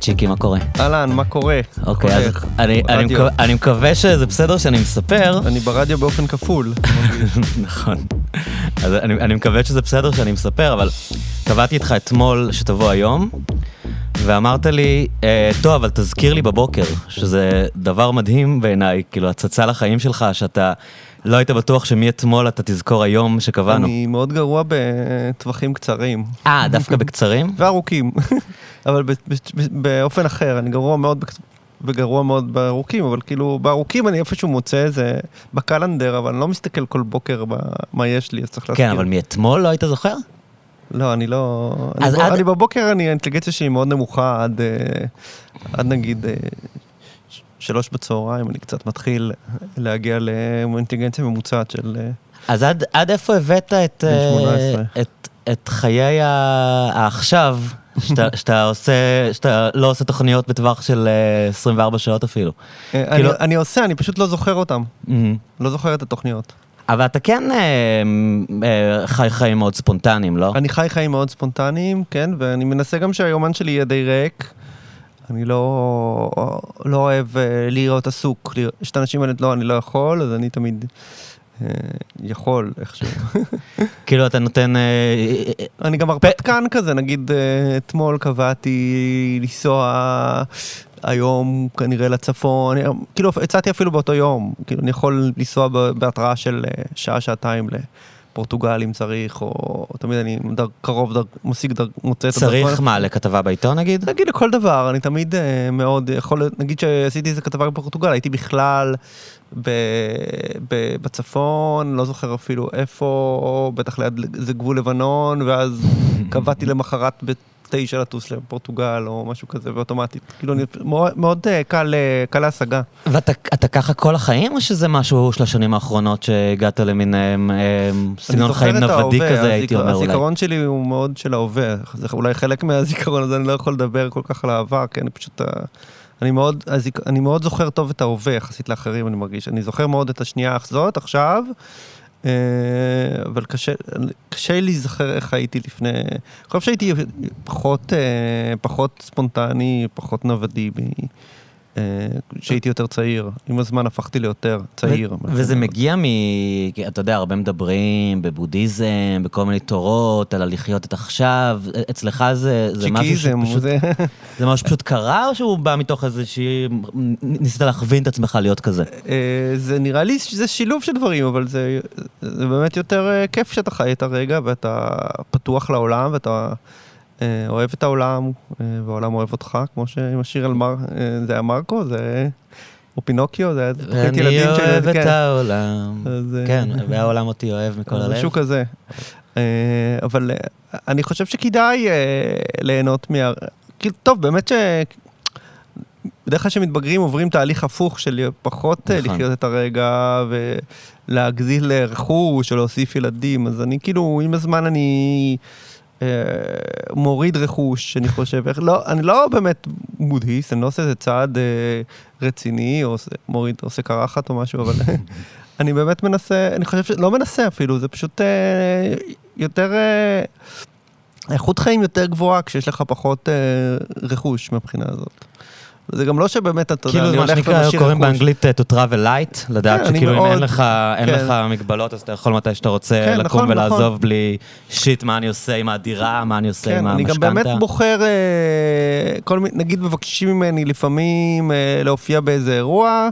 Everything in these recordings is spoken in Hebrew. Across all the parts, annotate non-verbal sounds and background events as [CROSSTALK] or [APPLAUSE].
צ'יקי, מה קורה? אהלן, מה קורה? אוקיי, אז. אני- מקווה שזה בסדר שאני מספר. אני ברדיו באופן כפול. [LAUGHS] נכון. אז אני אני מקווה שזה בסדר שאני מספר, אבל קבעתי איתך אתמול שתבוא היום, ואמרת לי, "אה, טוב, אבל תזכיר לי בבוקר, שזה דבר מדהים בעיניי, כאילו, הצצה לחיים שלך, שאתה לא היית בטוח שמאתמול אתה תזכור היום שקבענו. אני מאוד גרוע בטווחים קצרים. אה, דווקא בקצרים? [LAUGHS] וארוכים. [LAUGHS] אבל באופן אחר, אני גרוע מאוד וגרוע מאוד בארוכים, אבל כאילו, בארוכים אני איפשהו מוצא איזה בקלנדר, אבל אני לא מסתכל כל בוקר מה יש לי, אז צריך להזכיר. כן, אבל מאתמול לא היית זוכר? לא, אני לא... אז אני. עד- אני בבוקר, אני, האינטליגנציה שלי מאוד נמוכה עד, אה, עד נגיד אה, שלוש בצהריים, אני קצת מתחיל להגיע לאינטליגנציה ממוצעת של... אה, אז עד, עד איפה הבאת את, אה, 18. את, את חיי העכשיו, [LAUGHS] שאתה, שאתה עושה, שאתה לא עושה תוכניות בטווח של אה, 24 שעות אפילו. אה, כאילו- אני, אני עושה, אני פשוט לא זוכר אותם. מהמם. לא זוכר את התוכניות. אבל אתה כן אה, אה, חי חיים מאוד ספונטניים, לא? אני חי חיים מאוד ספונטניים, כן, ואני מנסה גם שהיומן שלי יהיה די ריק. אני לא, לא אוהב אה, להיות עסוק. יש את האנשים האלה, לא, אני לא יכול, אז אני תמיד אה, יכול איכשהו. [LAUGHS] כאילו אתה נותן... אה, אה, אני גם הרפתקן כזה, נגיד אה, אתמול קבעתי לנסוע היום כנראה לצפון, אני- כאילו הצעתי אפילו באותו יום, כאילו אני יכול לנסוע בהתראה של אה, לפורטוגל אם צריך, או תמיד אני דר, קרוב, דר, משיג, דר, מוצא את צריך מה, לכתבה בעיתון נגיד? נגיד לכל דבר, אני תמיד אה, מאוד יכול, נגיד שעשיתי איזה כתבה בפורטוגל, הייתי בכלל ב, ב, בצפון, לא זוכר אפילו איפה, בטח ליד איזה גבול לבנון, ואז [LAUGHS] קבעתי למחרת בתשע לטוס לפורטוגל או משהו כזה, ואוטומטית. כאילו, אני, מאוד, מאוד אה, קל, אה, קל להשגה. ואתה אתה ככה כל החיים, או שזה משהו של השנים האחרונות שהגעת למין אה, סגנון חיים נוודי כזה, הייתי אומר אולי? הזיכרון שלי הוא מאוד של ההווה, זה אולי חלק מהזיכרון הזה, אני לא יכול לדבר כל כך על העבר, כי אני פשוט... אני מאוד. אני מאוד זוכר טוב את ההווה יחסית לאחרים, אני מרגיש. אני זוכר מאוד את השנייה הזאת, עכשיו, אבל קשה, קשה לי להיזכר איך הייתי לפני... אני חושב שהייתי פחות, אה, פחות ספונטני, פחות נוודי, אה, כשהייתי יותר צעיר. עם הזמן הפכתי ליותר צעיר. וזה מגיע מ... אתה יודע, הרבה מדברים בבודהיזם, בכל מיני תורות, על הלחיות את עכשיו. אצלך זה, משהו שפשוט... זה... משהו שפשוט [LAUGHS] קרה, או שהוא בא מתוך איזושהי... ניסית להכווין את עצמך להיות כזה? אה, זה נראה לי שזה שילוב של דברים, אבל זה, באמת יותר אה, כיף שאתה חי את הרגע ואתה פתוח לעולם ואתה אה, אוהב את העולם אה, והעולם אוהב אותך, כמו שעם השיר על מר... אה, זה היה מרקו, זה... או פינוקיו, זה היה תוכנית אני ילדים אוהב את כן. העולם. אז, אה, כן, והעולם אותי אוהב מכל הלב. משהו כזה. אה, אבל אה, אני חושב שכדאי אה, ליהנות מה... כאילו, טוב, באמת ש... בדרך כלל כשמתבגרים עוברים תהליך הפוך של פחות אה, נכון. לחיות את הרגע ולהגזיל רכוש או להוסיף ילדים, אז אני כאילו, עם הזמן אני אה, מוריד רכוש, אני חושב, איך, לא, אני לא באמת בודהיסט, אני לא עושה איזה צעד אה, רציני, או עושה, מוריד, עושה קרחת או משהו, אבל [LAUGHS] אני באמת מנסה, אני חושב שלא מנסה אפילו, זה פשוט אה, יותר, אה, איכות חיים יותר גבוהה כשיש לך פחות אה, רכוש מהבחינה הזאת. זה גם לא שבאמת, אתה יודע, כאילו אני מה הולך שנקרא, ומשאיר קוראים רכוש. באנגלית uh, to travel light, לדעת כן, שכאילו אם אין לך, כן. לך מגבלות, אז אתה יכול מתי שאתה רוצה כן, לקום נכון, ולעזוב נכון. בלי שיט, מה אני עושה עם הדירה, מה אני עושה עם כן, אני גם באמת המשכנתה. בוחר, אה, נגיד מבקשים ממני לפעמים אה, להופיע באיזה אירוע,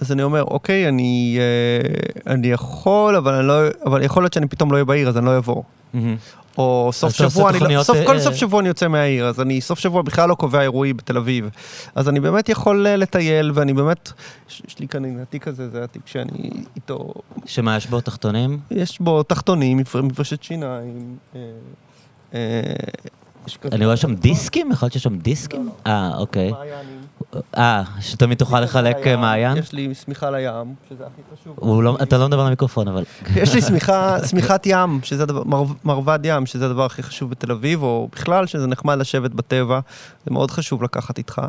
אז אני אומר, אוקיי, אני, אה, אני יכול, אבל, אני לא, אבל יכול להיות שאני פתאום לא אהיה בעיר, אז אני לא אבוא. מהמם. או סוף שבוע, אני לא, תוכניות, סוף, כל אה, סוף שבוע אני יוצא מהעיר, אז אני סוף שבוע בכלל לא קובע אירועים בתל אביב. אז אני באמת יכול אה, לטייל, ואני באמת, יש, לי כאן, הנה, התיק הזה, זה התיק שאני איתו, שמה יש בו תחתונים? יש בו תחתונים, מפר- מברשת שיניים. אה, אה, אני רואה שם דיסקים? יכול להיות שיש שם דיסקים? אה, אוקיי. אה, שתמיד תוכל לחלק אה, מעיין? יש לי שמיכה לים, שזה הכי חשוב. לא- אתה לא מדבר למיקרופון, אבל... יש לי שמיכה, [LAUGHS] שמיכת ים, שזה הדבר, מר, מרבד ים, שזה הדבר הכי חשוב בתל אביב, או בכלל, שזה נחמד לשבת בטבע, זה מאוד חשוב לקחת איתך.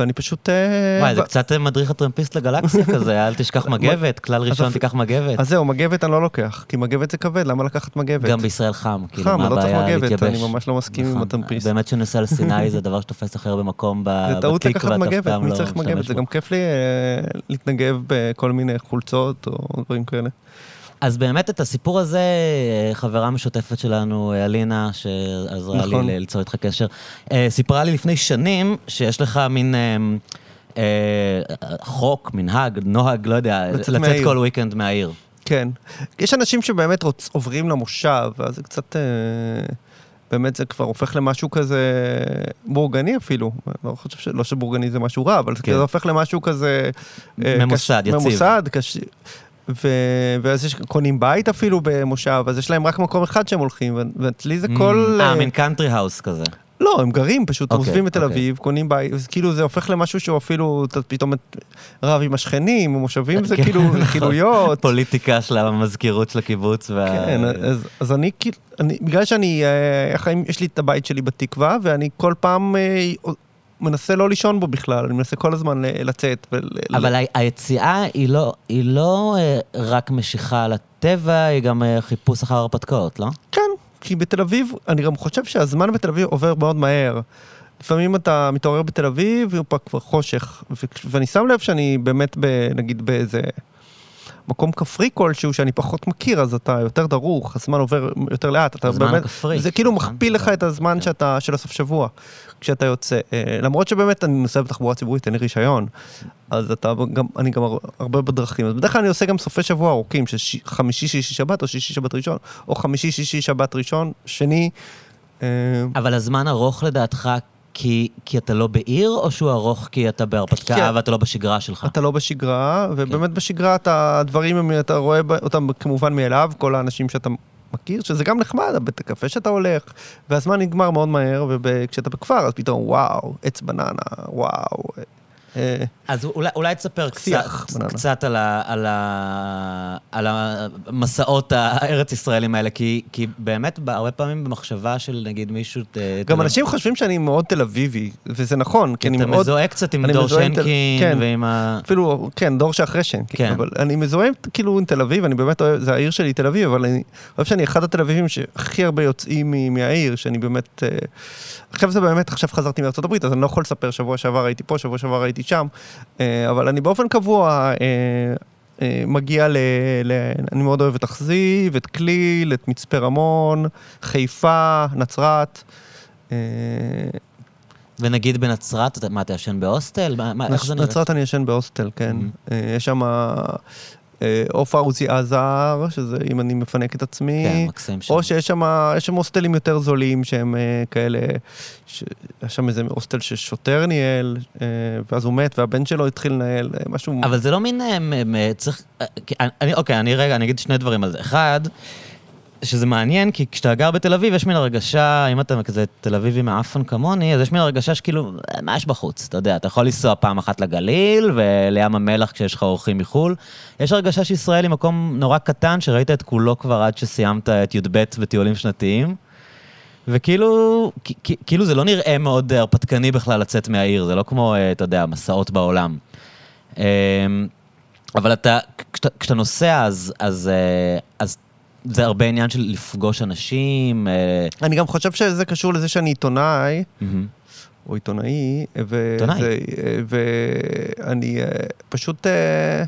ואני פשוט... אה, וואי, זה קצת מדריך הטרמפיסט לגלקסיה [LAUGHS] כזה, אל תשכח מגבת, כלל ראשון תיקח מגבת. אז זהו, מגבת אני לא לוקח, כי מגבת זה כבד, למה לקחת מגבת? גם בישראל חם, כאילו, חם, מה לא צריך הבעיה מגבת, להתייבש? אני ממש לא מסכים עם נכון. הטרמפיסט. באמת שנוסע לסיני זה [LAUGHS] דבר שתופס הכי הרבה מקום ב- זה טעות בתיק לקחת ואתה אף מגבת, פעם מי לא צריך מגבת? זה. גם כיף לי אה, להתנגב בכל מיני חולצות או דברים כאלה. אז באמת את הסיפור הזה, אה, חברה משותפת שלנו, אה, אלינה, שעזרה נכון. לי ליצור איתך קשר, אה, סיפרה לי לפני שנים שיש לך מין אה, אה, חוק, מנהג, נוהג, לא יודע, לצאת לצאת מהעיר. כל weekend מהעיר. כן. יש אנשים שבאמת רוצ, עוברים למושב, ואז זה קצת... אה, באמת זה כבר הופך למשהו כזה בורגני אפילו. לא חושב ש... לא שבורגני זה משהו רע, אבל כן. זה הופך למשהו כזה... אה, ממוסד, קש... יציב. ממוסד, קש... ו... ואז יש קונים בית אפילו במושב, אז יש להם רק מקום אחד שהם הולכים, ואצלי זה כל... אה, אה, מין country house כזה. לא, הם גרים, פשוט אוקיי, עוזבים בתל אוקיי. אביב, קונים בית, אז כאילו זה הופך למשהו שהוא אפילו, אתה פתאום רב עם השכנים, מושבים זה כן, כאילו נכון. רכילויות. פוליטיקה של המזכירות של הקיבוץ. וה- כן, אז, אז אני כאילו, בגלל שאני, אה, החיים, יש לי את הבית שלי בתקווה, ואני כל פעם אה, מנסה לא לישון בו בכלל, אני מנסה כל הזמן לצאת. ול, אבל היציאה היא לא, היא לא אה, רק משיכה לטבע, היא גם אה, חיפוש אחר הרפתקאות, לא? כן, כי בתל אביב, אני גם חושב שהזמן בתל אביב עובר מאוד מהר. לפעמים אתה מתעורר בתל אביב, ופה כבר חושך, ו- ואני שם לב שאני באמת, ב, נגיד באיזה מקום כפרי כלשהו שאני פחות מכיר, אז אתה יותר דרוך, הזמן עובר יותר לאט, אתה הזמן באמת, הכפרי, זה כאילו נכון? מכפיל לך את הזמן שאתה, של הסוף שבוע, כשאתה יוצא. אה, למרות שבאמת אני נוסע בתחבורה ציבורית, אין לי רישיון, אז אתה גם, אני גם הר- הרבה בדרכים. אז בדרך כלל אני עושה גם סופי שבוע ארוכים, של חמישי, שישי, שבת, או שישי, שבת ראשון, או חמישי, שישי, שבת ראשון, שני. אה, אבל הזמן ארוך לדעתך כי, כי אתה לא בעיר, או שהוא ארוך כי אתה בהרפתקה כן. ואתה לא בשגרה שלך? אתה לא בשגרה, ובאמת כן. בשגרה אתה, הדברים, הם- אתה רואה אותם כמובן מאליו, כל האנשים שאתה מכיר, שזה גם נחמד, הבית הקפה שאתה הולך, והזמן נגמר מאוד מהר, וכשאתה בכפר, אז פתאום, וואו, עץ בננה, וואו. אה, אז אולי, אולי תספר קצת. קצת על, ה, על, ה, על המסעות הארץ-ישראלים האלה, כי, כי באמת, הרבה פעמים במחשבה של נגיד מישהו... ת- גם תל- אנשים חושבים שאני מאוד תל אביבי, וזה נכון, כי אני אתה מאוד... מזוהה קצת עם דור עם תל- שנקין, כן. ועם ה... אפילו, כן, דור שאחרי שנקין, כן. אבל אני מזוהה כאילו עם תל אביב, אני באמת אוהב, זה העיר שלי תל אביב, אבל אני חושב שאני אחד התל אביבים שהכי הרבה יוצאים מהעיר, שאני באמת... אה, עכשיו זה באמת, עכשיו חזרתי מארצות הברית, אז אני לא יכול לספר, שבוע שעבר הייתי פה, שבוע שעבר הייתי שם, אה, אבל אני באופן קבוע אה, אה, מגיע ל... ל אני מאוד אוהב את אכזיב, את כליל, את מצפה רמון, חיפה, נצרת. ונגיד בנצרת, מה, אתה ישן בהוסטל? מה, איך זה נראה? נצרת אני ישן בהוסטל, כן. Mhm. אה, יש שם עופרה עוזי עזר, שזה אם אני מפנק את עצמי. כן, מקסים שם. או שיש שם, יש שם הוסטלים יותר זולים שהם אה, כאלה, ש- יש שם איזה הוסטל ששוטר ניהל, אה, ואז הוא מת והבן שלו התחיל לנהל, אה, משהו... אבל זה לא מין... אה, צריך... אה, אני, אוקיי, אני רגע, אני אגיד שני דברים על זה. אחד, שזה מעניין, כי כשאתה גר בתל אביב, יש מין הרגשה, אם אתה כזה תל אביבי מעפן כמוני, אז יש מין הרגשה שכאילו, אה, מה יש בחוץ? אתה יודע, אתה יכול לנסוע פעם אחת לגליל ולים המלח כשיש לך אורחים מחו"ל. יש הרגשה שישראל היא מקום נורא קטן, שראית את כולו כבר עד שסיימת את י"ב בטיולים שנתיים. וכאילו, כאילו זה לא נראה מאוד אה, הרפתקני בכלל לצאת מהעיר, זה לא כמו, אה, אתה יודע, מסעות בעולם. אמ, אבל אתה, כשאתה, נוסע, אז, אז, אז זה הרבה עניין של לפגוש אנשים. אה, אני גם חושב שזה קשור לזה שאני עיתונאי. או עיתונאי. זה- ואני אה, פשוט... אה,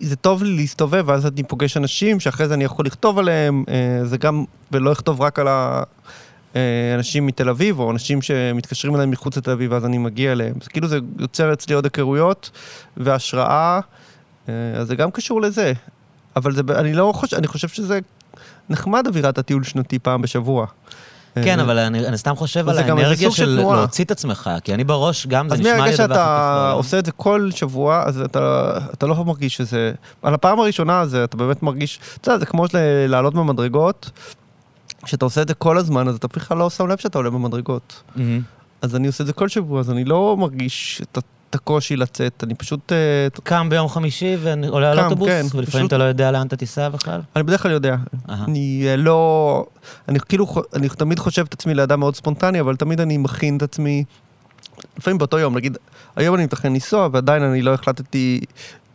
זה טוב לי להסתובב, ואז אני פוגש אנשים שאחרי זה אני יכול לכתוב עליהם, אה, זה גם, ולא לכתוב רק על האנשים מתל אביב, או אנשים שמתקשרים אליי מחוץ לתל אביב, ואז אני מגיע אליהם. זה כאילו זה יוצר אצלי עוד היכרויות והשראה, אה, אז זה גם קשור לזה. אבל זה, אני לא חושב, אני חושב שזה נחמד אווירת הטיול שנתי פעם בשבוע. כן, אה, אבל אני, אני סתם חושב על האנרגיה של של. להוציא את עצמך, כי אני בראש גם, זה אז נשמע לי מהרגע הדבר הכי כיף שאתה. עושה את זה כל שבוע, אז אתה, אתה לא מרגיש שזה... על הפעם הראשונה הזה אתה באמת מרגיש... אתה יודע, זה כמו לעלות במדרגות. כשאתה עושה את זה כל הזמן, אז אתה בכלל לא שם לב שאתה עולה במדרגות. מהמם. אז אני עושה את זה כל שבוע, אז אני לא מרגיש את, את הקושי לצאת, אני פשוט... אה, קם ביום חמישי ועולה על אוטובוס, כן, ולפעמים פשוט- אתה לא יודע לאן אתה תיסע בכלל. אני בדרך כלל יודע. אהה. אני אה, לא... אני כאילו, אני תמיד חושב את עצמי לאדם מאוד ספונטני, אבל תמיד אני מכין את עצמי לפעמים באותו יום, נגיד, היום אני מתכנן לנסוע, ועדיין אני לא החלטתי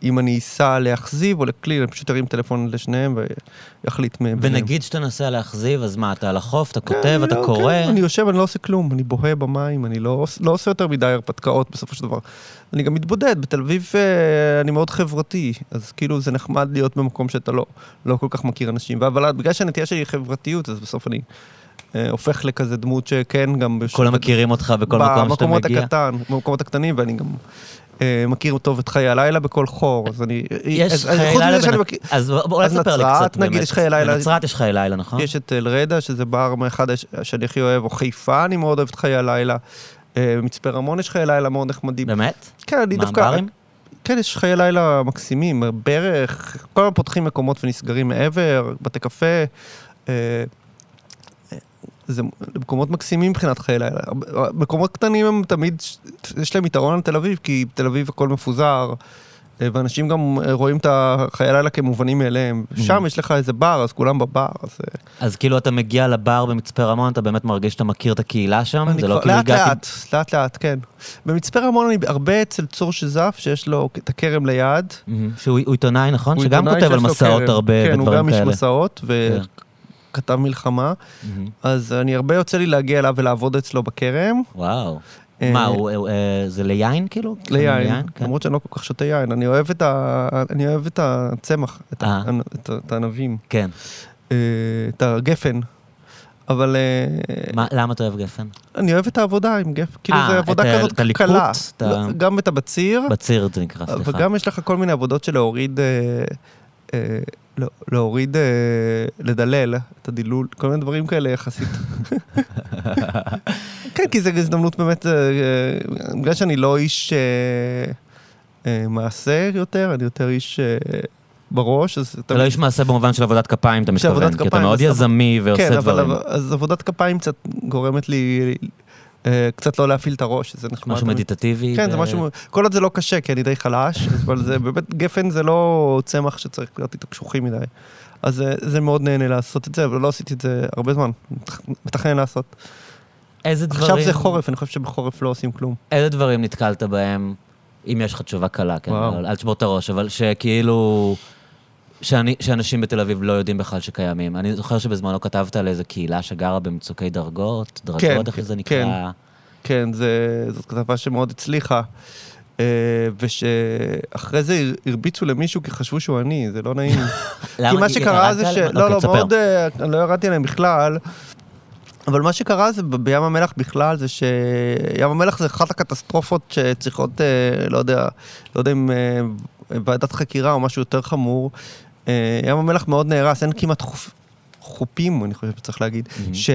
אם אני אסע להכזיב או לקליל, אני פשוט ארים טלפון לשניהם ויחליט מהם. ונגיד שאתה נוסע להכזיב, אז מה, אתה על החוף, אתה כן, כותב, אתה לא, קורא? כן, אני יושב, אני לא עושה כלום, אני בוהה במים, אני לא, לא עושה יותר מדי הרפתקאות בסופו של דבר. אני גם מתבודד, בתל אביב אה, אני מאוד חברתי, אז כאילו זה נחמד להיות במקום שאתה לא, לא כל כך מכיר אנשים. אבל בגלל שהנטייה שלי היא חברתיות, אז בסוף אני אה, הופך לכזה דמות שכן גם... כולם מכירים אותך בכל מקום שאתה במקומות מגיע? הקטן, במקומות הקטנים, ואני גם מכיר טוב את חיי הלילה בכל חור, אז אני... יש אז- חיי לילה. אז בוא תספר לי קצת נגיד. יש חיי לילה. בנצרת יש חיי לילה, נכון? יש את אלרדה, שזה בר מאחד שאני הכי אוהב, או חיפה, אני מאוד אוהב את חיי הלילה. אה, במצפה רמון יש חיי לילה מאוד נחמדים. באמת? כן, אני מה, דווקא... ברים? כן, יש חיי לילה מקסימים, ברך, כל הזמן פותחים מקומות ונסגרים מעבר, בתי קפה. זה מקומות מקסימים מבחינת חיי לילה. מקומות קטנים הם תמיד, יש להם יתרון על תל אביב, כי בתל אביב הכל מפוזר, ואנשים גם רואים את החיי לילה כמובנים מאליהם. שם יש לך איזה בר, אז כולם בבר, אז... אה, אז כאילו אתה מגיע לבר במצפה רמון, אתה באמת מרגיש שאתה מכיר את הקהילה שם? זה לא כאילו לאט הגעתי... לאט, לאט לאט, כן. במצפה רמון אני הרבה אצל צור שזף, שיש לו את הכרם ליד. שהוא הוא עיתונאי, נכון? שגם כותב על מסעות. הרבה כן, הוא ודברים גם איש כאלה. מסעות, וכתב מלחמה. אז אני הרבה יוצא לי להגיע אליו ולעבוד אצלו בכרם. וואו. אה, מה, הוא- אה, זה ליין כאילו? ליין, כן. למרות שאני לא כל כך שותה יין, אני אוהב את ה- אני אוהב את הצמח, את ה- אה. את ה- את הענבים, כן. אה, את הגפן. אבל אה, מה- למה אתה אוהב גפן? אני אוהב את העבודה עם גפן, כאילו אה, זה עבודה כזאת קלה. לא, גם את הבציר, בציר זה נקרא, סליחה. וגם יש לך כל מיני עבודות של להוריד, אה, אה, להוריד, אה, לדלל את הדילול, כל מיני דברים כאלה יחסית. [LAUGHS] כן, כי זו הזדמנות באמת, אה, אה, בגלל שאני לא איש אה, אה, מעשה יותר, אני יותר איש אה, בראש, אז אתה לא איש מעשה במובן של עבודת כפיים, אתה מתכוון, כי אתה מאוד יזמי ועושה כן, אבל דברים. אבל- אז עבודת כפיים קצת גורמת לי אה, קצת לא להפעיל את הראש, זה נחמד. משהו. מדיטטיבי. כן, זה משהו, כל עוד זה לא קשה, כי אני די חלש, אבל זה באמת, גפן זה לא צמח שצריך להיות איתו קשוחים מדי. אז זה, זה מאוד נהנה לעשות את זה, אבל לא עשיתי את זה הרבה זמן, מתכ- מתכנן לעשות. איזה דברים... עכשיו זה חורף, אני חושב שבחורף לא עושים כלום. איזה דברים נתקלת בהם, אם יש לך תשובה קלה, כן, וואו. אל תשבור את הראש, אבל שכאילו... שאני, שאנשים בתל אביב לא יודעים בכלל שקיימים. אני זוכר שבזמנו כתבת על איזה קהילה שגרה במצוקי דרגות, דרגות, כן, איך כן, זה נקרא? כן, זה, זאת כתבה שמאוד הצליחה. אה, ושאחרי זה הר- הרביצו למישהו כי חשבו שהוא אני, זה לא נעים. [LAUGHS] כי? מה שקרה זה ש... לא, אוקיי, לא, תספר. מאוד... אה, לא ירדתי עליהם בכלל. אבל מה שקרה זה בים המלח בכלל, זה שים המלח זה אחת הקטסטרופות שצריכות, אה, לא יודע, לא יודע אם ועדת חקירה או משהו יותר חמור. אה, ים המלח מאוד נהרס, אין כמעט חופ... חופים, אני חושב שצריך להגיד, Mhm. ש...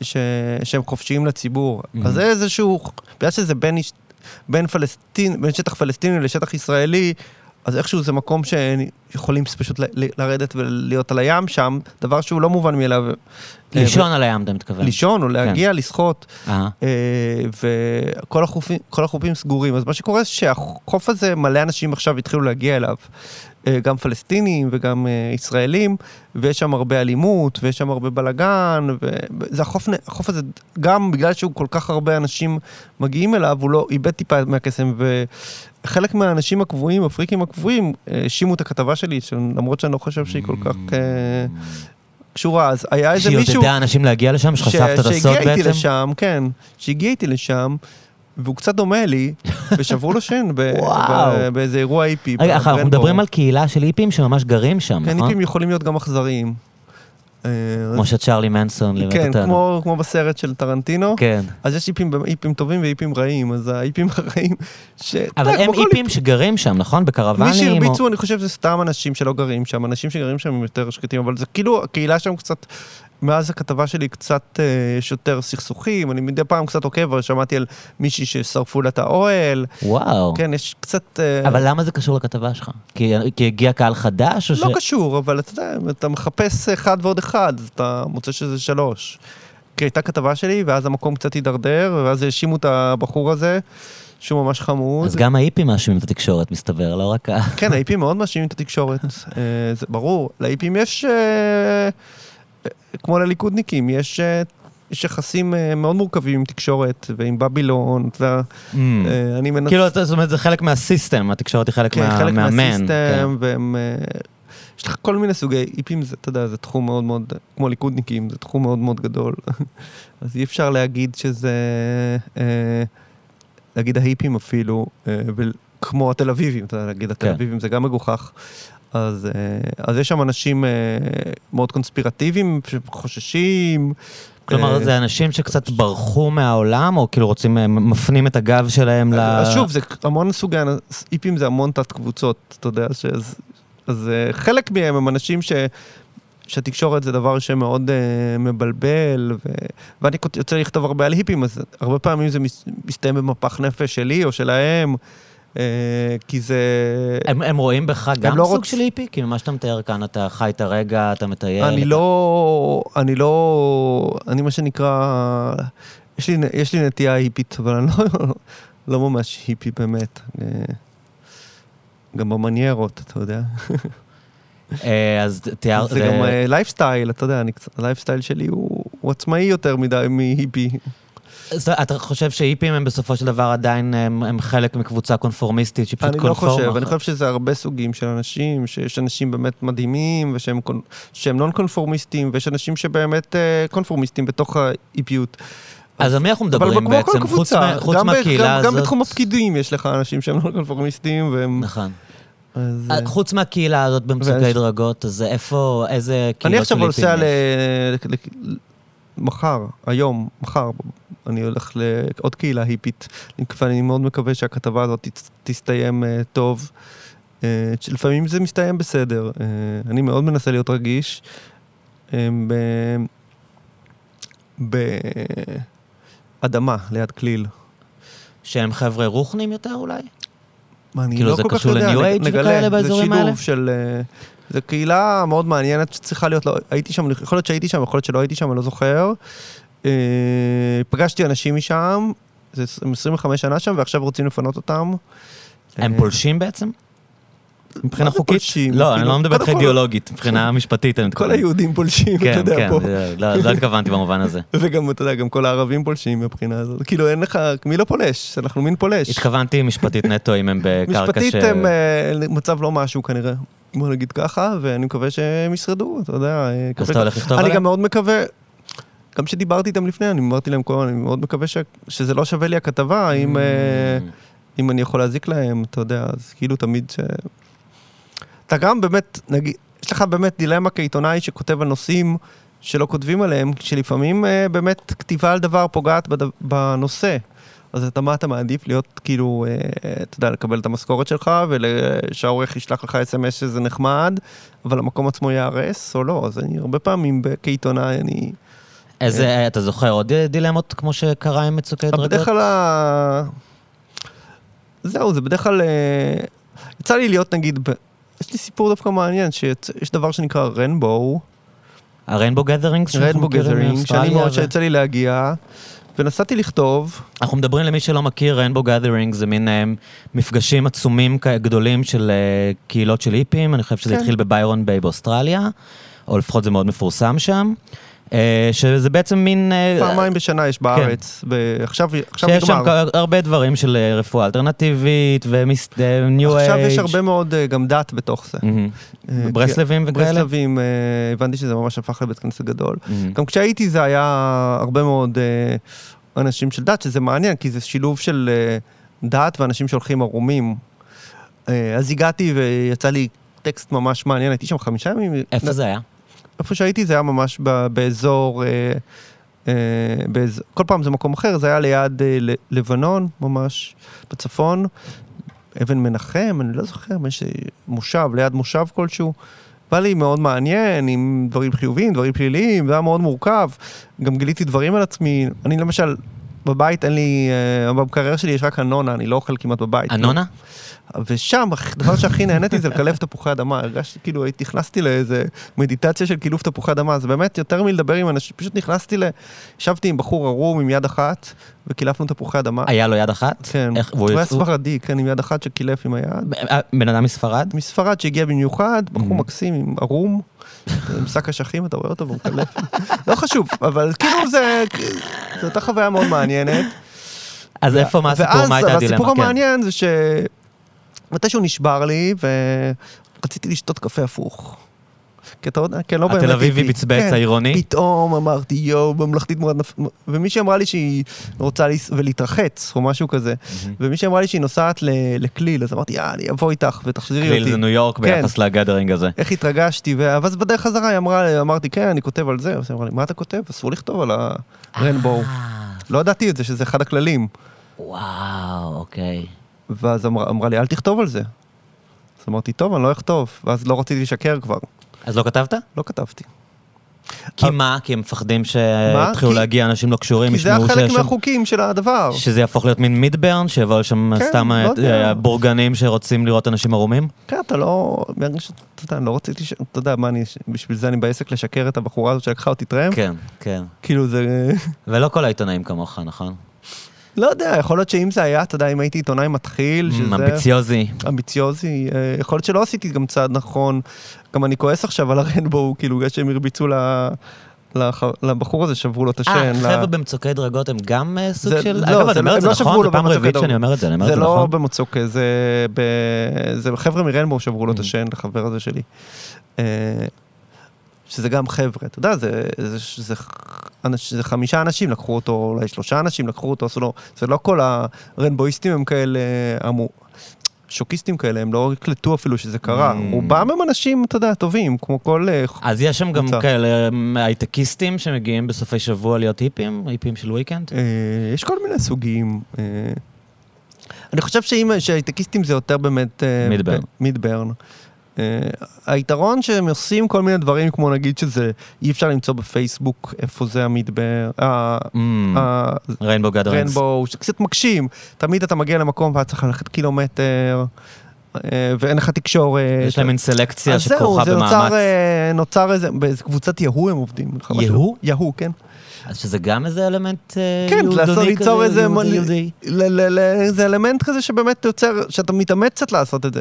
ש... שהם חופשיים לציבור. Mhm. אז זה איזשהו, בגלל שזה בין, בין פלסטין, בין שטח פלסטיני לשטח ישראלי, אז איכשהו זה מקום שיכולים פשוט לרדת ולהיות על הים שם, דבר שהוא לא מובן מאליו. לישון על הים, אתה מתכוון. אה, לישון או להגיע, לשחות, אה, אה, וכל החופים, החופים סגורים. אז מה שקורה זה שהחוף הזה, מלא אנשים עכשיו התחילו להגיע אליו. אה, גם פלסטינים וגם אה, ישראלים, ויש שם הרבה אלימות, ויש שם הרבה בלאגן, וזה החוף, נ- החוף הזה, גם בגלל שהוא כל כך הרבה אנשים מגיעים אליו, הוא לא איבד טיפה מהקסם, וחלק מהאנשים הקבועים, הפריקים הקבועים, אה, האשימו את הכתבה שלי, למרות שאני לא חושב שהיא כל כך קשורה, אז היה איזה שהיא מישהו... עודדה אנשים להגיע לשם, שחשפת את הסוד שהגיע איתי בעצם? לשם, כן, שהגיע איתי לשם, והוא קצת דומה לי, ושברו לו שן ב- [LAUGHS] וואו. ב- באיזה אירוע איפי. רגע, אנחנו. מדברים על קהילה של איפים שממש גרים שם, כן, נכון? איפים יכולים להיות גם אכזריים. אה, כמו שצ'רלי מנסון לימד כן, אותנו. כמו, כמו בסרט של טרנטינו. כן. אז יש איפים, איפים טובים ואיפים רעים, אז האיפים [LAUGHS] הרעים, ש... אבל הם איפים שגרים שם, נכון? מי בקרוונים? או- שהרביצו, אני חושב, זה סתם אנשים שלא גרים שם, אנשים שגרים שם הם יותר שקטים, אבל זה כאילו, הקהילה שם קצת, מאז הכתבה שלי קצת, אה, יש יותר סכסוכים, אני מדי פעם קצת עוקב, אבל שמעתי על מישהי ששרפו לה את האוהל, וואו. כן, יש קצת... אה, אבל למה זה קשור לכתבה שלך? כי כי הגיע קהל חדש ש... לא קשור, אבל אתה יודע, אתה מחפש אחד ועוד אחד, אתה מוצא שזה שלוש. כי הייתה כתבה שלי, ואז המקום קצת הידרדר, ואז האשימו את הבחור הזה, שהוא ממש חמוד. אז גם האיפים מאשימים את התקשורת, מסתבר, לא רק ה... כן, האיפים מאוד מאשימים את התקשורת, אה, זה ברור. לאיפים יש, כמו לליכודניקים, יש אה, יש יחסים אה, מאוד מורכבים עם תקשורת ועם בבילון, אתה יודע, אה, אני מנסה... כאילו, זאת אומרת, זה חלק מהסיסטם, התקשורת היא חלק כן, מה- חלק מהמן. מהסיסטם, כן. והם... יש לך כל מיני סוגי איפים, זה, אתה יודע, זה תחום מאוד מאוד, כמו ליכודניקים, זה תחום מאוד מאוד גדול. [LAUGHS] אז אי אפשר להגיד שזה, להגיד ההיפים אפילו, כמו התל אביבים, אתה יודע, להגיד התל כן. אביבים זה גם מגוחך. אז, אה, אז יש שם אנשים אה, מאוד קונספירטיביים, שחוששים. כלומר, אה, זה אנשים שקצת ברחו מהעולם, או כאילו רוצים, מפנים את הגב שלהם ל... אז שוב, זה המון סוגי, איפים זה המון תת קבוצות, אתה יודע, שאז, אז חלק מהם הם אנשים ש, שהתקשורת זה דבר שמאוד uh, מבלבל, ו, ואני יוצא לכתוב הרבה על היפים, אז הרבה פעמים זה מס- מסתיים במפח נפש שלי או שלהם, כי זה... הם, הם רואים בך גם לא סוג רוצ- של היפי? כי ממה שאתה מתאר כאן, אתה חי את הרגע, אתה מטייל. אני אתה- לא, אני לא, אני מה שנקרא, יש לי, יש לי נטייה היפית, אבל אני לא, לא ממש היפי באמת. אה, גם במניירות, אתה יודע. אה, אז תיאר... זה גם לייפסטייל, אתה יודע, הלייפסטייל שלי הוא עצמאי יותר מדי מהיפי. אתה חושב שהיפים הם בסופו של דבר עדיין הם, הם חלק מקבוצה קונפורמיסטית שפשוט אני לא קונפורמיסטית? חושב, אני חושב שזה הרבה סוגים של אנשים, שיש אנשים באמת מדהימים, ושהם שהם נון קונפורמיסטים, ויש אנשים שבאמת אה, קונפורמיסטים בתוך ההיפיות. אז על מי אנחנו מדברים כל בעצם? חוץ, קבוצה, חוץ גם מהקהילה הזאת? גם בתחום הפקידים יש לך אנשים שהם לא קונפורמיסטים, והם... נכון. אז, אה, אה, חוץ מהקהילה הזאת במצוקי דרגות, אז איפה, איזה קהילות אני עכשיו של נוסע היפים ל... יש? ל- מחר, היום, מחר, אני הולך לעוד קהילה היפית, ואני מאוד מקווה שהכתבה הזאת תסתיים אה, טוב. אה, לפעמים זה מסתיים בסדר. אה, אני מאוד מנסה להיות רגיש. ב- באדמה, ליד כליל. שהם חבר'ה רוחנים יותר אולי? אני כאילו, לא זה כל כך קשור יודע, ל-New נג- Age נגלה. וכאלה באזורים זה האלה? שילוב של... זו קהילה מאוד מעניינת שצריכה להיות, לא, הייתי שם, יכול להיות שהייתי שם, יכול להיות שלא הייתי שם, אני לא זוכר. אה, פגשתי אנשים משם, זה 25 שנה שם, ועכשיו רוצים לפנות אותם. הם אה, פולשים בעצם? מבחינה חוקית? פולשים? לא, אני לא מדבר איתך אידיאולוגית, מבחינה משפטית אני כל. היהודים פולשים, אתה כן, יודע, כן, פה. זה- לא לא התכוונתי במובן הזה. [LAUGHS] וגם, אתה יודע, גם כל הערבים פולשים מבחינה הזאת. כאילו, אין לך, מי לא פולש? אנחנו מין פולש. התכוונתי משפטית [LAUGHS] נטו אם הם בקרקע משפטית ש... הם אה, מצב לא משהו כנראה. בוא נגיד ככה, ואני מקווה שהם ישרדו, אתה יודע. אז אתה הולך לכתוב אני עליהם? גם מאוד מקווה, גם כשדיברתי איתם לפני, אני אמרתי להם כל הזמן, אני מאוד מקווה ש- שזה לא שווה לי הכתבה, אם, Mm. אה, אם אני יכול להזיק להם, אתה יודע, אז כאילו תמיד ש... אתה גם באמת, נגיד, יש לך באמת דילמה כעיתונאי שכותב על נושאים שלא כותבים עליהם, שלפעמים אה, באמת כתיבה על דבר פוגעת בד... בנושא. אז אתה מה אתה מעדיף להיות כאילו, אה, אתה יודע, לקבל את המשכורת שלך ושהעורך ישלח לך אס.אם.אס שזה נחמד, אבל המקום עצמו ייהרס או לא? אז אני הרבה פעמים כעיתונאי, אני... איזה, אתה זוכר עוד דילמות כמו שקרה עם מצוקי דרגות? בדרך כלל ה... זהו, זה בדרך כלל... אה, יצא לי להיות נגיד, ב... יש לי סיפור דווקא מעניין, שיש דבר שנקרא rainbow, ה rainbow gatherings? שאנחנו rainbow gathering, שאני מאוד שיצא לי להגיע, ונסעתי לכתוב, אנחנו מדברים למי שלא מכיר, rainbow gathering זה מין אה, מפגשים עצומים גדולים של אה, קהילות של היפים, אני חושב שזה כן. התחיל בביירון ביי באוסטרליה, או לפחות זה מאוד מפורסם שם, אה, שזה בעצם מין... אה, פעמיים בשנה יש בארץ, ועכשיו עכשיו שיש שם נגמר. הרבה דברים של אה, רפואה אלטרנטיבית וניו אייג'. עכשיו יש הרבה מאוד אה, גם דת בתוך זה. אה, ברסלבים וכאלה? ברסלבים, אה, הבנתי שזה ממש הפך לבית כנסת גדול. גם כשהייתי זה היה הרבה מאוד אה, אנשים של דת, שזה מעניין, כי זה שילוב של אה, דת ואנשים שהולכים ערומים. אה, אז הגעתי ויצא לי טקסט ממש מעניין, הייתי שם חמישה ימים. איפה זה היה? איפה שהייתי זה היה ממש ב- באזור, אה, אה, באזור, כל פעם זה מקום אחר, זה היה ליד אה, לבנון, ממש בצפון. אבן מנחם, אני לא זוכר, יש אה, מושב, ליד מושב כלשהו. בא לי מאוד מעניין, עם דברים חיוביים, דברים פליליים, זה היה מאוד מורכב. גם גיליתי דברים על עצמי. אני למשל, בבית אין לי, אה, במקרר שלי יש רק אנונה, אני לא אוכל כמעט בבית. אנונה? ושם, הדבר שהכי נהניתי זה לקלף תפוחי אדמה. הרגשתי כאילו, הייתי, נכנסתי לאיזה מדיטציה של קילוף תפוחי אדמה. זה באמת יותר מלדבר עם אנשים, פשוט נכנסתי ל... ישבתי עם בחור ערום עם יד אחת, וקילפנו תפוחי אדמה. היה לו יד אחת? כן, איך- הוא והוא היה ספרדי, כן, עם יד אחת שקילף עם היד. אה, בן אדם מספרד? מספרד שהגיע במיוחד, בחור Mhm. מקסים, עם ערום. משק אשכים, אתה רואה אותו במקלף? לא חשוב, אבל כאילו זה, זו הייתה חוויה מאוד מעניינת. אז איפה, מה הסיפור, מה הייתה ואז הדילמה? הסיפור כן. המעניין זה שמתישהו נשבר לי, ורציתי לשתות קפה הפוך. כי אתה יודע, כן, לא באמת... התל אביבי. בצבץ כן, העירוני? פתאום אמרתי, יואו, ממלכתית מאוד נפ... ומישהי אמרה לי שהיא רוצה לס... ולהתרחץ, או משהו כזה. ומישהי אמרה לי שהיא נוסעת ל... לכליל, אז אמרתי, אה, אני אבוא איתך ותחזירי אותי. קליל זה ניו יורק כן. ביחס לגדרינג הזה. איך התרגשתי, ו- ואז בדרך חזרה היא אמרה, אמרתי, כן, אני כותב על זה, אז היא אמרה לי, מה אתה כותב? אסור לכתוב על הרנבואו. לא ידעתי את זה, שזה אחד הכללים. וואו, אוקיי. ואז אמרה, אמרה לי, אל תכתוב על זה. אז אמרתי, טוב, אני לא אכתוב. ואז לא רציתי לשקר כבר. אז לא כתבת? לא כתבתי. כי מה? כי הם מפחדים? שיתחילו כי- להגיע אנשים לא קשורים, כי זה ישמעו שיש שם... מהחוקים של הדבר. שזה יהפוך להיות מין מידברן, שיבואו לשם כן, סתם לא אה. אה, בורגנים שרוצים לראות אנשים ערומים? כן, אתה לא... שאתה יודע, אני לא רציתי ש... אתה יודע, מה אני... בשביל זה אני בעסק לשקר את הבחורה הזאת שלקחה אותי טרמפ? כן, כן. כאילו זה... ולא כל העיתונאים כמוך, נכון? לא יודע, יכול להיות שאם זה היה, אתה יודע, אם הייתי עיתונאי מתחיל, שזה... אמביציוזי. אמביציוזי, אה, יכול להיות שלא עשיתי גם צעד נכון. גם אני כועס עכשיו על הרנבואו, כאילו, בגלל שהם הרביצו ל... לח- לבחור הזה, שברו לו את השן. אה, חבר'ה במצוקי דרגות הם גם אה, סוג זה- של... לא, זה אני אומר לא- את זה לא נכון? זו פעם רביעית שאני. אומר את זה, אני אומר את זה זה לא נכון? במצוק, זה ב... זה חבר'ה מרנבואו שברו לו את Mm. השן, לחבר הזה שלי. אה, שזה גם חבר'ה, אתה יודע, זה, זה, זה, אנש- חמישה אנשים לקחו אותו, אולי שלושה אנשים לקחו אותו, עשו לו, זה לא כל הרנבואיסטים הם כאלה, אמו, שוקיסטים כאלה, הם לא הקלטו אפילו שזה קרה. Mm. רובם הם אנשים, אתה יודע, טובים, כמו כל... אה, אז יש שם גם קבוצה. כאלה אה, הייטקיסטים שמגיעים בסופי שבוע להיות היפים, היפים של ויקנד? אה, יש כל מיני סוגים. אה, אני חושב שהייטקיסטים זה יותר באמת... אה, מידברן. מידברן. אה, היתרון שהם עושים כל מיני דברים, כמו נגיד שזה, אי אפשר למצוא בפייסבוק איפה זה המידברן, ריינבו גדרינגס. הרנבואו, שקצת מקשים. תמיד אתה מגיע למקום ואת צריך ללכת קילומטר, אה, ואין לך תקשורת. יש להם מין סלקציה אז זהו, שכרוכה זה במאמץ. נוצר, אה, נוצר איזה, באיזה קבוצת יהוא הם עובדים. יהוא? יהוא, כן. אז שזה גם איזה אלמנט כן, לעשות, כזה, ליצור איזה... יהודי, מון- יהודי. ל- ל- ל- זה אלמנט כזה שבאמת יוצר, שאתה מתאמץ קצת לעשות את זה.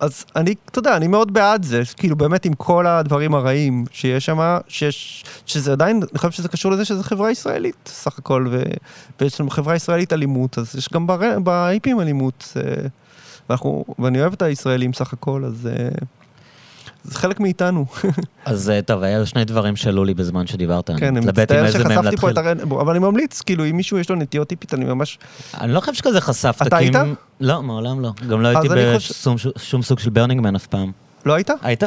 אז אני, אתה יודע, אני מאוד בעד זה, כאילו באמת עם כל הדברים הרעים שיש שם, שיש, שזה עדיין, אני חושב שזה קשור לזה שזו חברה ישראלית סך הכל, ו, ויש לנו חברה ישראלית אלימות, אז יש גם בהיפים אלימות, אה, ואנחנו, ואני אוהב את הישראלים סך הכל, אז אה, זה חלק מאיתנו. אז אה, טוב, היה שני דברים שעלו לי בזמן שדיברת. כן, אני מצטער שחשפתי פה. את ה rainbow, אבל אני ממליץ, כאילו, אם מישהו יש לו נטיות היפית, אני ממש... אני לא חושב שכזה חשפת. אתה היית? אם- לא, מעולם לא. גם לא הייתי בשום שום סוג של Burning Man אף פעם. לא היית? היית?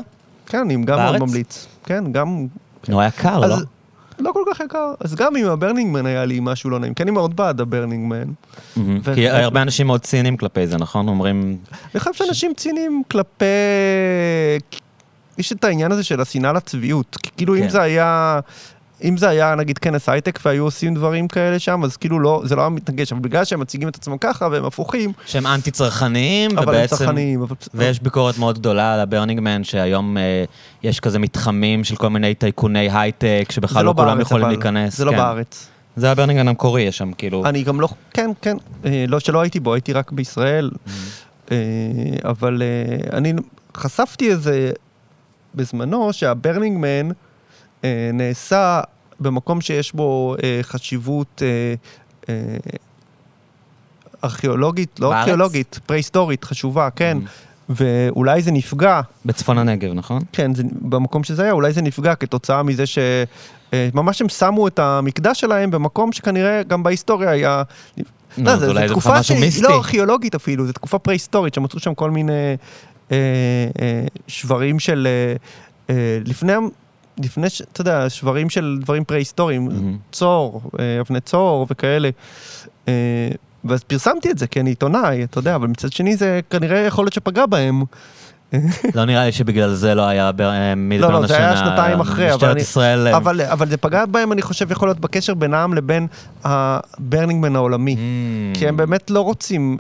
כן, אני גם? מאוד ממליץ. כן, גם נורא יקר, לא? אז לא כל כך יקר. אז גם עם ה Burning Man היה לי משהו לא נעים, כי אני מאוד בעד ה Burning Man. כי הרבה אנשים מאוד ציניים כלפי זה, נכון? אומרים, אני חושב שאנשים ציניים כלפי... יש את העניין הזה של השנאה לצביעות. כאילו אם כן. זה היה... אם זה היה נגיד כנס הייטק והיו עושים דברים כאלה שם, אז כאילו לא, זה לא היה מתנגש, אבל בגלל שהם מציגים את עצמם ככה והם הפוכים, שהם אנטי צרכניים, אבל הם ובעצם... צרכניים. אבל... ויש ביקורת מאוד גדולה על הברנינגמן, שהיום אה, יש כזה מתחמים של כל מיני טייקוני הייטק, שבכלל לא כולם בארץ, יכולים אבל. להיכנס. זה לא כן. בארץ. זה הברנינגמן המקורי, יש שם כאילו... אני גם לא, כן, כן, אה, לא שלא הייתי בו, הייתי רק בישראל, אה, אבל אה, אני חשפתי איזה בזמנו שהברנינגמן אה, נעשה במקום שיש בו אה, חשיבות אה, אה, ארכיאולוגית, לא בארץ? ארכיאולוגית, פרה-היסטורית, חשובה, כן, ואולי זה נפגע, בצפון הנגב, נכון? כן, זה, במקום שזה היה, אולי זה נפגע כתוצאה מזה ש... אה, ממש הם שמו את המקדש שלהם במקום שכנראה גם בהיסטוריה היה... נו, לא, זה תקופה שהיא. לא ארכיאולוגית אפילו, זו תקופה פרה-היסטורית, שמצאו שם כל מיני אה, אה, שברים של... אה, אה, לפני, לפני, אתה יודע, שברים של דברים פרה-היסטוריים, מהמם. צור, אה, אבני צור וכאלה. אה, ואז פרסמתי את זה, כי אני עיתונאי, אתה יודע, אבל מצד שני זה כנראה יכול להיות שפגע בהם. לא נראה לי שבגלל זה לא היה בר- אה, מידברן לא, זה היה השנה. שנתיים אחרי, אבל משטרת אני- ישראל... אבל, אבל זה פגע בהם, אני חושב, יכול להיות בקשר בינם לבין הברנינגמן העולמי. כי הם באמת לא רוצים,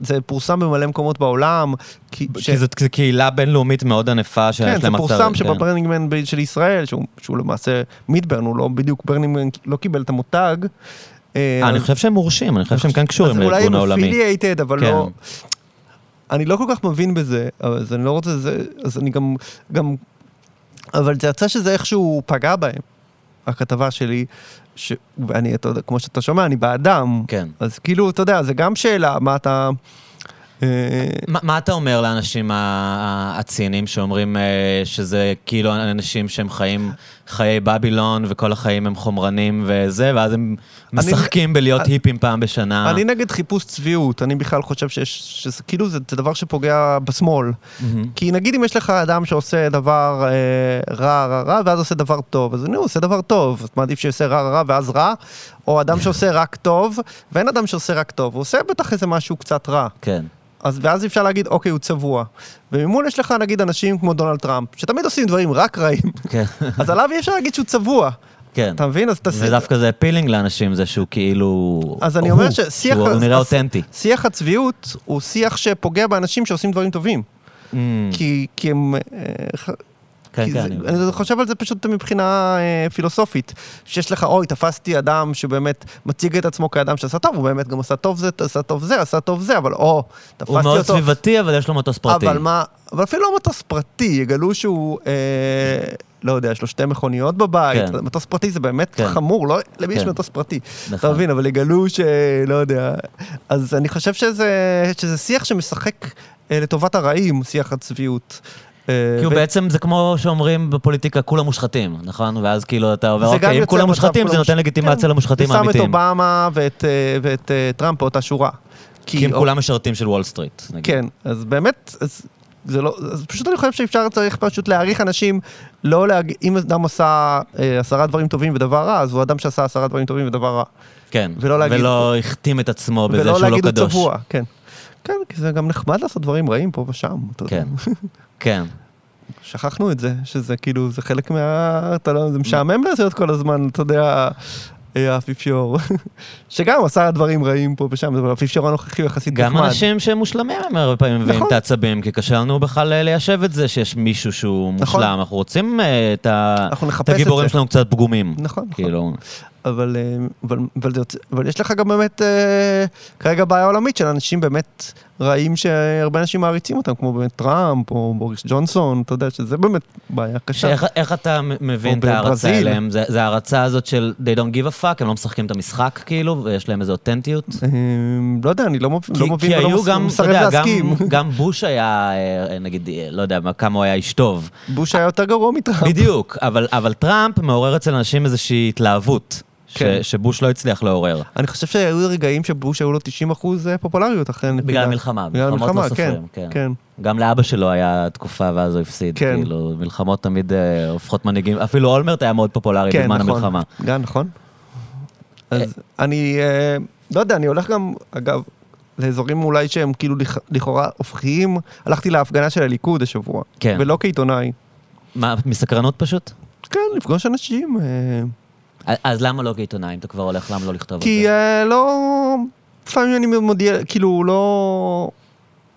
זה פורסם במלא מקומות בעולם. כי, ש- כי זאת קהילה בינלאומית מאוד ענפה שיש כן, זה להם פורסם אתרים, כן. שבברנינגמן ב- של ישראל, שהוא, שהוא למעשה מידברן, הוא לא בדיוק, ברנינגמן לא קיבל את המותג. אה, אני חושב שהם מורשים, אני חושב שהם כן קשורים לארגון אולי הם העולמי. affiliated, אבל כן. לא... אני לא כל כך מבין בזה, אז אני לא רוצה, זה, אז אני גם, גם אבל זה יצא שזה איכשהו פגע בהם, הכתבה שלי, ש... ואני, אתה יודע, כמו שאתה שומע, אני באדם. כן. אז כאילו, אתה יודע, זה גם שאלה, מה אתה... אה, מה, אתה אומר לאנשים הציניים שאומרים אה, שזה כאילו אנשים שהם חיים חיי בבילון וכל החיים הם חומרנים וזה, ואז הם משחקים בלהיות אני- היפים פעם בשנה? אני נגד חיפוש צביעות, אני בכלל חושב שיש, שזה כאילו זה, זה דבר שפוגע בשמאל. מהמם. כי נגיד אם יש לך אדם שעושה דבר אה, רע, רע, רע, ואז עושה דבר טוב, אז הוא עושה דבר טוב, אז מעדיף שיעשה רע, רע, רע, ואז רע, או אדם שעושה רק טוב, ואין אדם שעושה רק טוב, הוא עושה בטח איזה משהו קצת רע. כן. אז ואז אפשר להגיד, אוקיי, הוא צבוע. וממול יש לך נגיד אנשים כמו דונלד טראמפ, שתמיד עושים דברים רק רעים, כן, אז עליו אי אפשר להגיד שהוא צבוע. כן. אתה מבין? אז תעשי... ודווקא זה אפילינג לאנשים, זה שהוא כאילו... אז אני הוא, אומר ששיח... שהוא ה- נראה אותנטי. שיח הצביעות הוא שיח שפוגע באנשים שעושים דברים טובים. Mm, כי, כי הם... כן, כן. זה, אני- אני חושב על זה פשוט מבחינה אה, פילוסופית, שיש לך, אוי, תפסתי אדם שבאמת מציג את עצמו כאדם שעשה טוב, הוא באמת גם עשה טוב זה, עשה טוב זה, עשה טוב זה, אבל או, תפסתי הוא אותו. מאוד סביבתי, אבל יש לו מטוס פרטי. אבל מה, אבל אפילו לא מטוס פרטי, יגלו שהוא, אה, לא יודע, יש לו שתי מכוניות בבית, כן. מטוס פרטי זה באמת כן. חמור, לא, למי יש כן. מטוס פרטי? נכון. אתה מבין, אבל יגלו שלא יודע. אז אני חושב שזה, שזה שיח שמשחק אה, לטובת הרעים, שיח הצביעות. אה, כי הוא בעצם, זה כמו שאומרים בפוליטיקה, כולם מושחתים, נכון? ואז כאילו אתה אומר, זה אוקיי, אם כולם מושחתים, זה נותן לגיטימציה כן. למושחתים ושם את האמיתיים. אובמה ואת, אה, אה, טראמפ באותה שורה. כי הם כולם משרתים של וול סטריט, נגיד. כן, אז באמת, זה לא, אז פשוט אני חושב שאפשר, צריך פשוט להעריך אנשים, לא להגיד, אם אדם עשה אה, עשרה דברים טובים ודבר רע, אז הוא אדם שעשה עשרה דברים טובים ודבר רע. כן. ולא להגיד- ולא החתים את עצמו בזה ולא שהוא לא להגיד הוא קדוש. צבוע, כן. כן, כי זה גם נחמד לעשות דברים רעים פה ושם, אתה יודע. כן. כן. שכחנו את זה, שזה כאילו, זה חלק מה... אתה לא, זה משעמם לעשות כל הזמן, אתה יודע, האפיפיור. שגם עשה דברים רעים פה ושם, אבל האפיפיור הנוכחי הוא יחסית גם נחמד. אנשים שהם מושלמים הם הרבה פעמים מביאים נכון. את העצבים, כי קשה לנו בכלל אה, ליישב את זה שיש מישהו שהוא נכון. מושלם. אנחנו רוצים אה, את הגיבורים. שלנו קצת פגומים. נכון, נכון. אבל, אה, אבל, אבל, יוצא- אבל יש לך גם באמת אה, כרגע בעיה עולמית של אנשים באמת רעים שהרבה אנשים מעריצים אותם, כמו באמת טראמפ או בוריס ג'ונסון, אתה יודע שזה באמת בעיה קשה. שאיך- איך אתה מבין את ההערצה. אליהם? זה זה ההערצה הזאת של they don't give a fuck, הם לא משחקים את המשחק כאילו, ויש להם איזו אותנטיות? אה, לא יודע, אני לא מבין, כי, לא מבין כי ולא היו גם, מסרב יודע, גם, להסכים. [LAUGHS] גם בוש היה, נגיד, לא יודע, מה- כמה הוא היה איש טוב. בוש היה יותר גרוע מטראמפ. בדיוק, אבל, אבל טראמפ מעורר אצל אנשים איזושהי התלהבות, ש, כן. שבוש לא הצליח לעורר. אני חושב שהיו רגעים שבוש היו לו 90 אחוז פופולריות אחרי הנפילה. בגלל המלחמה, בגלל מלחמות המלחמה, לא כן, סופרים, כן. כן. גם לאבא שלו היה תקופה ואז הוא הפסיד, כן. כאילו, מלחמות תמיד אה, הופכות מנהיגים, אפילו אולמרט היה מאוד פופולרי כן, בזמן נכון. המלחמה. גם נכון. אז אני, אה, לא יודע, אני הולך גם, אגב, לאזורים אולי שהם כאילו לכ- לכאורה הופכיים. הלכתי להפגנה של הליכוד השבוע, כן. ולא כעיתונאי. מה, מסקרנות פשוט? כן, לפגוש אנשים. אה, אז למה לא כעיתונאי, אם אתה כבר הולך, למה לא לכתוב כי זה? אה, לא... לפעמים אני מודיע, כאילו, לא...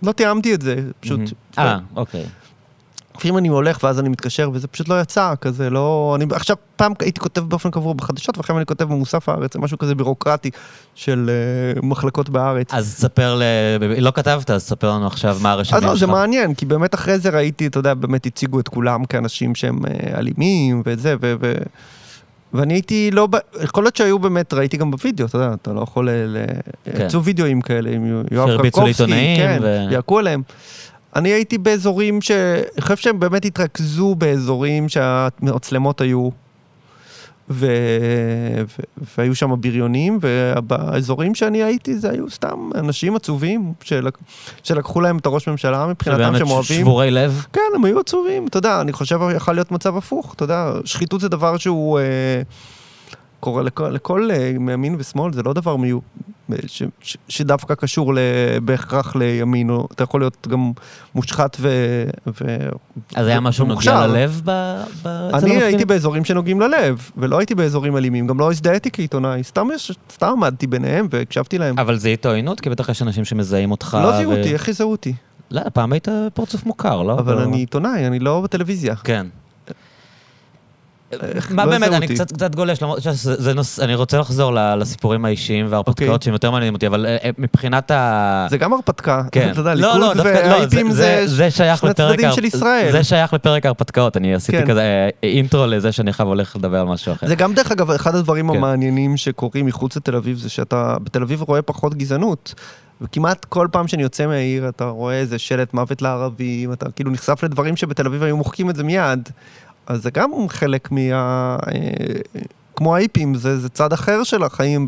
לא תיאמתי את זה, פשוט. אה, אוקיי. לפעמים אני הולך ואז אני מתקשר וזה פשוט לא יצא, כזה לא... אני עכשיו פעם הייתי כותב באופן קבוע בחדשות ועכשיו אני כותב במוסף הארץ, משהו כזה בירוקרטי של uh, מחלקות בארץ. אז תספר, ל... לא כתבת, אז תספר לנו עכשיו מה הרשמים אז שלך. לא, זה מעניין, כי באמת אחרי זה ראיתי, אתה יודע, באמת הציגו את כולם כאנשים שהם אה, אלימים וזה, ו... ו... ואני הייתי לא. יכול להיות שהיו באמת, ראיתי גם בווידאו, אתה יודע, אתה לא יכול, ל... כן. יצאו וידאוים כאלה עם יואב קרקובסקי, כן, ו- ירקו עליהם. אני הייתי באזורים ש... אני חושב שהם באמת התרכזו באזורים שהמצלמות היו, ו... ו... והיו שם בריונים, ובאזורים שאני הייתי זה היו סתם אנשים עצובים, שלק... שלקחו להם את הראש ממשלה מבחינתם שהם אוהבים. שבורי לב. כן, הם היו עצובים, אתה יודע, אני חושב יכול להיות מצב הפוך, אתה יודע, שחיתות זה דבר שהוא אה, קורה לכל, לכל אה, מימין ושמאל, זה לא דבר מיו, ש, ש, שדווקא קשור ל, בהכרח לימין, או אתה יכול להיות גם מושחת ו... ו אז היה משהו נוגע. ללב ב... ב... אני המפגינים? הייתי באזורים שנוגעים ללב, ולא הייתי באזורים אלימים, גם לא הזדהיתי כעיתונאי, סתם, סתם עמדתי ביניהם והקשבתי להם. אבל זה איתו עוינות? כי בטח יש אנשים שמזהים אותך. לא זיהו ו- אותי, איך יזהו אותי? לא, פעם היית פרצוף מוכר, לא? אבל לא- אני עיתונאי, אני לא בטלוויזיה. כן. מה לא באמת, אני. קצת קצת גולש, למרות שזה זה נוס... אני רוצה לחזור לסיפורים האישיים וההרפתקאות אוקיי. שהם יותר מעניינים אותי, אבל אה, אה, מבחינת ה... זה גם הרפתקה. כן. אתה יודע, לא, לא, ליכוד לא, והאייפים זה- שני. צדדים של ישראל. זה שייך לפרק ההרפתקאות, אני עשיתי כן. כזה אה, אינטרו לזה שאני עכשיו הולך לדבר על משהו אחר. זה גם דרך אגב, אחד הדברים כן. המעניינים שקורים מחוץ לתל אביב, זה שאתה בתל אביב רואה פחות גזענות. וכמעט כל פעם שאני יוצא מהעיר, אתה רואה איזה שלט מוות לערבים, אתה כאילו נחשף לדברים שבתל אביב היו מוחקים את זה מיד. אז זה גם חלק מה... אה, כמו האיפים, זה, זה צד אחר של החיים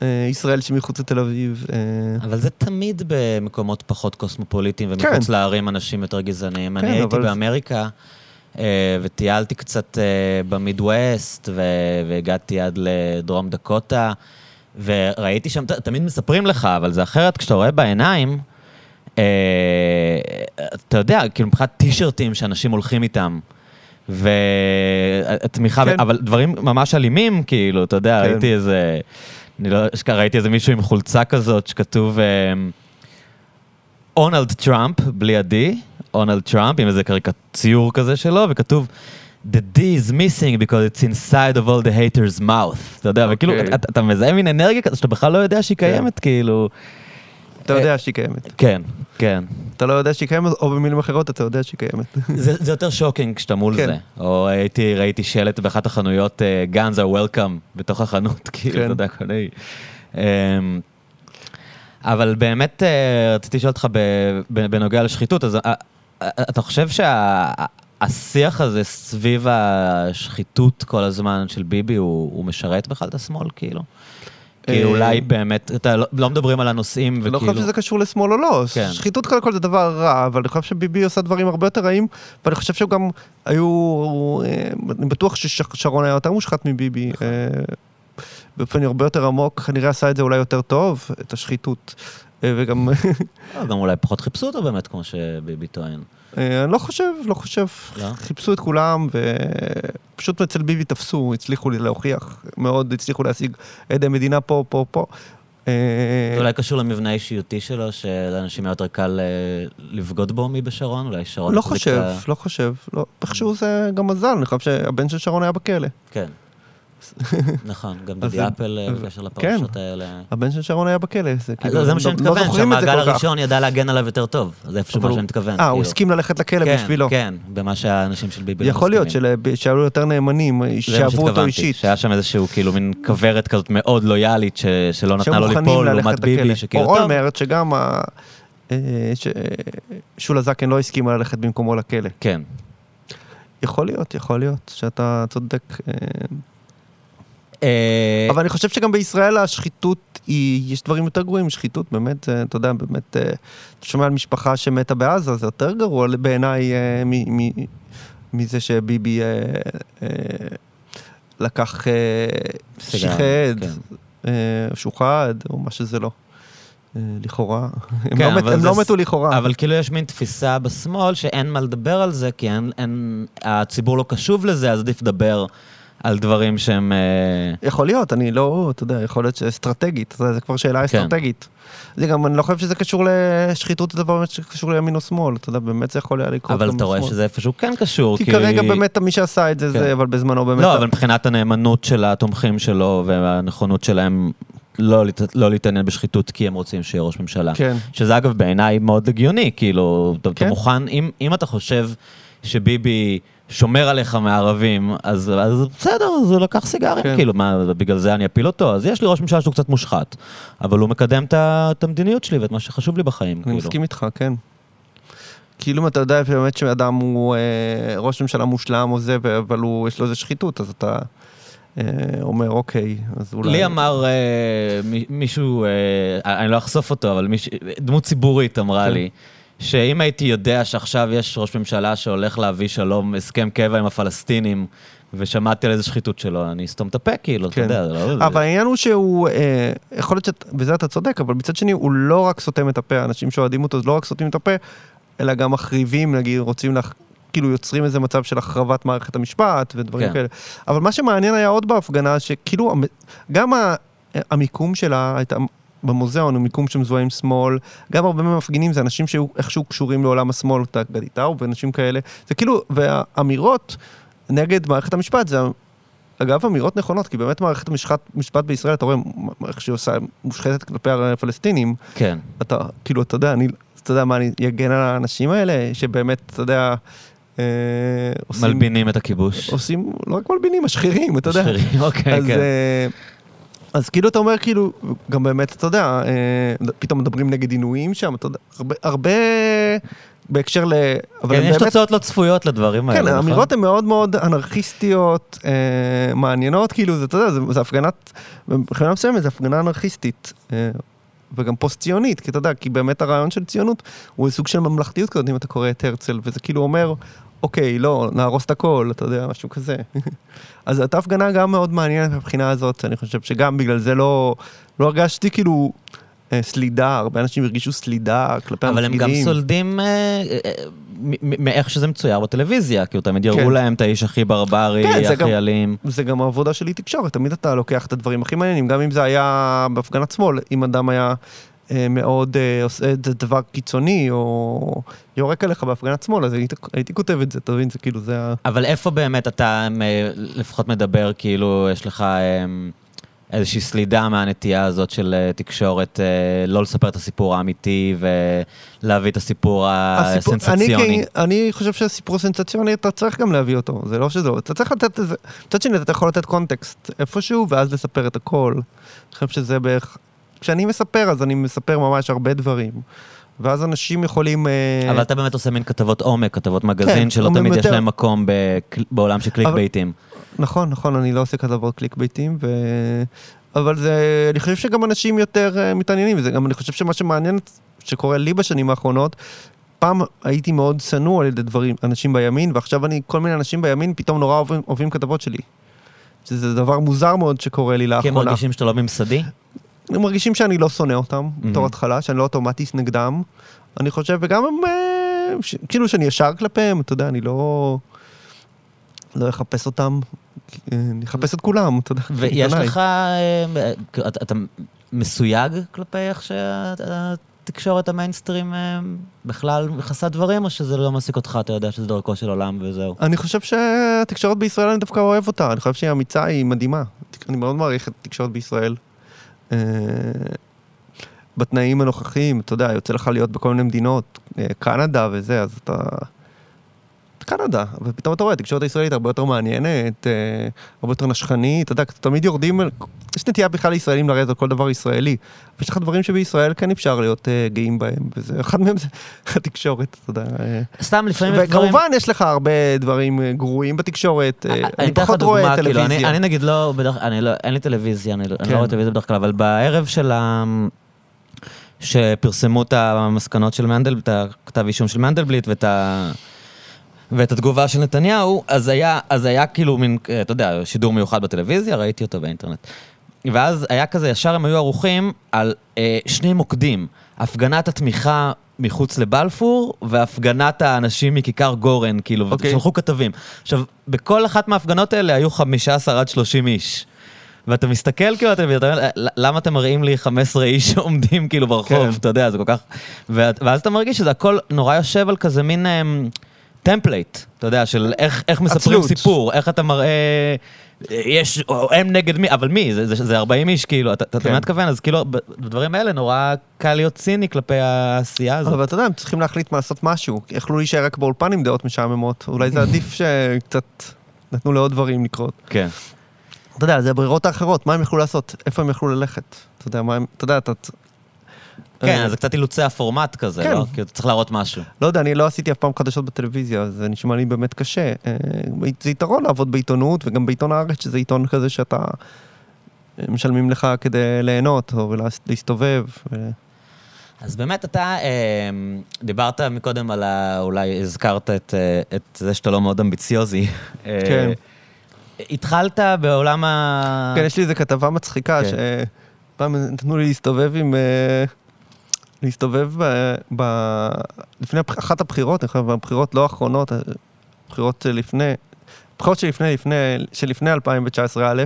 בישראל שמחוץ לתל אביב. אה, אבל זה תמיד במקומות פחות קוסמופוליטיים כן. ומחוץ לערים אנשים יותר גזעניים. אני כן, הייתי אבל- באמריקה אה, וטיילתי קצת אה, במידווסט והגעתי עד לדרום דקוטה, וראיתי שם, תמיד מספרים לך, אבל זה אחרת כשאתה רואה בעיניים, אה, אתה יודע, כאילו מבחינת טישרטים שאנשים הולכים איתם. ותמיכה, כן. אבל דברים ממש אלימים, כאילו, אתה יודע, כן. ראיתי איזה, אני לא אשכח, ראיתי איזה מישהו עם חולצה כזאת שכתוב onald Trump, בלי ה-D, onald Trump, עם איזה ציור כזה שלו, וכתוב The D is missing because it's inside of all the haters mouth, אתה יודע, וכאילו, אוקיי. אתה, אתה מזהה מין אנרגיה כזאת שאתה בכלל לא יודע שהיא קיימת, כאילו, אתה יודע שהיא קיימת. כן, כן. אתה לא יודע שהיא קיימת, או במילים אחרות, אתה יודע שהיא קיימת. [LAUGHS] זה, יותר shocking כשאתה מול כן. זה. או הייתי, ראיתי שלט באחת החנויות, uh, Guns are welcome, בתוך החנות, [LAUGHS] כאילו, כן. אתה יודע, כל מיני. Um, אבל באמת uh, רציתי לשאול אותך בנוגע לשחיתות, אז אתה חושב שהשיח הזה סביב השחיתות כל הזמן של ביבי, הוא משרת בכלל את השמאל, כאילו? כי אה, אולי באמת, אתה לא, לא מדברים על הנושאים, אני לא וכאילו... חושב שזה קשור לשמאל או לא. כן. שחיתות קודם כל זה דבר רע, אבל אני חושב שביבי עושה דברים הרבה יותר רעים, ואני חושב שהם גם היו... אה, אני בטוח ששרון היה יותר מושחת מביבי. אה, באופן הרבה יותר עמוק, כנראה עשה את זה אולי יותר טוב, את השחיתות. אה, וגם, גם אולי פחות חיפשו אותו באמת, כמו שביבי טוען. אה, אני לא חושב, לא חושב. לא? חיפשו את כולם, ופשוט אצל ביבי תפסו, הצליחו לי להוכיח, מאוד הצליחו להשיג עדי מדינה פה, פה, פה. אה, זה אולי קשור למבנה האישיותי שלו, שלאנשים היה יותר קל אה, לבגוד בו מבשרון? אולי שרון... לא החזיק חושב, לא חושב. לא, איכשהו זה גם מזל, אני חושב שהבן של שרון היה בכלא. כן. נכון, גם דודי אפל אה, בקשר לפרשות האלה. הבן של שרון היה בכלא, זה כאילו, לא, זה מה שאני לא- לא מתכוון, שהמעגל. הראשון ידע להגן עליו יותר טוב. זה איפשהו אבל מה הוא- שאני מתכוון. אה, הוא כאילו. הסכים ללכת לכלא כן, בשבילו. כן, במה שהאנשים של ביבי לא יכול להיות שהיו יותר נאמנים, שאהבו אותו אישית. שהיה שם איזשהו כאילו מין כוורת כזאת מאוד לויאלית, שלא נתנה לו ליפול לעומת. ביבי, שכאילו או טוב. אולמרט, שגם ה- אה, שולה זקן לא הסכימה ללכת במקומו לכלא. כן. יכול להיות, יכול להיות שאתה צודק. אה, אבל אני חושב שגם בישראל השחיתות היא, יש דברים יותר גרועים, שחיתות באמת, אה, אתה יודע, באמת, אה, אתה שומע על משפחה שמתה בעזה, זה יותר גרוע בעיניי מזה שביבי לקח שיחד, כן. שוחד, או מה שזה לא. לכאורה. הם כן, לא מת- הם זה לא מתו לכאורה. אבל כאילו יש מין תפיסה בשמאל שאין מה לדבר על זה, כי אין, אין, הציבור לא קשוב לזה, אז עדיף לדבר על דברים שהם... אה, יכול להיות, אני לא, אתה יודע, יכול להיות שאסטרטגית, זה כבר שאלה כן. אסטרטגית. זה גם, אני לא חושב שזה קשור לשחיתות, זה דבר שקשור לימין או שמאל, אתה יודע, באמת זה יכול היה לקרות אבל אתה רואה. שזה איפשהו כן קשור, כי כרגע באמת מי שעשה את זה, כן. זה, אבל בזמנו באמת... לא, אבל מבחינת הנאמנות של התומכים שלו והנכונות שלהם לא, לא להתעניין בשחיתות כי הם רוצים שיהיה ראש ממשלה. כן. שזה אגב בעיניי מאוד הגיוני, כאילו, אתה, אתה כן. מוכן, אם, אם אתה חושב שביבי שומר עליך מערבים, אז, אז בסדר, אז הוא לקח סיגרים, כן. כאילו, מה, בגלל זה אני אפיל אותו? אז יש לי ראש ממשלה שהוא קצת מושחת, אבל הוא מקדם את המדיניות שלי ואת מה שחשוב לי בחיים, אני כאילו. מסכים איתך, כן. כאילו אתה יודע באמת שאדם הוא אה, ראש ממשלה מושלם או זה, אבל הוא, יש לו איזה שחיתות, אז אתה אה, אומר, אוקיי, אז אולי... לי אמר אה, מי- מישהו, אה, אני לא אחשוף אותו, אבל מיש, דמות ציבורית אמרה כן. לי, שאם הייתי יודע שעכשיו יש ראש ממשלה שהולך להביא שלום, הסכם קבע עם הפלסטינים, ושמעתי על איזה שחיתות שלו, אני אסתום את הפה, כאילו, אתה כן. יודע, זה לא... אבל העניין הוא שהוא, אה, יכול להיות שבזה אתה צודק, אבל מצד שני הוא לא רק סותם את הפה, האנשים שאוהדים אותו לא רק סותמים את הפה, אלא גם מחריבים, נגיד, רוצים לך, כאילו יוצרים איזה מצב של החרבת מערכת המשפט ודברים כן. כאלה. אבל מה שמעניין היה עוד בהפגנה, שכאילו, גם ה- המיקום שלה הייתה... במוזיאון הוא מיקום שמזוהה עם שמאל, גם הרבה מהמפגינים זה אנשים שהיו איכשהו קשורים לעולם השמאל, אתה גדי טאו ואנשים כאלה, זה כאילו, והאמירות נגד מערכת המשפט זה, אגב, אמירות נכונות, כי באמת מערכת המשפט, משפט בישראל, אתה רואה איך שהיא עושה, מושחתת כלפי הפלסטינים, כן. אתה, כאילו, אתה יודע, אני, אתה יודע מה, אני אגן על האנשים האלה, שבאמת, אתה יודע, אה, עושים... מלבינים את הכיבוש. עושים, לא רק מלבינים, משחירים, אתה יודע. משחירים, אוקיי, אז, כן. אה, אז כאילו אתה אומר, כאילו, גם באמת, אתה יודע, אה, פתאום מדברים נגד עינויים שם, אתה יודע, הרבה, הרבה בהקשר ל... אבל כן, יש באמת, תוצאות לא צפויות לדברים האלה, כן, נכון? האמירות הן מאוד מאוד אנרכיסטיות, אה, מעניינות, כאילו, זה, אתה יודע, זה, זה הפגנת, מבחינה מסוימת זה הפגנה אנרכיסטית. אה, וגם פוסט-ציונית, כי אתה יודע, כי באמת הרעיון של ציונות הוא סוג של ממלכתיות כזאת, אם אתה קורא את הרצל, וזה כאילו אומר, אוקיי, לא, נהרוס את הכל, אתה יודע, משהו כזה. [LAUGHS] אז הייתה הפגנה גם מאוד מעניינת מבחינה הזאת, אני חושב שגם בגלל זה לא, לא הרגשתי כאילו אה, סלידה, הרבה אנשים הרגישו סלידה כלפי אבל הם המפגינים. גם סולדים אה, אה, מ- מאיך שזה מצויר בטלוויזיה, כאילו תמיד יראו כן. להם את האיש הכי ברברי, כן, הכי גם- אלים. זה גם העבודה שלי תקשורת, תמיד אתה לוקח את הדברים הכי מעניינים, גם אם זה היה בהפגנת שמאל, אם אדם היה אה, מאוד אה, עושה את זה דבר קיצוני, או יורק עליך בהפגנת שמאל, אז הייתי, הייתי כותב את זה, אתה מבין? זה כאילו, זה ה... אבל איפה באמת אתה אה, לפחות מדבר, כאילו, יש לך אה, איזושהי סלידה מהנטייה הזאת של אה, תקשורת, אה, לא לספר את הסיפור האמיתי ולהביא את הסיפור הסיפור- הסנסציוני. אני, אני חושב שהסיפור סנסציוני, אתה צריך גם להביא אותו, זה לא שזה, אתה צריך לתת איזה, מצד שני אתה יכול לתת קונטקסט איפשהו, ואז לספר את הכל. אני חושב שזה בערך, כשאני מספר, אז אני מספר ממש הרבה דברים. ואז אנשים יכולים... אה, אבל אתה באמת עושה מין כתבות עומק, כתבות מגזין, כן, שלא תמיד יש להם מקום בעולם של קליק אבל- בייטים. נכון, נכון, אני לא עושה כתבות קליק בייטים, ו... אבל זה, אני חושב שגם אנשים יותר uh, מתעניינים בזה, גם אני חושב שמה שמעניין שקורה לי בשנים האחרונות, פעם הייתי מאוד שנוא על ידי דברים, אנשים בימין, ועכשיו אני, כל מיני אנשים בימין פתאום נורא אוהבים, אוהבים כתבות שלי. שזה דבר מוזר מאוד שקורה לי כי הם לאחרונה. מרגישים שאתה לא ממסדי? הם מרגישים שאני לא שונא אותם, Mhm. בתור התחלה, שאני לא אוטומטית נגדם. אני חושב, וגם הם, אה, ש... כאילו שאני ישר כלפיהם, אתה יודע, אני לא... לא אחפש אותם, אה, אני אחפש את כולם, אתה יודע. ויש. לך, אה, אתה אתה מסויג כלפי איך שהתקשורת המיינסטרים בכלל מכסה דברים, או שזה לא מעסיק אותך, אתה יודע שזה דרכו של עולם וזהו? אני חושב שהתקשורת בישראל, אני דווקא אוהב אותה, אני חושב שהיא אמיצה, היא מדהימה. אני מאוד מעריך את התקשורת בישראל. אה, בתנאים הנוכחיים, אתה יודע, יוצא לך להיות בכל מיני מדינות, אה, קנדה וזה, אז אתה... קנדה, ופתאום אתה רואה, התקשורת הישראלית הרבה יותר מעניינת, אה, הרבה יותר נשכנית, אתה יודע, תמיד יורדים, יש נטייה בכלל לישראלים לרדת על כל דבר ישראלי. ויש לך דברים שבישראל כן אפשר להיות אה, גאים בהם, וזה, אחד מהם זה [LAUGHS] התקשורת, אתה יודע. אה. סתם לפעמים יש דברים... וכמובן יש לך הרבה דברים גרועים בתקשורת, אני פחות רואה כאילו, טלוויזיה. אני נגיד לא, לא, אין לי טלוויזיה, אני לא אני כן. לא רואה טלוויזיה בדרך כלל, אבל בערב של ה... שפרסמו את המסקנות של מנדלבליט, את הכתב אישום של מנדלבליט ואת ה... ואת התגובה של נתניהו, אז היה, אז היה כאילו מין, אתה יודע, שידור מיוחד בטלוויזיה, ראיתי אותו באינטרנט. ואז היה כזה, ישר הם היו ערוכים על אה, שני מוקדים, הפגנת התמיכה מחוץ לבלפור, והפגנת האנשים מכיכר גורן, כאילו, אוקיי. ושלחו כתבים. עכשיו, בכל אחת מההפגנות האלה היו 15 עד 30 איש. ואתה מסתכל כאילו, אתה אומר, "ל- למה אתם מראים לי 15 איש שעומדים כאילו ברחוב, כן. אתה יודע, זה כל כך... ואז אתה מרגיש שזה הכל נורא יושב על כזה מין אמ, template, אתה יודע, של איך, איך מספרים עצלות. סיפור, איך אתה מראה... יש, או הם נגד מי, אבל מי? זה, זה, זה 40 איש, כאילו, אתה, אתה כן. באמת מתכוון, אז כאילו, בדברים האלה נורא קל להיות ציני כלפי העשייה הזאת. אבל אתה יודע, הם צריכים להחליט מה לעשות משהו. יכלו להישאר רק באולפן עם דעות משעממות. אולי זה עדיף [LAUGHS] שקצת נתנו לעוד דברים לקרות. כן. אתה יודע, זה הברירות האחרות, מה הם יכלו לעשות? איפה הם יכלו ללכת? אתה יודע, מה הם... אתה יודע, אתה... כן, אה, אז זה קצת אילוצי הפורמט כזה, כן. לא? כאילו, אתה צריך להראות משהו. לא יודע, אני לא עשיתי אף פעם חדשות בטלוויזיה, אז זה נשמע לי באמת קשה. אה, זה יתרון לעבוד בעיתונות, וגם בעיתון הארץ, שזה עיתון כזה שאתה... אה, משלמים לך כדי ליהנות, או להסתובב. ו- אז באמת אתה אה, דיברת מקודם על ה... אולי הזכרת את, אה, את זה שאתה לא מאוד אמביציוזי. אה, כן. התחלת בעולם ה... כן, יש לי איזה כתבה מצחיקה, כן. שפעם נתנו לי להסתובב עם... אה, להסתובב ב... ב... לפני אחת הבחירות, אני חושב, הבחירות לא האחרונות, הבחירות שלפני, הבחירות שלפני, לפני, שלפני 2019 א'.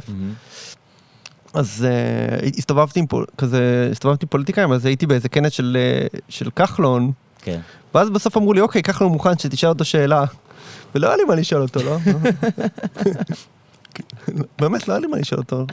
אז uh, הסתובבתי עם פול, כזה, הסתובבתי עם פוליטיקאים, אז הייתי באיזה כנס של, אה, של כחלון, כן. ואז בסוף אמרו לי, אוקיי, כחלון מוכן שתשאל אותו שאלה. ולא היה לי מה לשאול אותו, לא? [LAUGHS] [LAUGHS] באמת, לא היה לי מה לשאול אותו.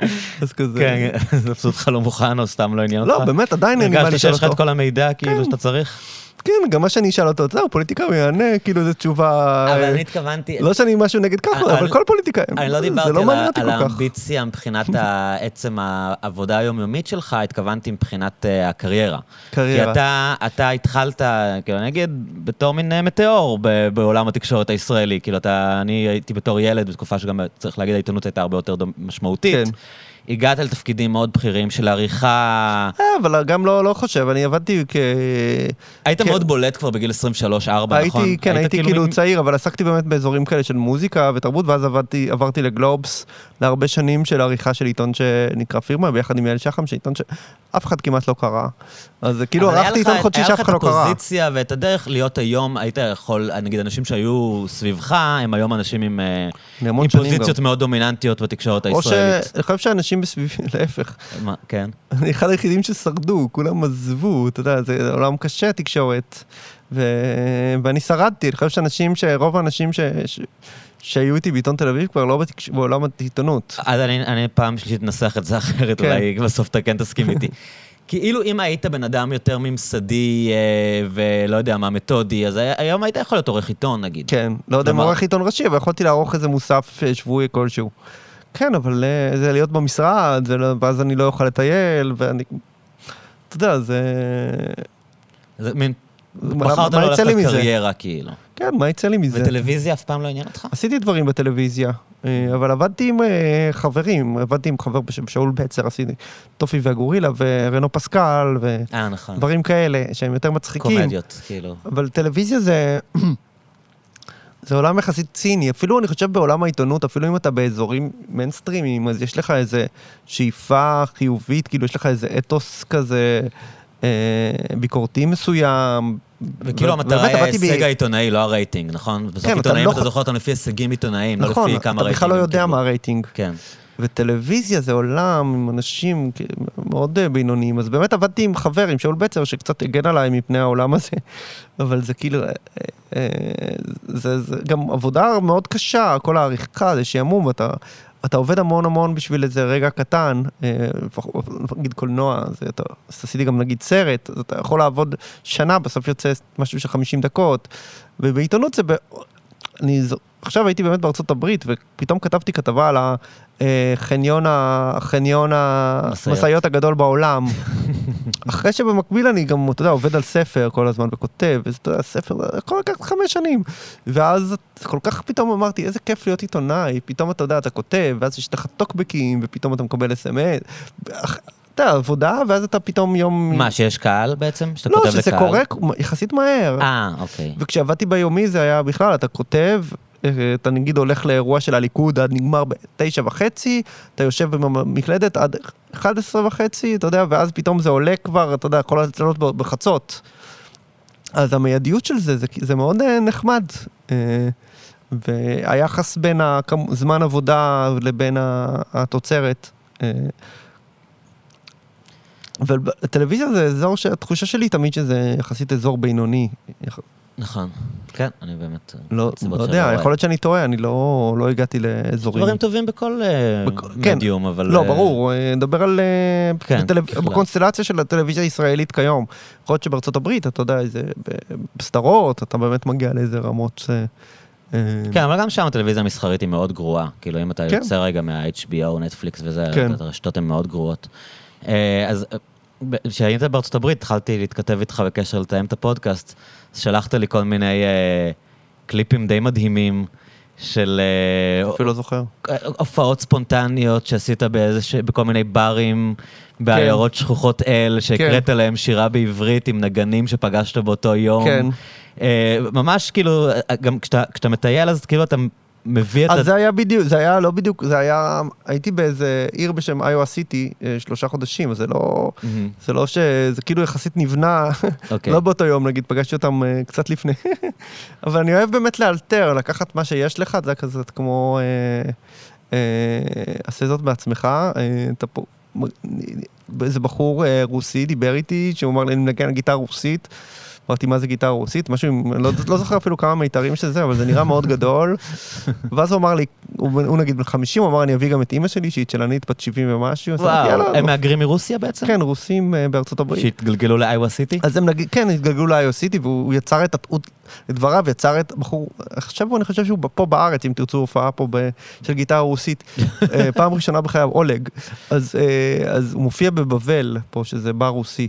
[LAUGHS] אז כזה... כן, [LAUGHS] זה פשוט לך לא מוכן או סתם לא עניין אותך? לא, באמת, עדיין אין לי מה הרגשת לשאול שיש לך את אותו. כל המידע כאילו כן. שאתה צריך? כן, גם מה שאני אשאל אותו, זהו, פוליטיקאי הוא יענה, כאילו, זו תשובה... אבל אה, אני התכוונתי... לא שאני משהו נגד אני- אבל כל פוליטיקאי, אני לא זה דיברתי לא על. האמביציה מבחינת [LAUGHS] עצם העבודה היומיומית שלך, התכוונתי מבחינת אה, הקריירה. כי קריירה. אתה, אתה התחלת, כאילו, אני אגיד, בתור מין אה, מטאור בעולם התקשורת הישראלי. כאילו, אתה, אני הייתי בתור ילד, בתקופה שגם, צריך להגיד, העיתונות הייתה הרבה יותר משמעותית. כן. הגעת לתפקידים מאוד בכירים של עריכה, אה, אבל גם לא לא חושב, אני עבדתי כ... היית. מאוד בולט כבר בגיל 23-4, נכון? כן, היית הייתי כאילו מין- צעיר, אבל עסקתי באמת באזורים כאלה של מוזיקה ותרבות, ואז עבדתי, עברתי לגלובס להרבה שנים של עריכה של עיתון שנקרא פירמה, ביחד עם יעל שחם, שעיתון שאף אחד כמעט לא קרא. אז כאילו ערכתי עיתון חודשי שאף אחד לא היה לך את קרא. הפוזיציה ואת הדרך להיות היום, היית יכול, נגיד, אנשים שהיו סביבך, הם היום אנשים עם, אה, עם שנים גם. פוזיציות מאוד דומיננטיות בתקשורת או הישראלית. שאני חושב שאנשים מסביבי, [LAUGHS] להפך, מה, כן. אני אחד היחידים ששרדו, כולם עזבו, אתה יודע, זה עולם קשה תקשורת, ו... ואני שרדתי, אני חושב שאנשים, שרוב האנשים ש... ש... שהיו איתי בעיתון תל אביב כבר לא בתקש... בעולם העיתונות. אז אני, אני פעם שלישית אנסח את זה אחרת, כן. אולי בסוף אתה כן תסכים איתי. [LAUGHS] כאילו אם היית בן אדם יותר ממסדי אה, ולא יודע מה, מתודי, אז היום היית יכול להיות עורך עיתון נגיד. כן, לא יודע אם עורך עיתון ראשי, אבל יכולתי לערוך איזה מוסף אה, שבועי כלשהו. כן, אבל אה, זה להיות במשרד, זה לא... ואז אני לא אוכל לטייל, ואני... אתה יודע, זה... זה מין, בחרת לא ללכת? לקריירה כאילו. כן, מה יצא לי מזה? וטלוויזיה אף פעם לא עניין אותך? עשיתי דברים בטלוויזיה, אה, אבל עבדתי עם אה, חברים, עבדתי עם חבר בשם שאול בצר, עשיתי טופי והגורילה ורנו פסקל אה, נכון. ודברים כאלה שהם יותר מצחיקים. קומדיות, כאילו. אבל טלוויזיה זה... זה עולם יחסית ציני, אפילו אני חושב בעולם העיתונות, אפילו אם אתה באזורים מיינסטרימיים, אז יש לך איזה שאיפה חיובית, כאילו יש לך איזה אתוס כזה אה, ביקורתי מסוים. וכאילו המטרה היא ההישג העיתונאי, לא הרייטינג, נכון? בסוף כן, אתה עיתונאים לא אתה זוכר אותם לפי הישגים עיתונאיים, לא נכון, לפי כמה אתה רייטינג. בכלל לא יודע קיבלו. מה הרייטינג. כן. וטלוויזיה זה עולם עם אנשים מאוד אה, בינוניים, אז באמת עבדתי עם חבר, עם שאול בצר, שקצת הגן עליי מפני העולם הזה, [LAUGHS] אבל זה כאילו, אה, אה, זה, זה גם עבודה מאוד קשה, כל העריכה, זה שעמום, אתה, אתה עובד המון המון בשביל איזה רגע קטן, אה, נגיד קולנוע, זה, אתה, אז עשיתי גם נגיד סרט, אז אתה יכול לעבוד שנה, בסוף יוצא משהו של 50 דקות, ובעיתונות זה, ב... אני עכשיו הייתי באמת בארצות הברית, ופתאום כתבתי כתבה על החניון, החניון משאיות. המשאיות הגדול בעולם. [LAUGHS] אחרי שבמקביל אני גם, אתה יודע, עובד על ספר כל הזמן וכותב, וזה, אתה יודע, ספר, זה יכול לקחת חמש שנים. ואז כל כך פתאום אמרתי, איזה כיף להיות עיתונאי, פתאום אתה יודע, אתה כותב, ואז יש לך טוקבקים, ופתאום אתה מקבל אס.אם.אס. אתה יודע, עבודה, ואז אתה פתאום יום... מה, שיש קהל בעצם? שאתה לא, כותב שזה לקהל? קורה יחסית מהר. אה, אוקיי. וכשעבדתי ביומי זה היה בכלל, אתה כותב, אה, אתה נגיד הולך לאירוע של הליכוד עד נגמר בתשע וחצי, אתה יושב במקלדת עד 11 וחצי, אתה יודע, ואז פתאום זה עולה כבר, אתה יודע, יכול לעלות בחצות. אז המיידיות של זה, זה, זה מאוד אה, נחמד. אה, והיחס בין זמן עבודה לבין התוצרת. אה, אבל בטלוויזיה זה אזור שהתחושה שלי תמיד שזה יחסית אזור בינוני. נכון. כן, אני באמת... לא, סיבות לא שאני יודע, רואה. יכול להיות שאני טועה, אני לא, לא הגעתי לאזורים. דברים טובים בכל אה, בכ- כן. מדיום, אבל... לא, אה, ברור, אה, נדבר על... אה, כן, בכלל. בקונסטלציה של הטלוויזיה הישראלית כיום. יכול להיות שבארצות הברית, אתה יודע. ב- בסדרות, אתה באמת מגיע לאיזה רמות... אה, אה, כן, אבל גם שם הטלוויזיה המסחרית היא מאוד גרועה. כאילו, אם אתה כן. יוצא רגע מה-HBO, נטפליקס וזה, כן. הרשתות הן מאוד גרועות. אה, אז אה, כשהיית בארצות הברית, התחלתי להתכתב איתך בקשר לתאם את הפודקאסט, שלחת לי כל מיני אה, קליפים די מדהימים של אה, אפילו לא זוכר. הופעות ספונטניות שעשית באיזה ש... בכל מיני ברים בעיירות שכוחות אל, שהקראת להם שירה בעברית עם נגנים שפגשת באותו יום. כן. אה, ממש כאילו, אה, גם כשאתה, כשאתה מטייל אז כאילו אתה מביא את אז. זה היה בדיוק, זה היה לא בדיוק, זה היה... הייתי באיזה עיר בשם איואה סיטי אה, שלושה חודשים, זה לא... זה לא ש... זה כאילו יחסית נבנה, אוקיי. לא באותו יום נגיד, פגשתי אותם אה, קצת לפני. [LAUGHS] אבל אני אוהב באמת לאלתר, לקחת מה שיש לך, זה כזה כמו... אה, עשה זאת בעצמך, אתה פה... איזה בחור רוסי דיבר איתי, שהוא אמר לי, אני מנגן על גיטרה רוסית, אמרתי, מה זה גיטרה רוסית? משהו, לא, לא זוכר אפילו כמה מיתרים של זה, אבל זה נראה מאוד גדול. [LAUGHS] ואז הוא אמר לי, הוא, הוא נגיד בן 50, הוא אמר, אני אביא גם את אימא שלי, שהיא צ'לנית בת 70 ומשהו. אז אמרתי, וואו, "יאללה, הם מהגרים מרוסיה בעצם? כן, רוסים אה, בארצות הברית. שהתגלגלו לאיווה סיטי? אז הם נגיד, כן, התגלגלו ל-IO סיטי, והוא יצר את, לדבריו, יצר את בחור, עכשיו אני חושב שהוא פה בארץ, אם תרצו הופעה פה ב, של גיטרה רוסית, אה, [LAUGHS] פעם ראשונה בחייו, אולג. אז, אה, אז הוא מופיע בבבל, פה, שזה בר רוסי,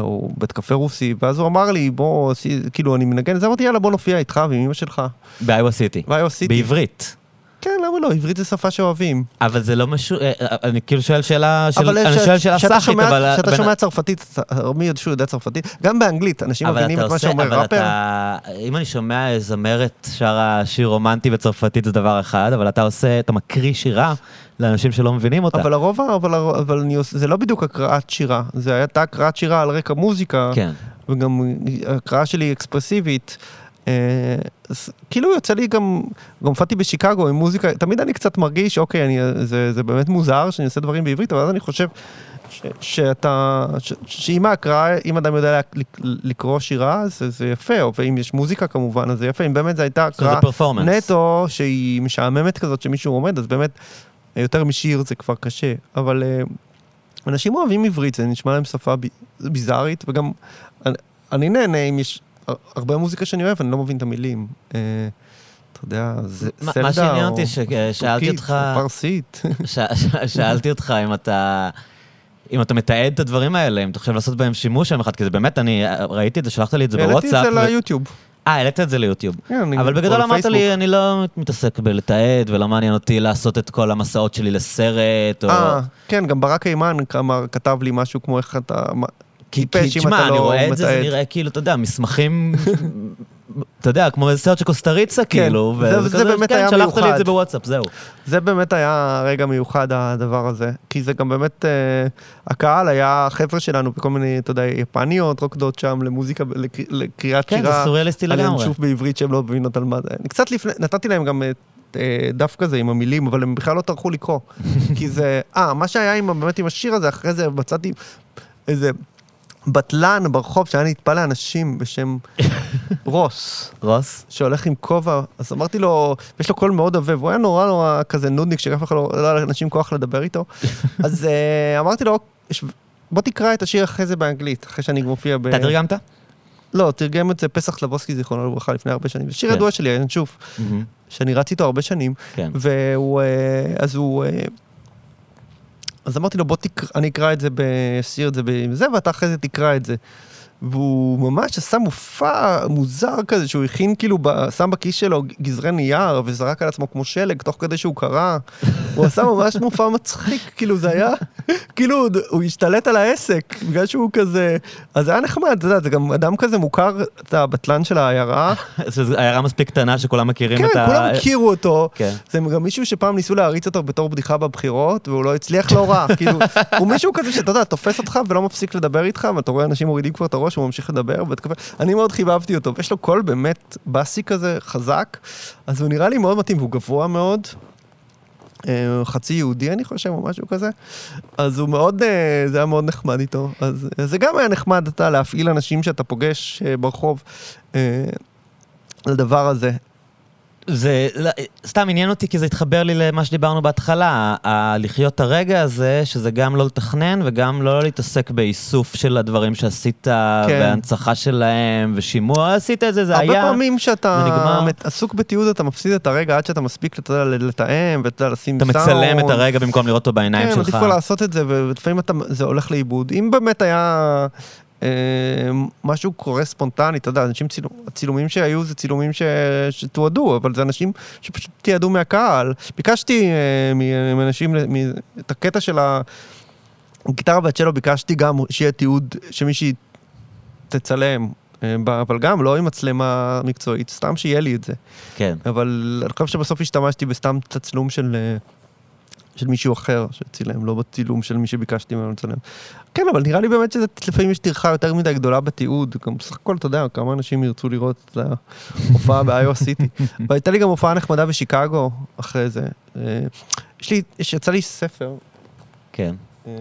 או בית קפה רוסי, ואז הוא אמר לי, בוא, כאילו, אני מנגן, אז אמרתי, יאללה, בוא נופיע איתך ועם אמא שלך. באיווה סיטי. ב-IO סיטי. בעברית. כן, למה לא? עברית זה שפה שאוהבים. אבל זה לא משהו, אה, אה, אני כאילו שואל שאלה, של- אבל אני שואל שאלה סאחית, אבל... כשאתה בן- שומע צרפתית, מי שהוא יודע צרפתית? גם באנגלית, אנשים אבל מבינים את מה שאומר אבל ראפר. אתה, אם אני שומע זמרת שרה שיר רומנטי בצרפתית זה דבר אחד, אבל אתה עושה, אתה מקריא שירה לאנשים שלא מבינים אותה. אבל הרוב, אבל, אבל אני זה לא בדיוק הקראת שירה, זה הייתה הקראת שירה על רקע מוזיקה, כן. וגם הקראה שלי אקספרסיבית. אה, אז כאילו יוצא לי גם, גם הופעתי בשיקגו עם מוזיקה, תמיד אני קצת מרגיש, אוקיי, אני, זה, זה באמת מוזר שאני עושה דברים בעברית, אבל אז אני חושב ש, שאתה, ש, שאם ההקראה, אם אדם יודע לק- לקרוא שירה, אז זה, זה יפה, ואם יש מוזיקה כמובן, אז זה יפה, אם באמת זו הייתה הקראה. נטו, שהיא משעממת כזאת, שמישהו עומד, אז באמת, יותר משיר זה כבר קשה. אבל אה, אנשים אוהבים עברית, זה נשמע להם שפה ב- ביזארית, וגם אני, אני נהנה אם יש הר- הרבה מוזיקה שאני אוהב, אני לא מבין את המילים. אה, אתה יודע, זה מה- סלדה מה שעניין או אותי, ששאלתי אותך, או פרסית. [LAUGHS] ש- ש- שאלתי אותך אם אתה... אם אתה מתעד את הדברים האלה, אם אתה חושב לעשות בהם שימוש יום אחד, כי זה באמת, אני ראיתי את זה, שלחת לי את זה העליתי בוואטסאפ. את זה ליוטיוב. אה, העלית את זה ליוטיוב. כן, אני- אבל בגדול אמרת לפייסבוק. לי, אני לא מתעסק בלתעד, ולא מעניין אותי לעשות את כל המסעות שלי לסרט, או... אה, כן, גם ברק הימן אמר, כתב לי משהו כמו איך אתה... כי, כי, תשמע, אתה אני לא רואה את זה, זה. נראה כאילו, אתה יודע, מסמכים, [LAUGHS] אתה יודע, כמו איזה סרט של קוסטריצה, כאילו. זה- וזה זה באמת כן, היה שלחת לי את מיוחד. זה בוואטסאפ, זהו. זה באמת היה רגע מיוחד הדבר הזה, כי זה גם באמת, אה, הקהל היה חבר'ה שלנו בכל מיני, אתה יודע, יפניות רוקדות שם למוזיקה, לק- לקריאת כן, זה שירה, סוריאליסטי על לגמרי. ינשוף בעברית שהם לא מבינות על מה זה. אני קצת לפני, נתתי להם גם את, אה, דף כזה עם המילים, אבל הם בכלל לא טרחו לקרוא. [LAUGHS] כי זה, אה, מה שהיה עם, באמת עם השיר הזה, אחרי זה מצאתי איזה בטלן ברחוב שהיה נטפל לאנשים בשם [LAUGHS] רוס. רוס? שהולך עם כובע, אז אמרתי לו, יש לו קול מאוד עבה, והוא היה נורא נורא כזה נודניק, אחד לא, לא היה לאנשים כוח לדבר איתו. [LAUGHS] אז uh, אמרתי לו, "יש- בוא תקרא את השיר אחרי זה באנגלית, אחרי שאני מופיע ב... אתה תרגמת? לא, תרגם את זה פסח סלבוסקי, זיכרונו לברכה, לפני הרבה שנים. זה שיר כן. ידוע שלי, ינשוף, מהמם, שאני רץ איתו הרבה שנים, כן. והוא, אה, אז הוא... אז אמרתי לו, בוא תקרא, אני אקרא את זה, אשאיר את זה בזה, ואתה אחרי זה תקרא את זה. והוא ממש עשה מופע מוזר כזה, שהוא הכין כאילו, ב, שם בכיס שלו גזרי נייר, וזרק על עצמו כמו שלג, תוך כדי שהוא קרא. הוא עשה ממש מופע מצחיק, כאילו זה היה, כאילו הוא השתלט על העסק, בגלל שהוא כזה, אז זה היה נחמד, אתה יודע, זה גם אדם כזה מוכר, אתה הבטלן של העיירה. זו עיירה מספיק קטנה שכולם מכירים כן, את ה... כולם הכירו אותו. כן. זה גם מישהו שפעם ניסו להריץ אותו בתור בדיחה בבחירות, והוא לא הצליח לא רע. כאילו, הוא מישהו כזה שאתה יודע, תופס אותך ולא מפסיק לדבר איתך, ואתה רואה אנשים מורידים כבר את הראש, הוא ממשיך לדבר, ובהתקפה- אני מאוד חיבבתי אותו, ויש לו קול באמת באסי כזה, חזק, אז הוא נראה לי מאוד מתאים, והוא גבוה מאוד. אה, חצי יהודי אני חושב, או משהו כזה. אז הוא מאוד, אה, זה היה מאוד נחמד איתו. אז אה, זה גם היה נחמד, אתה, להפעיל אנשים שאתה פוגש ברחוב, לדבר הזה. זה לא, סתם עניין אותי כי זה התחבר לי למה שדיברנו בהתחלה, ה- לחיות את הרגע הזה, שזה גם לא לתכנן וגם לא להתעסק באיסוף של הדברים שעשית, והנצחה שלהם, ושימוע, עשית את זה, זה הרבה היה... פעמים שאתה עסוק בתיעוד, אתה מפסיד את הרגע עד שאתה מספיק לתאם, ואתה יודע, לשים אתה מצלם את הרגע במקום לראות אותו בעיניים כן, שלך. עדיף כבר לעשות את זה, ולפעמים זה הולך לאיבוד. אם באמת היה משהו קורה ספונטני, אתה יודע, אנשים צילום, הצילומים שהיו זה צילומים ש, שתועדו, אבל זה אנשים שפשוט תיעדו מהקהל. ביקשתי אה, מאנשים, את הקטע של הגיטרה והצ'לו, ביקשתי גם שיהיה תיעוד, שמישהי תצלם. אה, אבל גם לא עם מצלמה מקצועית, סתם שיהיה לי את זה. כן. אבל אני חושב שבסוף השתמשתי בסתם תצלום של, אה, של מישהו אחר שצילם, לא בצילום של מי שביקשתי ממנו לצלם. כן, אבל נראה לי באמת שלפעמים יש טרחה יותר מדי גדולה בתיעוד. גם בסך הכל, אתה יודע, כמה אנשים ירצו לראות את ההופעה ב-IO סיטי. [LAUGHS] והייתה לי גם הופעה נחמדה בשיקגו אחרי זה. אה, יש לי, יצא לי ספר. כן. אה,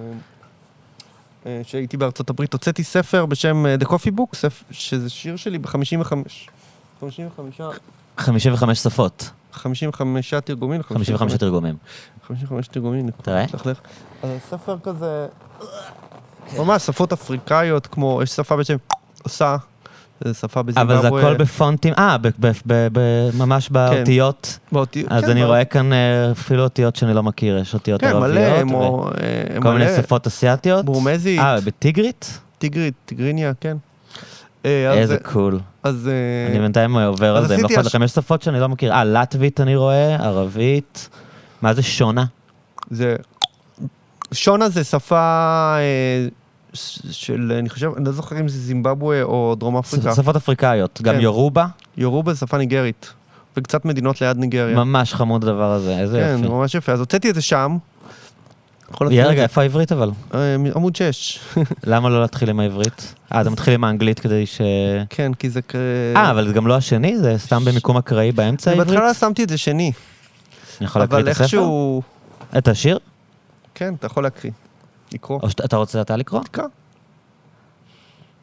אה, שהייתי בארצות הברית, הוצאתי ספר בשם The Coffee Book, שזה שיר שלי ב-55. 55, 55 שפות, 55 תרגומים. 55 תרגומים. 55 תרגומים. תראה. תלכלך. אז כזה, ממש שפות אפריקאיות, כמו, יש שפה בשם עושה, זו שפה בזימבבואה. אבל זה הכל בפונטים, אה, ב- ב- ב- ב- ממש באותיות. באותי- אז כן, אני ב- רואה כאן אה, אפילו אותיות שאני לא מכיר, יש אותיות כן, מלא, ערביות. כמו, אה, וכל מיני מלא, שפות אסיאתיות. בורמזית, אה, בטיגרית? טיגרית, טיגריניה, כן. אה, איזה קול. אז... אני בינתיים עובר על זה, עשיתי נכון, הש- חמש שפות שאני לא מכיר. אה, לטבית אני רואה, ערבית. מה זה שונה? זה... שונה זה שפה אה, של, אני חושב, אני לא זוכר אם זה זימבבואה או דרום אפריקה. שפות אפריקאיות. גם כן. יורובה, יורובה זה שפה ניגרית. וקצת מדינות ליד ניגריה. ממש חמוד הדבר הזה, איזה כן, יופי. ממש יפה. אז הוצאתי את זה שם. יהיה רגע, איפה העברית אבל? אה, עמוד 6. [LAUGHS] למה לא להתחיל עם העברית? אה, אתה מתחיל עם האנגלית כדי ש... כן, כי זה... כ- אה, אבל זה גם לא השני? זה סתם במיקום אקראי באמצע העברית? בהתחלה שמתי את זה שני. אני יכול להקריא אבל את הספר? איכשהו... את השיר? כן, אתה יכול להקריא. לקרוא. או שאתה רוצה אתה לקרוא? תקרא.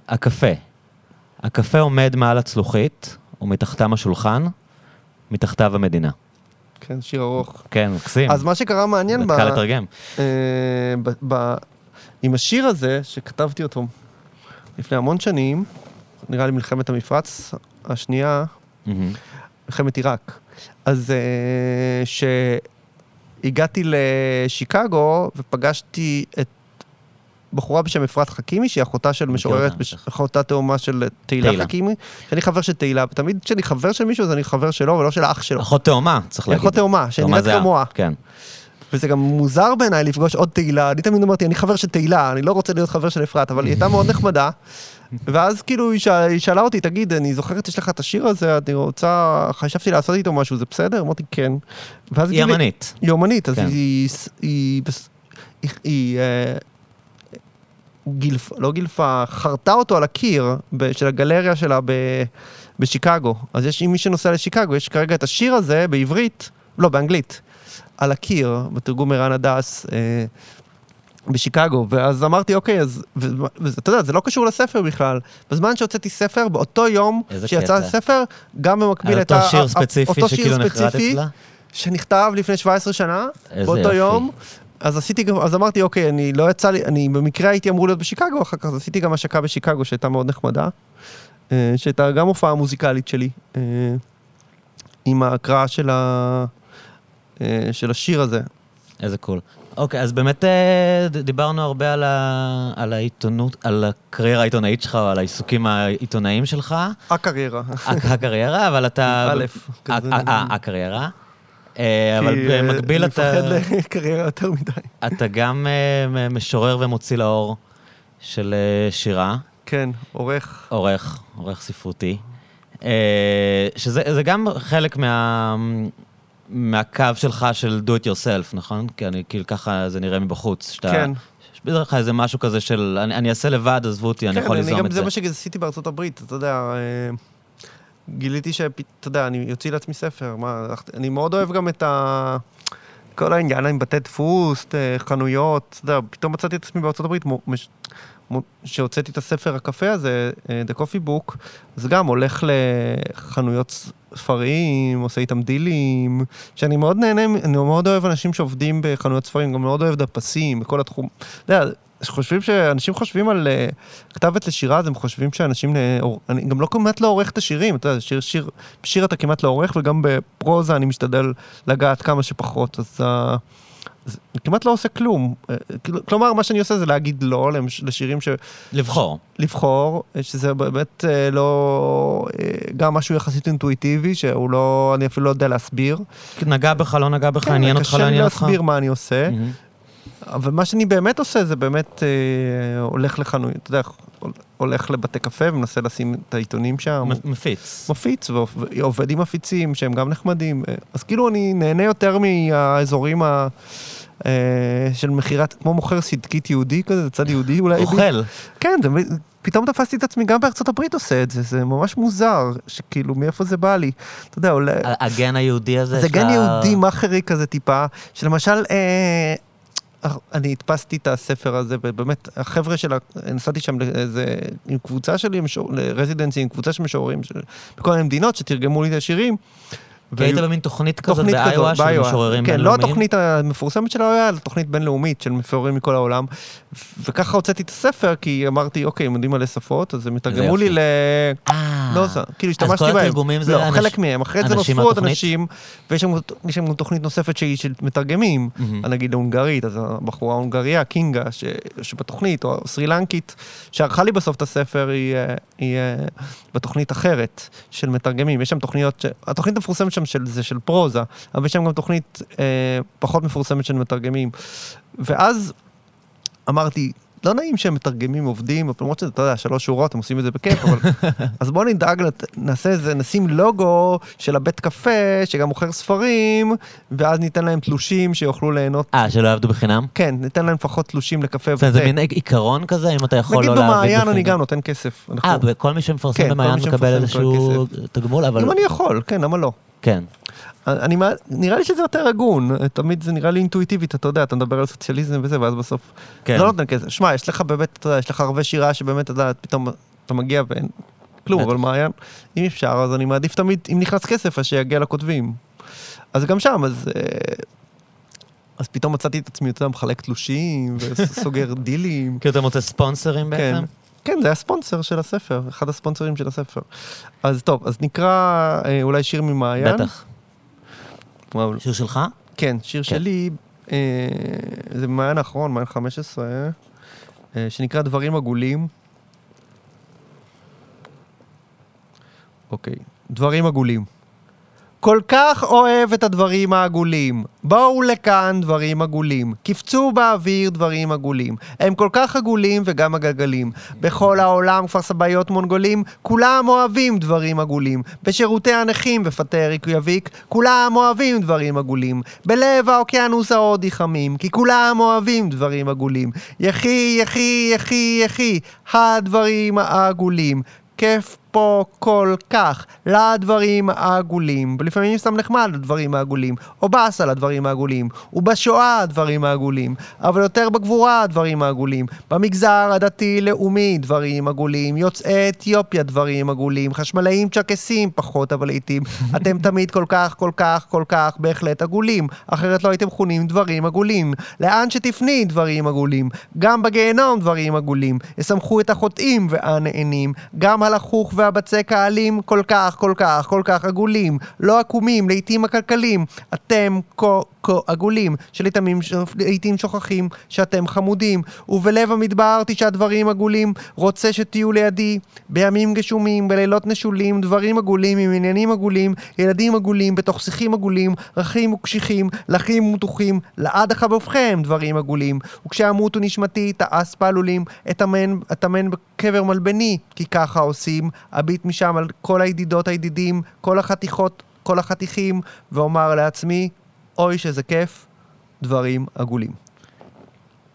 הקפה. הקפה עומד מעל הצלוחית, ומתחתם השולחן, מתחתיו המדינה. כן, שיר ארוך. כן, מקסים. אז מה שקרה מעניין ב... קל לתרגם. אה, ב- ב- עם השיר הזה, שכתבתי אותו לפני המון שנים, נראה לי מלחמת המפרץ השנייה. מלחמת עיראק. אז אה, שהגעתי לשיקגו ופגשתי את בחורה בשם אפרת חכימי, שהיא אחותה של משוררת, בש-. אחותה תאומה של תהילה תהילה. חכימי, שאני חבר של תהילה, ותמיד כשאני חבר של מישהו, אז אני חבר שלו ולא של האח שלו. אחות תאומה, צריך להגיד. אחות תאומה, שנראית כמוה. כן. וזה גם מוזר בעיניי לפגוש עוד תהילה, אני תמיד אמרתי, אני חבר של תהילה, אני לא רוצה להיות חבר של אפרת, אבל היא הייתה מאוד נחמדה. ואז כאילו היא שאלה, היא שאלה אותי, תגיד, אני זוכרת, יש לך את השיר הזה, אני רוצה, חשבתי לעשות איתו משהו, זה בסדר? אמרתי, כן. ואז היא גילי- אמנית. היא אומנית, אז כן. היא, היא, היא, היא אה, גילפה, לא גילפה, חרתה אותו על הקיר של הגלריה שלה ב, בשיקגו. אז יש, מי שנוסע לשיקגו, יש כרגע את השיר הזה בעברית, לא, באנגלית, על הקיר, בתרגום ערן הדס. אה, בשיקגו, ואז אמרתי, אוקיי, אז, ואתה יודע, זה לא קשור לספר בכלל. בזמן שהוצאתי ספר, באותו יום שיצא קטע. הספר, גם במקביל הייתה... אותו שיר ספציפי אותו שיר שכאילו נחרטת ספציפי, לה? שנכתב לפני 17 שנה, באותו יופי. יום, אז עשיתי גם, אז אמרתי, אוקיי, אני לא יצא לי, אני במקרה הייתי אמור להיות בשיקגו אחר כך, אז עשיתי גם השקה בשיקגו שהייתה מאוד נחמדה, אה, שהייתה גם הופעה מוזיקלית שלי, אה, עם ההקראה של, ה, אה, של השיר הזה. איזה קול. אוקיי, אז באמת אה, דיברנו הרבה על, ה... על העיתונות, על הקריירה העיתונאית שלך, על העיסוקים העיתונאיים שלך, הקריירה. הק- הקריירה, אבל אתה... [LAUGHS] א', הקריירה. אה, אבל כי, אה, במקביל אני אתה, מפחד לקריירה יותר מדי. אתה גם משורר ומוציא לאור של שירה, כן, עורך. עורך, עורך ספרותי, שזה זה גם חלק מה... מהקו שלך של do it yourself, נכון? כי אני, כאילו ככה זה נראה מבחוץ. שאתה, כן. יש בדרך כלל איזה משהו כזה של, אני, אני אעשה לבד, עזבו אותי, אני כן, יכול אני ליזום גם, את זה זה. מה שעשיתי בארצות הברית, אתה יודע, אה, גיליתי שאתה יודע, אני אוציא לעצמי ספר, מה, אני מאוד אוהב גם את ה... כל העניין עם בתי דפוס, אה, חנויות, אתה יודע, פתאום מצאתי את עצמי בארצות הברית, מו- מש- מו- שהוצאתי את הספר הקפה הזה, אה, The Coffee Book, אז גם הולך לחנויות ספרים, עושה איתם דילים, שאני מאוד נהנה, אני מאוד אוהב אנשים שעובדים בחנויות ספרים, גם מאוד אוהב דפסים, בכל התחום. אתה יודע, חושבים שאנשים חושבים על אה, כתבת לשירה, אז הם חושבים שאנשים, אה, אור- אני גם לא כמעט לא עורך את השירים, אתה יודע, שיר, שיר, בשיר אתה כמעט לא עורך, וגם בפרוזה אני משתדל לגעת כמה שפחות, אז, אה, אז אני כמעט לא עושה כלום. אה, כאילו- כלומר, מה שאני עושה זה להגיד לא לשירים ש... לבחור. לבחור, שזה באמת לא... גם משהו יחסית אינטואיטיבי, שהוא לא... אני אפילו לא יודע להסביר. נגע בך, לא נגע בך, כן, עניין אותך, לא קשה לי עניין אותך. להסביר מה אני עושה. מהמם. אבל מה שאני באמת עושה זה באמת אה, הולך לחנויות, אתה יודע, הולך לבתי קפה ומנסה לשים את העיתונים שם. מפיץ. מפיץ ועובד עם מפיצים שהם גם נחמדים. אה, אז כאילו אני נהנה יותר מהאזורים ה... אה, של מכירת, כמו מוכר סדקית יהודי כזה, זה צד יהודי אולי. אוכל. כן, זה, פתאום תפסתי את עצמי, גם בארצות הברית עושה את זה, זה ממש מוזר, שכאילו מאיפה זה בא לי. אתה יודע, אולי... הגן היהודי הזה. זה גן ה- יהודי מאכרי כזה טיפה, שלמשל, אה, אני הדפסתי את הספר הזה, ובאמת, החבר'ה של ה... נסעתי שם לאיזה... עם קבוצה שלי, לרזידנסי, עם קבוצה של משוררים. בכל מיני מדינות שתרגמו לי את השירים. כי היית במין תוכנית כזאת באיואה של משוררים כן, לא התוכנית המפורסמת של האיואה, אלא תוכנית בינלאומית של משוררים מכל העולם. וככה הוצאתי את הספר, כי אמרתי, אוקיי, הם יודעים מלא שפות, אז הם יתרגמו לי ל... אה, לא, כאילו השתמשתי בהם. אז כל התרגומים זה לא, חלק מהם. אחרי זה נוספו עוד? אנשים, ויש שם גם תוכנית נוספת שהיא של מתרגמים, נגיד ההונגרית, אז הבחורה ההונגריה, קינגה, שבתוכנית, או סרי לנקית, שערכה לי בסוף את הספר, היא, אה, אה, בתוכנית אחרת של מתרגמים. יש שם תוכניות, ש- התוכנית המפורסמת שם של, זה של פרוזה, אבל יש שם גם תוכנית אה, פחות מפורסמת של מתרגמים. ואז אמרתי, לא נעים שהם מתרגמים עובדים, למרות שזה, אתה יודע, שלוש שורות, הם עושים את זה בכיף, אבל... [LAUGHS] אז בואו נדאג, נעשה איזה, נשים לוגו של הבית קפה, שגם מוכר ספרים, ואז ניתן להם תלושים שיוכלו ליהנות. אה, שלא יעבדו בחינם? כן, ניתן להם לפחות תלושים לקפה זה זה מין עיקרון כזה, אם אתה יכול נגיד לא להעביד במעיין אני בחינם. גם נותן כסף. אה, וכל מי שמפרסם כן, במעיין מקבל איזשהו תגמול, אבל... אם אני יכול, כן, למה לא? כן. אני, נראה לי שזה יותר הגון, תמיד זה נראה לי אינטואיטיבית, אתה יודע, אתה מדבר על סוציאליזם וזה, ואז בסוף... כן. זה לא נותן כסף. שמע, יש לך באמת, אתה יודע, יש לך הרבה שירה שבאמת, אתה יודע, פתאום אתה מגיע ואין כלום. אבל מעיין, אם אפשר, אז אני מעדיף תמיד, אם נכנס כסף, אז שיגיע לכותבים. אז גם שם, אז... אה, אז פתאום מצאתי את עצמי, אתה מחלק תלושים, [LAUGHS] וסוגר דילים. כי אתה מוצא ספונסרים כן. בעצם? כן, זה הספונסר של הספר, אחד הספונסרים של הספר. אז טוב, אז נקרא אה, אולי שיר ממעיין. בטח. וואו, שיר שלך? כן, שיר שלי, אה, זה במעיין האחרון, מעיין 15, אה, שנקרא דברים עגולים. אוקיי, דברים עגולים. כל כך אוהב את הדברים העגולים. בואו לכאן דברים עגולים. קפצו באוויר דברים עגולים. הם כל כך עגולים וגם הגלגלים. בכל העולם כפר סבאיות מונגולים, כולם אוהבים דברים עגולים. בשירותי הנכים ופטר יביק, כולם אוהבים דברים עגולים. בלב האוקיינוס ההודי חמים, כי כולם אוהבים דברים עגולים. יחי, יחי, יחי, יחי, הדברים העגולים. כיף פה כל כך לדברים העגולים, ולפעמים סתם נחמד לדברים העגולים, או באסה לדברים העגולים, ובשואה הדברים העגולים, אבל יותר בגבורה הדברים העגולים, במגזר הדתי-לאומי דברים עגולים, יוצאי אתיופיה דברים עגולים, חשמלאים צ'רקסים פחות אבל לעיתים, [LAUGHS] אתם תמיד כל כך כל כך כל כך בהחלט עגולים, אחרת לא הייתם חונים דברים עגולים, לאן שתפני דברים עגולים, גם בגיהנום דברים עגולים, ישמחו את החוטאים והנהנים, גם הלחוך והבצק האלים כל כך, כל כך, כל כך עגולים, לא עקומים, לעיתים עקלקלים. אתם כה כה עגולים, שלעיתים לעיתים שוכחים שאתם חמודים, ובלב המדבר תשעה דברים עגולים, רוצה שתהיו לידי, בימים גשומים, בלילות נשולים, דברים עגולים עם עניינים עגולים, ילדים עגולים, בתוך שיחים עגולים, רכים וקשיחים, לחים ומתוחים, לעד החבובכם דברים עגולים, וכשאמותו נשמתי תעש פעלולים, אטמן בקבר מלבני, כי ככה עושים, אביט משם על כל הידידות הידידים, כל החתיכות, כל החתיכים, ואומר לעצמי, אוי שזה כיף, דברים עגולים.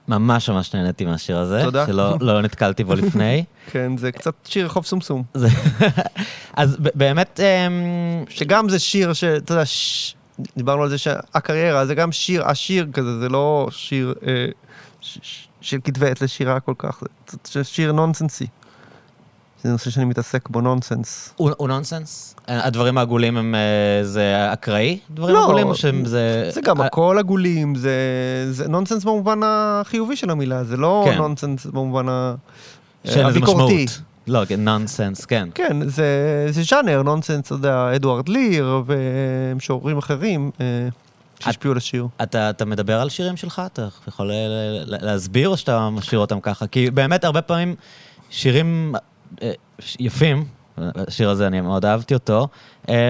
ממש ממש נהניתי מהשיר הזה. תודה. שלא לא נתקלתי בו לפני. [LAUGHS] כן, זה קצת שיר רחוב סומסום. [LAUGHS] אז באמת, אמ, שגם זה שיר ש... אתה יודע, ש... דיברנו על זה שהקריירה זה גם שיר עשיר כזה, זה לא שיר אה, ש... של כתבי עת לשירה כל כך, זה שיר נונסנסי. זה נושא שאני מתעסק בו, נונסנס. הוא נונסנס? הדברים העגולים הם, אה, זה אקראי? דברים לא, עגולים או שהם זה... זה גם אה, הכל עגולים, זה, זה נונסנס במובן החיובי של המילה, זה לא כן. נונסנס במובן ה... הביקורתי. לא, כן, נונסנס, כן. כן, זה, זה ז'אנר, נונסנס, אתה יודע, אדוארד ליר ומשוררים אחרים אה, שהשפיעו על השיר. אתה, אתה מדבר על שירים שלך? אתה יכול להסביר או שאתה משאיר אותם ככה? כי באמת הרבה פעמים שירים אה, יפים, השיר הזה, אני מאוד אהבתי אותו, אה,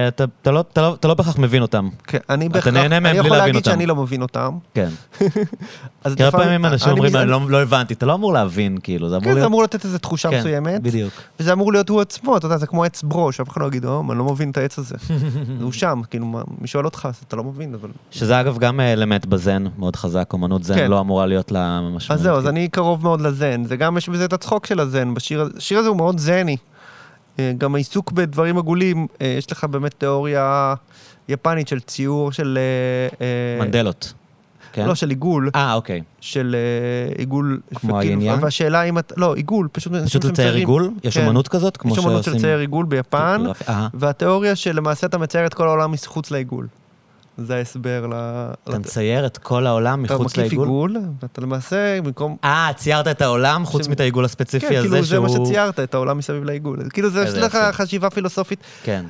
אתה, אתה, לא, אתה, לא, אתה לא בהכרח מבין אותם. כן, אני אתה בהכרח, נהנה מהם אני בלי יכול להבין להגיד אותם. שאני לא מבין אותם. כן. [LAUGHS] אז לפעמים- פעמים אנשים אני אומרים, מבין- אני לא, לא הבנתי, אתה לא אמור להבין, כאילו, זה אמור כן, זה להיות... אמור לתת איזו תחושה כן, מסוימת, בדיוק. וזה אמור להיות הוא עצמו, אתה יודע, זה כמו עץ ברו, שאף אחד לא יגיד, או, אני לא מבין את העץ הזה. [LAUGHS] הוא שם, כאילו, מי שואל אותך, אתה לא מבין, אבל... שזה אגב גם אלמנט בזן מאוד חזק, אומנות זן כן. לא אמורה להיות לה משמעות. אז זהו, אז אני קרוב מאוד לזן. זה גם, יש בזה את הצחוק של הזן. בשיר הזה הוא מאוד זני. אה, גם העיסוק בדברים עגולים, אה, יש לך באמת תיאוריה יפנית של ציור של... אה, מנדלות. כן. לא, של עיגול, אה, אוקיי. של עיגול. כמו היין-יין? והשאלה אם אתה, לא, עיגול, פשוט פשוט לצייר עיגול? יש כן. כזאת? כמו יש אמנות של שעושים- צייר עיגול ביפן, והתיאוריה שלמעשה אתה מצייר את כל העולם מחוץ לעיגול. זה ההסבר ל... אתה מצייר את כל העולם אתה מחוץ מקיף לעיגול? עיגול, ואתה למעשה, במקום... אה, ציירת את העולם חוץ ש- מאת העיגול הספציפי כן, הזה כאילו זה מה שהוא... שציירת, את העולם מסביב לעיגול. כאילו זה, יש לך. חשיבה פילוסופית. כן.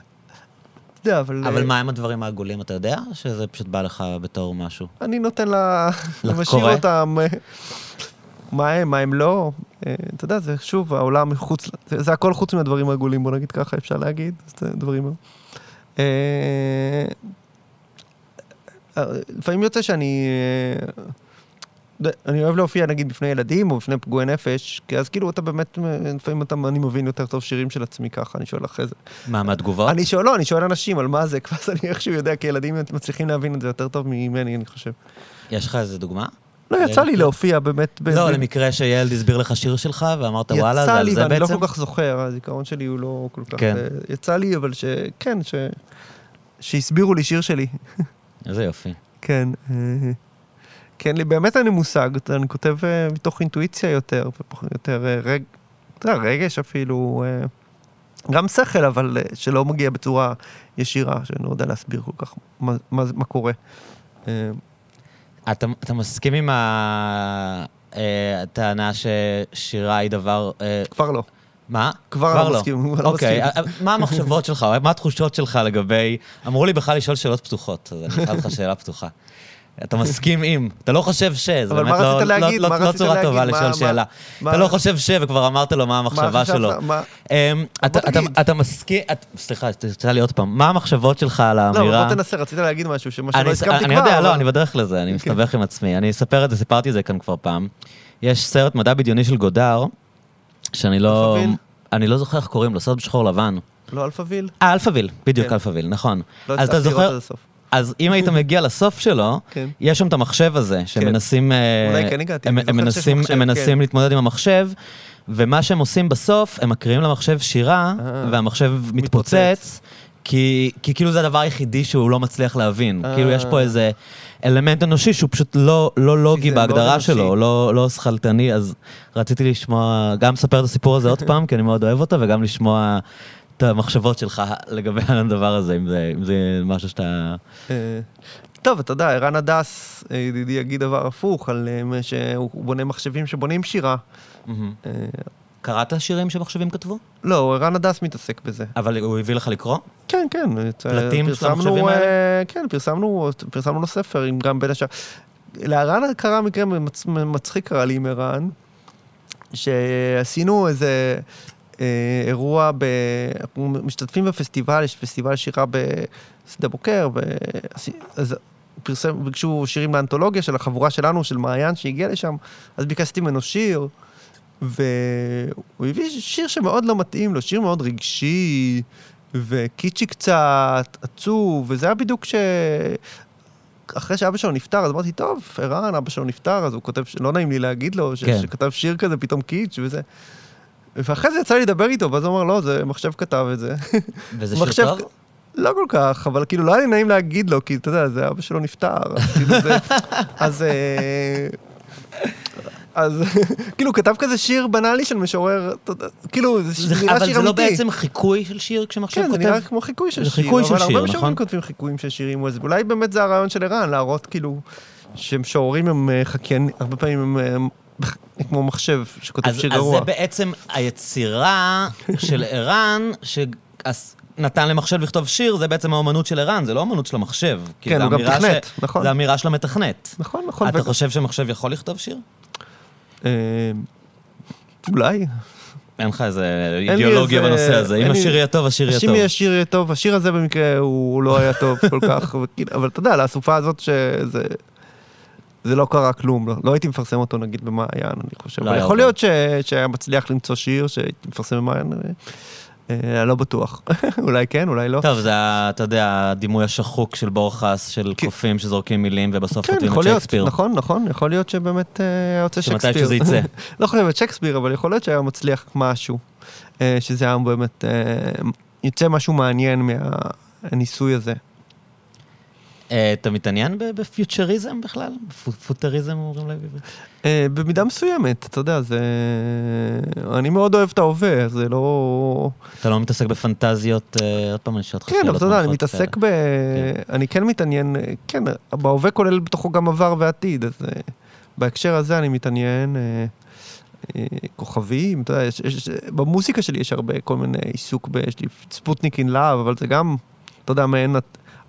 אתה יודע, אבל... אבל אה, מה עם הדברים העגולים, אתה יודע? שזה פשוט בא לך בתור משהו? אני נותן לה... [LAUGHS] משאיר אותם... אה, מה הם, מה הם לא. אה, אתה יודע, זה שוב, העולם מחוץ... זה, זה הכל חוץ מהדברים העגולים, בוא נגיד ככה, אפשר להגיד. זה דברים... לפעמים יוצא שאני... אה, אני אוהב להופיע נגיד בפני ילדים או בפני פגועי נפש, כי אז כאילו אתה באמת, אה, לפעמים אתה, אני מבין יותר טוב שירים של עצמי ככה, אני שואל אחרי זה. מה, מהתגובות? אני שואל, לא, אני שואל אנשים על מה זה, [LAUGHS] ואז אני איכשהו יודע, כי ילדים מצליחים להבין את זה יותר טוב ממני, אני חושב. יש לך איזה דוגמה? לא, יצא לי להופיע באמת. לא, למקרה שילד הסביר לך שיר שלך ואמרת וואלה, זה יצא על לי, זה ואני לא בעצם? כל כך זוכר, הזיכרון שלי הוא לא כל כך... כן. אה, יצא לי, אבל ש... כן, ש... שהסבירו לי שיר שלי. [LAUGHS] איזה יופי. כן. אה, כן, לי באמת אין לי מושג, אני כותב אה, מתוך אינטואיציה יותר, יותר אה, רג... רגש אפילו, גם שכל, אבל שלא מגיע בצורה ישירה, שאני לא יודע להסביר כל כך מה, מה, מה קורה. אתה, אתה מסכים עם הטענה ששירה היא דבר... כבר לא. מה? כבר לא מסכים, כבר לא אוקיי, מסכים. אה, מה המחשבות שלך, [LAUGHS] מה התחושות שלך לגבי... אמרו לי בכלל לשאול שאלות פתוחות, אז אני אשאל אותך שאלה פתוחה. אתה מסכים עם, אתה לא חושב ש, זה באמת לא, רצית לא, להגיד? לא, לא רצית צורה להגיד? טובה מה- לשאול מה- שאלה. מה- אתה לא חושב ש, וכבר אמרת לו מה המחשבה? שלו. מה- אמ, אתה, אתה. אתה מסכים, את- סליחה, תשאל לי עוד פעם, מה המחשבות שלך על לא, האמירה? בוא תנסה, רצית להגיד משהו, שמה שלא אני, הסכמתי כבר. אני יודע, לא, אני בדרך לזה, אני מסתבך עם עצמי. אני אספר את זה, סיפרתי את זה כאן כבר פעם. יש סרט מדע בדיוני של גודאר, שאני לא... אלפאוויל? אני לא זוכר איך קוראים לו, סרט בשחור לבן. לא אלפאוויל? אה, אלפאוויל, בדיוק כן. אלפאוויל, נכון. לא אז אתה זוכר, עד הסוף. אז אם היית מגיע לסוף שלו, כן. יש שם את המחשב הזה, שהם כן. מנסים... אה, אולי כן הגעתי, הם, אני הם שיש מנסים, מחשב, הם כן. מנסים להתמודד עם המחשב, ומה שהם עושים בסוף, הם מקריאים למחשב שירה, אה. והמחשב מתפוצץ, מתפוצץ. כי, כי כאילו זה הדבר היחידי שהוא לא מצליח להבין. אה. כאילו יש פה איזה אלמנט אנושי שהוא פשוט לא, לא לוגי בהגדרה אנושי. שלו, לא, לא שכלתני, אז רציתי לשמוע, גם לספר את הסיפור הזה עוד פעם, כי אני מאוד אוהב אותו, וגם לשמוע את המחשבות שלך לגבי [LAUGHS] הדבר הזה, אם זה, אם זה משהו שאתה... אה, טוב, אתה יודע, ערן הדס, ידידי, יגיד דבר הפוך, על אה, מה שהוא בונה מחשבים שבונים שירה. אה, קראת שירים שמחשבים כתבו? לא, ערן הדס מתעסק בזה. אבל הוא הביא לך לקרוא? כן, כן. את- פלטים של המחשבים אה, האלה? כן, פרסמנו, פרסמנו לו ספר, עם גם בין השאר. לערן קרה מקרה מצ- מצחיק קרה לי עם ערן, שעשינו איזה אה, אירוע, ב... אנחנו משתתפים בפסטיבל, יש פסטיבל שירה בשדה בוקר, ועשי- אז פרסם, ביקשו שירים לאנתולוגיה של החבורה שלנו, של מעיין, שהגיע לשם, אז ביקשתי ממנו שיר, והוא הביא שיר שמאוד לא מתאים לו, שיר מאוד רגשי, וקיצ'י קצת, עצוב, וזה היה בדיוק ש... אחרי שאבא שלו נפטר, אז אמרתי, טוב, ערן, אבא שלו נפטר, אז הוא כותב, לא נעים לי להגיד לו, ש... כן. שכתב שיר כזה, פתאום קיץ' וזה. ואחרי זה יצא לי לדבר איתו, ואז הוא אמר, לא, זה מחשב כתב את זה. וזה מחשב- שיר טוב? לא כל כך, אבל כאילו לא היה לי נעים להגיד לו, כי אתה יודע, זה אבא שלו נפטר, אז כאילו זה... [LAUGHS] אז... אז [LAUGHS] כאילו, כתב כזה שיר בנאלי של משורר, כאילו, זה זה- נראה אבל שיר זה לא אמיתי. בעצם חיקוי של שיר כשמחשב כן, זה כותב? נראה כמו חיקוי של זה שיר, חיקוי של אבל שיר, הרבה נכון? משוררים כותבים חיקויים של שירים, אז אולי באמת זה הרעיון של ערן, להראות כאילו, שמשוררים הם אה, חקיין, הרבה פעמים הם אה, כמו מחשב שכותב אז, שיר אז גרוע. זה בעצם היצירה של [LAUGHS] ערן, שנתן למחשב לכתוב שיר, זה בעצם האומנות של ערן, זה לא האומנות של המחשב. כן, זה הוא גם תכנת, ש... נכון. זה אמירה של המתכנת. נכון, נכון. אתה ו- חושב שמחשב יכול לכתוב שיר? אה, אולי. אין לך איזה אידיאולוגיה בנושא הזה. אם השיר יהיה טוב, השיר יהיה השיר טוב. יהיה שיר יהיה טוב, השיר הזה במקרה הוא לא היה טוב כל כך, [LAUGHS] וכאילו- אבל אתה יודע, לאסופה הזאת שזה... זה לא קרה כלום, לא, לא הייתי מפרסם אותו נגיד במעיין, אני חושב. לא יכול. להיות ש, שהיה מצליח למצוא שיר שהייתי מפרסם במעיין, אה, אה, לא בטוח. [LAUGHS] אולי כן, אולי לא. טוב, זה, אתה יודע, הדימוי השחוק של בורחס, של כן. קופים שזורקים מילים ובסוף כן, כותבים את שייקספיר. נכון, נכון, יכול להיות שבאמת אה, היה יוצא שמתי שייקספיר. שזה יצא. [LAUGHS] לא חושב את שייקספיר, אבל יכול להיות שהיה מצליח משהו, אה, שזה היה באמת, יוצא משהו מעניין מהניסוי הזה. אה, אתה מתעניין בפיוטריזם בכלל? פו- פוטריזם אומרים להם בעברית? אה, במידה מסוימת, אתה יודע, זה... אני מאוד אוהב את ההווה, זה לא... אתה לא מתעסק בפנטזיות, אה, עוד פעם אני אשאל אותך כן, אבל שאלות אתה יודע, אני מתעסק. ב... אני כן מתעניין, כן, בהווה כולל בתוכו גם עבר ועתיד, אז בהקשר הזה אני מתעניין. כוכבים, אתה יודע, יש, יש, במוזיקה שלי יש הרבה כל מיני עיסוק, ב, יש לי Sputnik in Love, אבל זה גם, אתה יודע, מעין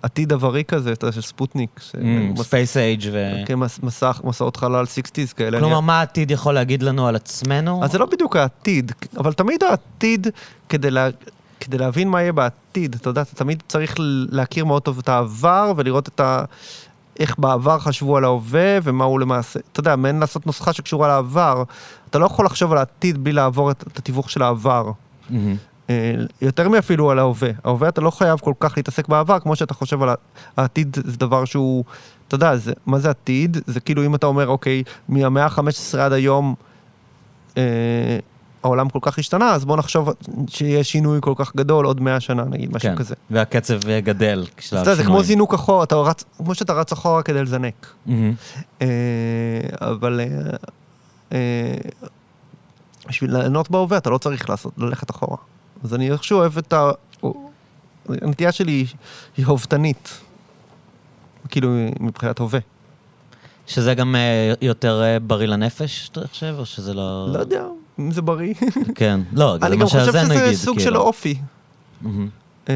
עתיד עברי כזה, אתה יודע, של ספוטניק. Space Age ו... כן, מס, מסך, מסעות חלל 60's כאלה. כלומר, מה העתיד יכול להגיד לנו על עצמנו? אז זה לא בדיוק העתיד, אבל תמיד העתיד, כדי, לה, כדי להבין מה יהיה בעתיד, אתה יודע, אתה תמיד צריך להכיר מאוד טוב את העבר ולראות את ה... איך בעבר חשבו על ההווה ומה הוא למעשה, אתה יודע, מעין לעשות נוסחה שקשורה לעבר. אתה לא יכול לחשוב על העתיד בלי לעבור את, את התיווך של העבר. מהמם. אה, יותר מאפילו על ההווה. ההווה אתה לא חייב כל כך להתעסק בעבר, כמו שאתה חושב על העתיד, זה דבר שהוא, אתה יודע, זה, מה זה עתיד? זה כאילו אם אתה אומר, אוקיי, מהמאה ה-15 עד היום, אה, העולם כל כך השתנה, אז בוא נחשוב שיהיה שינוי כל כך גדול עוד 100 שנה, נגיד, משהו כן, כזה. והקצב אה, גדל. אתה יודע, זה כמו זינוק אחורה, אתה רץ, כמו שאתה רץ אחורה כדי לזנק. מהמם. אה, אבל אה, אה, בשביל ליהנות בהווה אתה לא צריך לעשות, ללכת אחורה. אז אני איכשהו אוהב את ה... הנטייה שלי היא- הובטנית. כאילו, מבחינת הווה. שזה גם אה, יותר אה, בריא לנפש, אתה חושב, או שזה לא... לא יודע אם זה בריא. כן, לא, [LAUGHS] זה אני מה גם חושב שזה נגיד, סוג של כאילו. אופי. אה,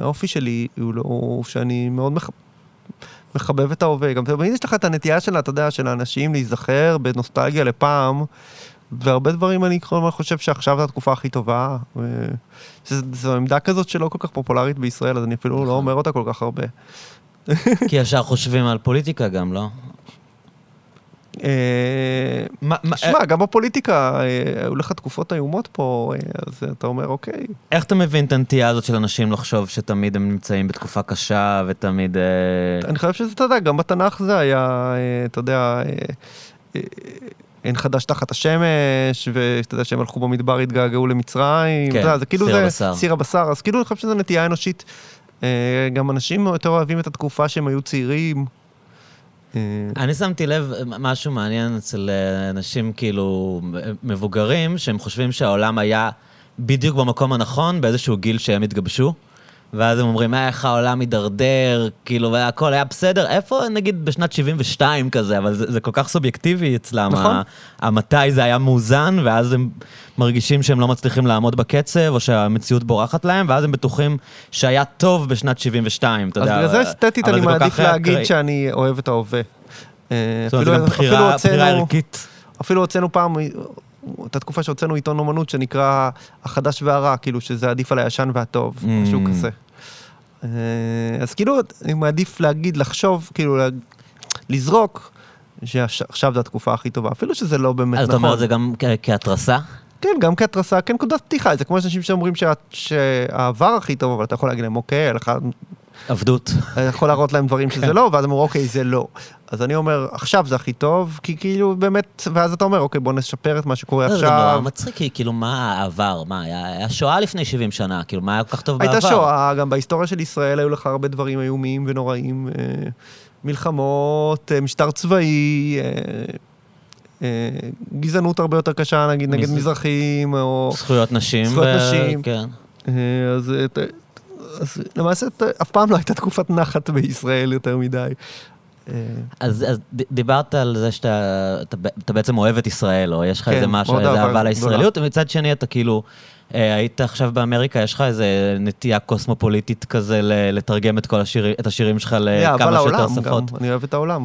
האופי שלי הוא לא... שאני מאוד מח... מחבב את ההווה. גם תמיד יש לך את הנטייה שלה, אתה יודע, של האנשים להיזכר בנוסטלגיה לפעם, והרבה דברים אני כל הזמן חושב שעכשיו זו התקופה הכי טובה. זו עמדה כזאת שלא כל כך פופולרית בישראל, אז אני אפילו נכון. לא אומר אותה כל כך הרבה. כי ישר חושבים על פוליטיקה גם, לא? אה, שמע, גם בפוליטיקה, אה, היו לך תקופות איומות פה, אה, אז אתה אומר, אוקיי. איך אתה מבין את הנטייה הזאת של אנשים לחשוב שתמיד הם נמצאים בתקופה קשה ותמיד... אני חושב שזה, אתה יודע, גם בתנ"ך זה היה, אתה יודע, אין חדש תחת השמש, ואתה יודע שהם הלכו במדבר, התגעגעו למצרים, כן, יודע, זה כאילו סיר זה, הבשר. סיר הבשר, אז כאילו אני חושב שזו נטייה אנושית. אה, גם אנשים יותר אוהבים את התקופה שהם היו צעירים. אה, אני שמתי לב משהו מעניין אצל אה, אנשים כאילו מבוגרים, שהם חושבים שהעולם היה בדיוק במקום הנכון, באיזשהו גיל שהם התגבשו. ואז הם אומרים, "אה, איך העולם הידרדר, כאילו, והכל היה בסדר. איפה, נגיד, בשנת 72 כזה, אבל זה, זה כל כך סובייקטיבי אצלם, נכון. המתי זה היה מאוזן, ואז הם מרגישים שהם לא מצליחים לעמוד בקצב, או שהמציאות בורחת להם, ואז הם בטוחים שהיה טוב בשנת 72, אתה אז יודע. בגלל זה אסתטית אני מעדיף להגיד אקראי. שאני אוהב את ההווה. אה, זאת אומרת, אפילו- גם בחירה ערכית. אפילו הוצאנו פעם, אותה תקופה שהוצאנו עיתון אומנות שנקרא החדש והרע, כאילו שזה עדיף על הישן והטוב, Mm. משהו כזה. אה, אז כאילו, אני מעדיף להגיד, לחשוב, כאילו, לזרוק, שעכשיו זו התקופה הכי טובה, אפילו שזה לא באמת אז אתה אומר נכון. את זה גם כהתרסה? כן, גם כהתרסה, כנקודת פתיחה, זה כמו אנשים שאומרים שה- שהעבר הכי טוב, אבל אתה יכול להגיד להם, אוקיי, היה לך עבדות. אתה יכול להראות להם דברים כן. שזה לא, ואז אומרים, אוקיי, זה לא. אז אני אומר, עכשיו זה הכי טוב, כי כאילו באמת, ואז אתה אומר, אוקיי, בוא נשפר את מה שקורה זה גם נורא עכשיו. מצחיק, כי כאילו מה העבר? מה, היה היה שואה לפני 70 שנה, כאילו מה היה כל כך טוב בעבר? הייתה שואה, גם בהיסטוריה של ישראל היו לך הרבה דברים איומים ונוראים, אה, מלחמות, אה, משטר צבאי, אה, גזענות הרבה יותר קשה, נגיד, נגד מז- מזרחים, או... זכויות נשים. זכויות ו- נשים. כן. אז, אז למעשה אף פעם לא הייתה תקופת נחת בישראל יותר מדי. אה, אז, אז דיברת על זה שאתה אתה, אתה בעצם אוהב את ישראל, או יש לך כן, איזה משהו, איזה אהבה. לישראליות, ומצד שני אתה כאילו, אה, היית עכשיו באמריקה, יש לך איזה נטייה קוסמופוליטית כזה לתרגם את כל השירים, את השירים שלך לכמה שיותר לעולם שפות. גם, אני אוהב את העולם.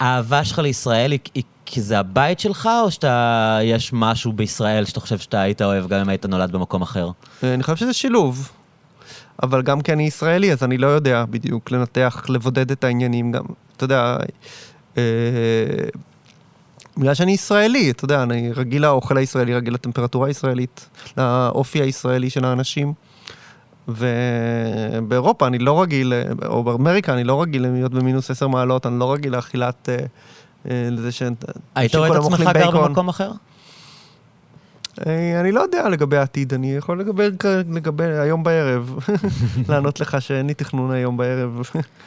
האהבה שלך לישראל היא, היא כי זה הבית שלך, או שאתה, יש משהו בישראל שאתה חושב שאתה היית אוהב גם אם היית נולד במקום אחר? אה, אני חושב שזה שילוב. אבל גם כי אני ישראלי, אז אני לא יודע בדיוק לנתח, לבודד את העניינים גם. אתה יודע, אה, בגלל שאני ישראלי, אתה יודע, אני רגיל לאוכל הישראלי, רגיל לטמפרטורה הישראלית, לאופי הישראלי של האנשים. ובאירופה אני לא רגיל, או באמריקה אני לא רגיל להיות במינוס עשר מעלות, אני לא רגיל לאכילת, אה, אה, לזה ש... היית רואה את עצמך גר. במקום אחר? אה, אני לא יודע לגבי העתיד, אני יכול לגבי, לגבי היום בערב, [LAUGHS] לענות לך שאין לי תכנון היום בערב.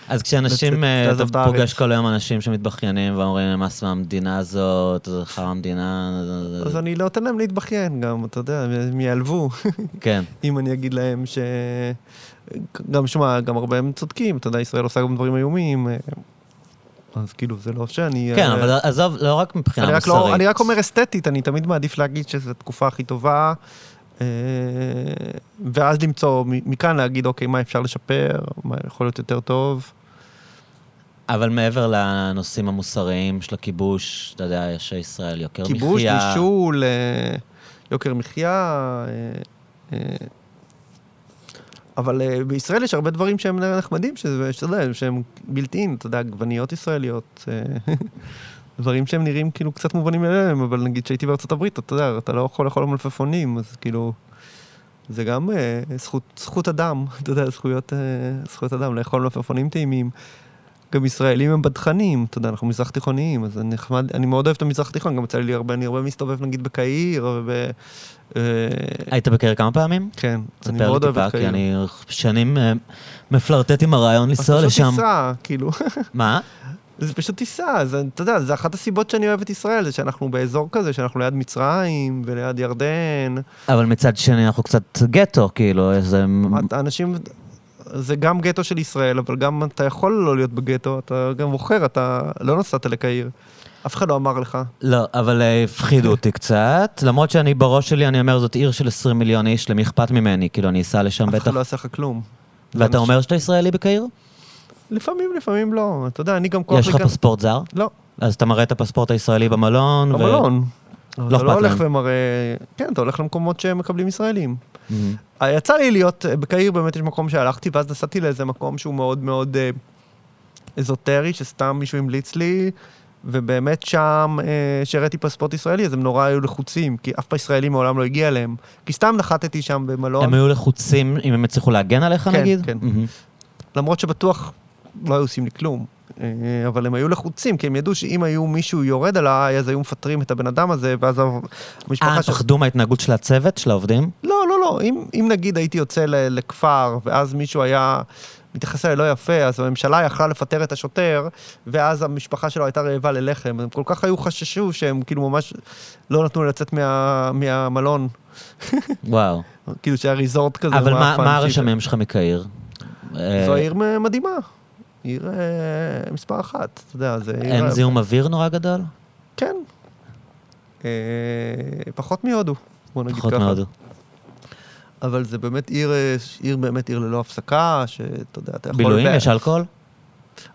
אז כשאנשים, אה, אתה את פוגש. כל היום אנשים שמתבכיינים ואומרים, נמאס מהמדינה הזאת, זה חרא המדינה, אז אני לא אתן להם להתבכיין גם, אתה יודע, הם ייעלבו, [LAUGHS] כן. אם אני אגיד להם ש... גם, שמע, גם הרבה הם צודקים, אתה יודע, ישראל עושה גם דברים איומים, אה, אז כאילו, זה לא שאני... כן, אה, אבל עזוב, לא רק מבחינה אני רק, מוסרית. לא, אני רק אומר אסתטית, אני תמיד מעדיף להגיד שזו התקופה הכי טובה, אה, ואז למצוא, מכאן להגיד, אוקיי, מה אפשר לשפר, מה יכול להיות יותר טוב. אבל מעבר לנושאים המוסריים של הכיבוש, אתה יודע, יש ישראל, יוקר מחיה. כיבוש, נישול, אה, יוקר מחיה. אבל אה, בישראל יש הרבה דברים שהם נחמדים, שאתה יודע, שהם בלתי אין, אתה יודע, עגבניות ישראליות, אה, [LAUGHS] דברים שהם נראים כאילו קצת מובנים מאליהם, אבל נגיד שהייתי בארצות הברית, אתה יודע, אתה לא יכול לאכול מלפפונים, אז כאילו, זה גם אה, זכות, זכות אדם, [LAUGHS] אתה יודע, זכויות, אה, זכויות אדם, לאכול מלפפונים טעימים. גם ישראלים הם בדחנים, אתה יודע, אנחנו מזרח תיכוניים, אז אני נחמד, אני מאוד אוהב את המזרח התיכון, גם יצא לי הרבה, אני הרבה מסתובב נגיד בקהיר, וב... אה, היית בקהיר כמה פעמים? כן, אני מאוד אוהב את כי קהיר. אני שנים אה, מפלרטט עם הרעיון לנסוע אז לשם. פשוט טיסה, כאילו, [LAUGHS] מה? זה פשוט טיסה, אז אתה יודע, זה אחת הסיבות שאני אוהב את ישראל, זה שאנחנו באזור כזה, שאנחנו ליד מצרים וליד ירדן, אבל מצד שני אנחנו קצת גטו, כאילו, איזה... אנשים, זה גם גטו של ישראל, אבל גם אתה יכול לא להיות בגטו, אתה גם מוכר, אתה לא נסעת לקהיר. אף אחד לא אמר לך. לא, אבל הפחידו אותי קצת, למרות שאני בראש שלי, אני אומר, זאת עיר של 20 מיליון איש, למי אכפת ממני? כאילו, אני אסע לשם אף בטח. אחד לא עשה לך כלום. ואתה אומר שאתה ישראלי בקהיר? לפעמים, לפעמים לא. אתה יודע, אני גם כוח יש לך פספורט זר? לא, אז אתה מראה את הפספורט הישראלי במלון? במלון. לא אתה לא אכפת הולך להם. ומראה... כן, אתה הולך למקומות שמקבלים ישראלים. מהמם. יצא לי להיות, בקהיר באמת יש מקום שהלכתי, ואז נסעתי לאיזה מקום שהוא מאוד מאוד אה, אזוטרי, שסתם מישהו המליץ לי, ובאמת שם אה, שהראיתי פספורט ישראלי, אז הם נורא היו לחוצים, כי אף פעם ישראלי מעולם לא הגיע אליהם. כי סתם נחתתי שם במלון, הם היו לחוצים אם הם הצליחו להגן עליך, כן, נגיד? כן. מהמם. למרות שבטוח לא היו עושים לי כלום. אה, אבל הם היו לחוצים, כי הם ידעו שאם היו מישהו יורד עליי, אז היו מפטרים את הבן אדם הזה, ואז המשפחה אה, של... פחדו מההתנהגות של הצוות, של העובדים? לא, לא, לא. אם, אם נגיד הייתי יוצא לכפר, ואז מישהו היה מתייחס אליי לא יפה, אז הממשלה יכלה לפטר את השוטר, ואז המשפחה שלו הייתה רעבה ללחם. הם כל כך היו חששו שהם כאילו ממש לא נתנו לי לצאת מה, מהמלון. [LAUGHS] וואו. כאילו שהיה ריזורט כזה. אבל מה- מאפן, מה שהיא- הרשמים שלך מקהיר? אה, זו עיר מ- מדהימה. עיר אה, מספר אחת, אתה יודע, זה עיר... אין זיהום אוויר נורא גדול? כן. אה, פחות מהודו, בוא נגיד ככה. פחות מהודו. אבל זה באמת עיר, אה, עיר באמת עיר ללא הפסקה, שאתה יודע, אתה יכול... בילויים? יש אלכוהול?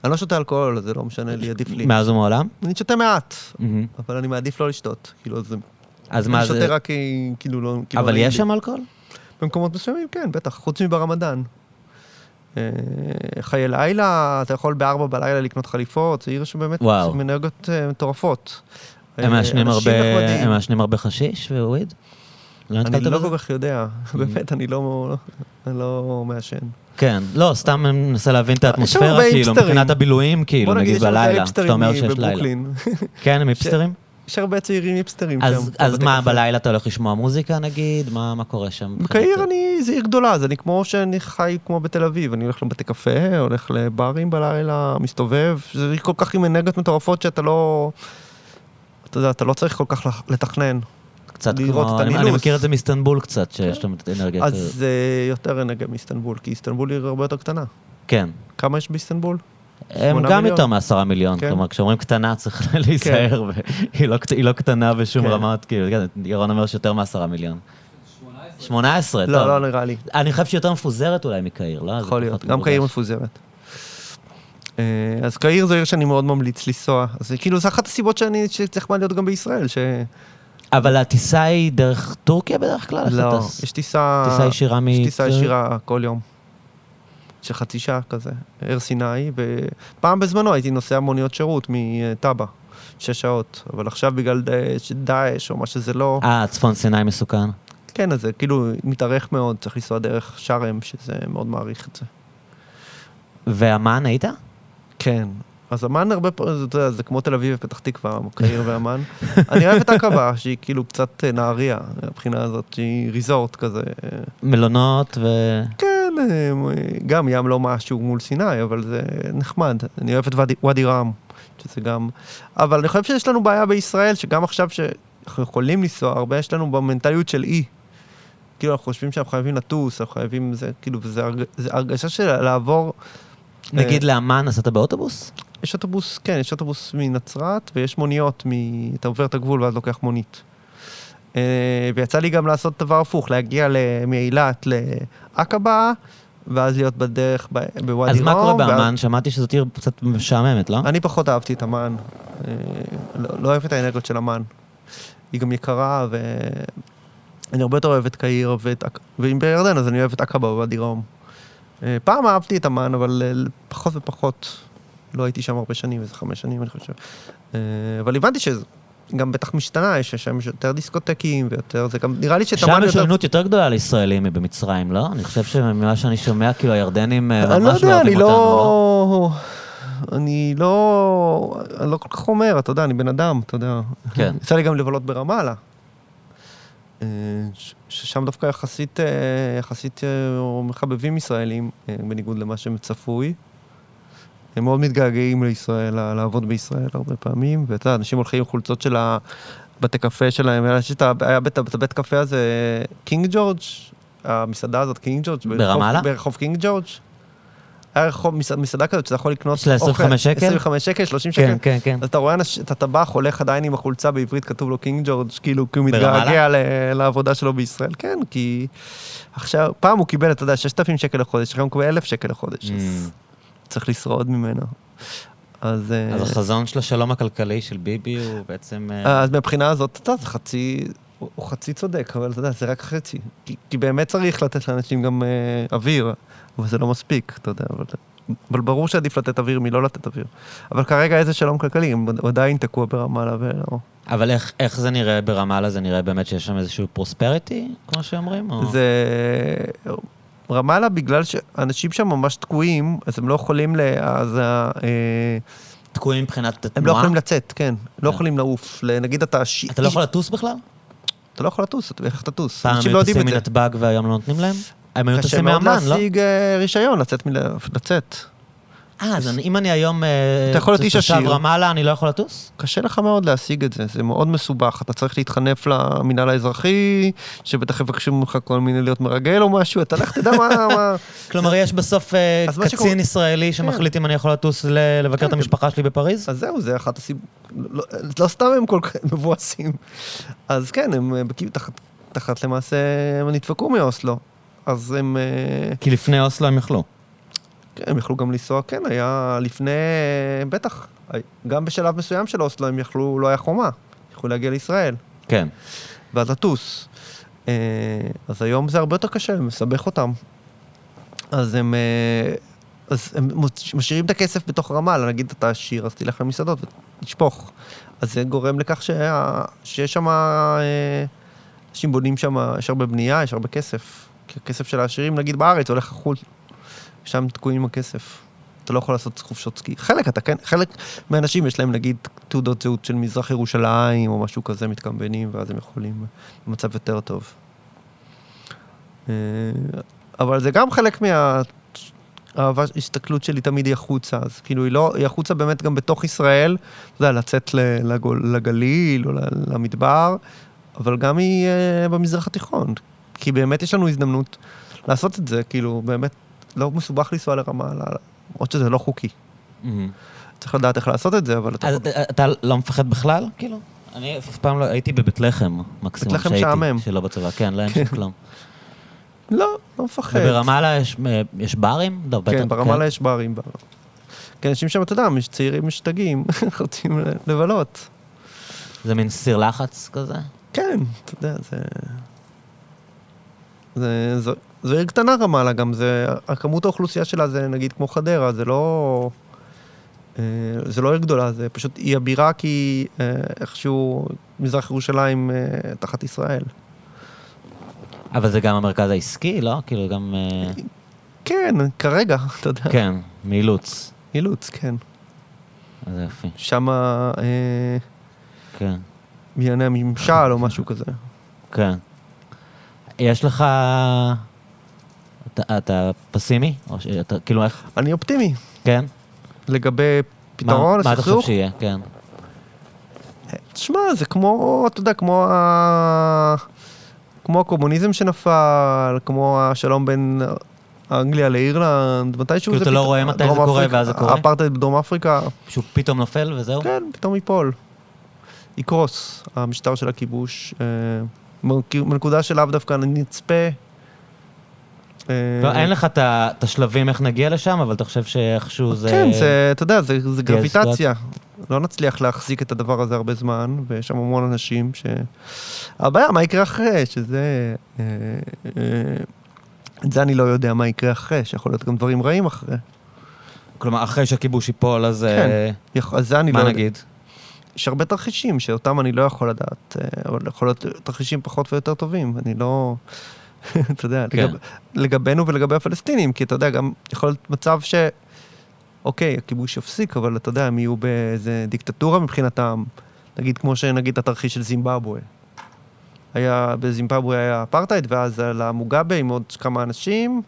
אני לא שותה אלכוהול, זה לא משנה לי, עדיף לי. מאז ומעולם? אני שותה מעט. אבל אני מעדיף לא לשתות. כאילו, זה... אז מה אני שותה זה... רק כאילו, לא... כאילו, אבל יש. שם אלכוהול? במקומות מסוימים, כן, בטח, חוץ מברמדאן. אה, חיי לילה, אתה יכול בארבע בלילה לקנות חליפות, זו עיר שבאמת וואו. עם אנרגיות אה, מטורפות. הם אה, מעשנים הרבה-. הם מעשנים הרבה חשיש ווויד? לא אני לא? כל כך יודע, [LAUGHS] באמת, אני לא לא מעשן. כן, לא, סתם אני מנסה להבין את האטמוספירה, כאילו. מבחינת הבילויים, כאילו, נגיד, בלילה, שאתה אומר שיש לילה. [LAUGHS] כן, הם היפסטרים? יש הרבה צעירים היפסטרים שם. אז אז בבתי מה, קפה. בלילה אתה הולך לשמוע מוזיקה נגיד? מה מה קורה שם? בקהיר אני, זה עיר גדולה, אז אני כמו שאני חי כמו בתל אביב, אני הולך לבתי קפה, הולך לברים בלילה, מסתובב, זה כל כך עם אנרגיות מטורפות שאתה לא, אתה יודע, אתה לא צריך כל כך לתכנן. קצת כמו, אני- אני. מכיר את זה מאיסטנבול קצת, שיש שם את אנרגיה אז. זה יותר אנרגיה מאיסטנבול, כי איסטנבול היא הרבה יותר קטנה. כן. כמה יש באיסטנבול? הם גם מיליון? יותר מעשרה מיליון, כן. כלומר, כשאומרים קטנה צריך [LAUGHS] להיזהר, והיא לא לא קטנה בשום כן. רמת, כאילו, כן, ירון אומר שיותר מעשרה מיליון. 18, טוב. לא, לא נראה לי. אני חושב שיותר מפוזרת אולי מקהיר, לא? יכול להיות, גם קהיר. מפוזרת. אה, אז קהיר זו עיר שאני מאוד ממליץ לנסוע. אז כאילו, זה אחת הסיבות שאני, שצריך להיות גם בישראל, ש... אבל הטיסה היא דרך טורקיה בדרך כלל? לא? יש טיסה... טיסה ישירה מ... יש טיסה ישירה כל יום. של חצי שעה כזה, אר סיני, ופעם בזמנו הייתי נוסע מוניות שירות מטאבה, שש שעות, אבל עכשיו בגלל דאעש- או מה שזה לא, אה, צפון סיני מסוכן. כן, אז זה כאילו מתארך מאוד, צריך לנסוע דרך שארם, שזה מאוד מעריך את זה. ואמן היית? כן, אז אמן הרבה פעמים, זה, אתה יודע, זה כמו תל אביב ופתח תקווה, קהיר ואמן. [LAUGHS] אני אוהב את עקבה, שהיא כאילו קצת אה, נהריה, מבחינה הזאת, שהיא ריזורט כזה. מלונות ו... כן, אה, גם ים לא משהו מול סיני, אבל זה נחמד. אני אוהב את ואדי- ואדי רם, שזה גם... אבל אני חושב שיש לנו בעיה בישראל, שגם עכשיו שאנחנו יכולים לנסוע הרבה, יש לנו במנטליות של אי. כאילו, אנחנו חושבים שאנחנו חייבים לטוס, אנחנו חייבים, זה כאילו, זה הרג- זה הרגשה של לעבור... נגיד אה, לאמן נסעת באוטובוס? יש אוטובוס, כן, יש אוטובוס מנצרת, ויש מוניות, מ... אתה עובר את הגבול ואז לוקח מונית. אה, ויצא לי גם לעשות דבר הפוך, להגיע מאילת לעקבה, ואז להיות בדרך בוואדי אז רום. מה קורה באמן? שמעתי שזאת עיר קצת משעממת, לא? אני פחות אהבתי את אמ"ן. אה, לא, לא אוהב את האנרגיות של אמ"ן. היא גם יקרה, ואני הרבה יותר אוהב את קהיר, ואם בירדן, אז אני אוהב את עקבה בוואדי רום. אה, פעם אהבתי את אמ"ן, אבל פחות ופחות. לא הייתי שם הרבה שנים, איזה חמש שנים, אני חושב. אבל הבנתי שזה גם בטח משתנה, יש שם יותר דיסקוטקים ויותר, זה גם, נראה לי שאת שם אמ"ן יש יותר... עוינות יותר גדולה לישראלים מבמצרים, לא? אני חושב שממה שאני שומע, כאילו הירדנים אה, אני לא ממש לא יודע, אני אוהבים אותנו, לא? לא... אני לא... אני לא כל כך אומר, אתה יודע, אני בן אדם, אתה יודע. כן. יצא לי גם לבלות ברמאללה. אה, ששם דווקא יחסית, אה, יחסית מחבבים ישראלים, בניגוד למה שצפוי. הם מאוד מתגעגעים לישראל, לעבוד בישראל הרבה פעמים, ואתה יודע, אנשים הולכים עם חולצות של הבתי קפה שלהם, יש את הבית קפה הזה, קינג ג'ורג', המסעדה הזאת, קינג ג'ורג', ברחוב- ברמאללה? ברחוב קינג ג'ורג'. היה רחוב, מסע- מסעדה כזאת שאתה יכול לקנות של 25 שקל? 25 שקל, 30 שקל. כן, כן, כן. אז אתה רואה את הטבח הולך עדיין עם החולצה בעברית, כתוב לו קינג ג'ורג', כאילו, כי הוא? מתגעגע לעבודה שלו בישראל. כן, כי עכשיו, פעם הוא קיבל, אתה יודע, 6,000 שקל לחודש, עכשיו הוא מקבל 1,000 שקל לחודש, אז Mm. צריך לשרוד ממנו. אז... אה, אז החזון של השלום הכלכלי של ביבי הוא בעצם... אה, אז מהבחינה הזאת, אתה יודע, זה חצי, הוא חצי צודק, אבל אתה יודע, זה רק חצי. כי, כי באמת צריך לתת לאנשים גם אה, אוויר, אבל זה לא מספיק, אתה יודע, אבל, אבל ברור שעדיף לתת אוויר מלא לתת אוויר. אבל כרגע איזה שלום כלכלי, הוא עדיין תקוע ברמאללה ולא... אבל איך- איך זה נראה ברמאללה? זה נראה באמת שיש שם איזשהו פרוספריטי, כמו שאומרים? או- זה... רמאללה, בגלל שאנשים שם ממש תקועים, אז הם לא יכולים ל... אז ה... אה, תקועים מבחינת הם התנועה? לא יכולים לצאת, כן. לא כן. יכולים לעוף. נגיד אתה... אתה לא יכול לטוס בכלל? אתה לא יכול לטוס, אתה- איך תטוס? פעם הם לא היו יודעים טסים. מנתב"ג והיום לא נותנים להם? הם היו קשה טסים מאוד מאמן, לא? להשיג אה, רישיון לצאת מל... לצאת. אה, אז אני- אם אני היום אה, אתה יכול להיות איש תושב עשיר. רמאללה, אני לא יכול לטוס? קשה לך מאוד להשיג את זה, זה מאוד מסובך. אתה צריך להתחנף למינהל האזרחי, שבטח יבקשו ממך כל מיני להיות מרגל או משהו, אתה לך תדע מה... [LAUGHS] מה... כלומר, יש בסוף אה, אז מה קצין ישראלי שמחליט אם אני יכול לטוס ל- לבקר את כן. המשפחה שלי בפריז? אז זהו, זה אחת הסיבות. לא, לא סתם הם כל כך [LAUGHS] מבואסים. אז כן, הם אה, תחת, למעשה, הם נדפקו מאוסלו. אז הם, כי לפני אוסלו הם יכלו. כן, הם יכלו גם לנסוע, כן, היה לפני, בטח, גם בשלב מסוים של אוסלו הם יכלו, לא היה חומה, יכלו להגיע לישראל, כן. ואז לטוס. אה, אז היום זה הרבה יותר קשה, מסבך אותם. אז הם, אה, אז הם משאירים את הכסף בתוך רמאללה, נגיד אתה עשיר, אז תלך למסעדות ותשפוך. אז זה גורם לכך שה, שיש שם, אה, אנשים בונים שם, יש הרבה בנייה, יש הרבה כסף. כי הכסף של העשירים, נגיד בארץ, הולך לחו"ל. שם תקועים עם הכסף. אתה לא יכול לעשות חופשות סקי. חלק אתה כן, חלק מהאנשים יש להם נגיד תעודות זהות של מזרח ירושלים או משהו כזה מתקמבנים, ואז הם יכולים במצב יותר טוב. אה, אבל זה גם חלק מה... ההסתכלות שלי תמיד היא החוצה, אז כאילו היא לא, היא החוצה באמת גם בתוך ישראל, אתה יודע, לצאת לגול, לגליל או למדבר, אבל גם היא אה, במזרח התיכון, כי באמת יש לנו הזדמנות לעשות את זה, כאילו באמת לא מסובך לנסוע לרמאללה, למרות שזה לא חוקי. מהמם. צריך לדעת איך לעשות את זה, אבל אתה... אז אתה- לא מפחד בכלל? כאילו? אני אף פעם לא, הייתי בבית לחם, מקסימום לחם שהייתי. משעמם. שלא בצבא, כן, לא אין שם כלום. לא, לא מפחד. וברמאללה יש- יש ברים? לא. כן, ברמאללה יש ברים. בר. כן, אנשים שם, אתה יודע, צעירים משתגעים, [LAUGHS] רוצים לבלות. זה מין סיר לחץ כזה? כן, אתה יודע, זה... זה, זו, זו עיר קטנה רמאללה גם, זה, הכמות האוכלוסייה שלה זה נגיד כמו חדרה, זה לא... אה, זה לא עיר גדולה, זה פשוט, היא הבירה כי אה, איכשהו מזרח ירושלים אה, תחת ישראל. אבל זה גם המרכז העסקי, לא? כאילו גם... כן, כרגע, [LAUGHS] אתה יודע, כן, מאילוץ. אילוץ, כן. זה יופי. שם אה, כן, בענייני הממשל או משהו כזה. כן. יש לך... אתה, אתה פסימי? או שאתה, כאילו איך? אני אופטימי כן? לגבי פתרון מה, מה אתה חושב. שיהיה? כן. תשמע, זה כמו, אתה יודע, כמו ה... כמו הקומוניזם שנפל, כמו השלום בין אנגליה לאירלנד, מתישהו כאילו, זה... אתה לא רואה מתי זה קורה ואז זה קורה? האפרטהייד בדרום אפריקה, שהוא פתאום נופל וזהו? כן, פתאום ייפול. יקרוס, המשטר של הכיבוש. מנק- מנקודה שלאו דווקא נצפה. אה, לא, אין לך את השלבים איך נגיע לשם, אבל אתה חושב שאיכשהו זה... כן, זה, אתה יודע, זה, זה גרביטציה. לא נצליח להחזיק את הדבר הזה הרבה זמן, ויש שם המון אנשים ש... הבעיה, מה יקרה אחרי, שזה... אה, אה, את זה אני לא יודע מה יקרה אחרי, שיכול להיות גם דברים רעים אחרי. כלומר, אחרי שהכיבוש ייפול, אז... כן. אז זה אני מה לא יודע. נגיד? יש הרבה תרחישים שאותם אני לא יכול לדעת, אה, אבל יכול להיות תרחישים פחות ויותר טובים. אני לא... [LAUGHS] אתה יודע, כן. לגב, לגבינו ולגבי הפלסטינים, כי אתה יודע, גם יכול להיות מצב ש... אוקיי, הכיבוש יפסיק, אבל אתה יודע, הם יהיו באיזה דיקטטורה מבחינתם. נגיד, כמו שנגיד התרחיש של זימבבואה. היה, בזימבבואה היה אפרטהייד, ואז עלה מוגאבה עם עוד כמה אנשים,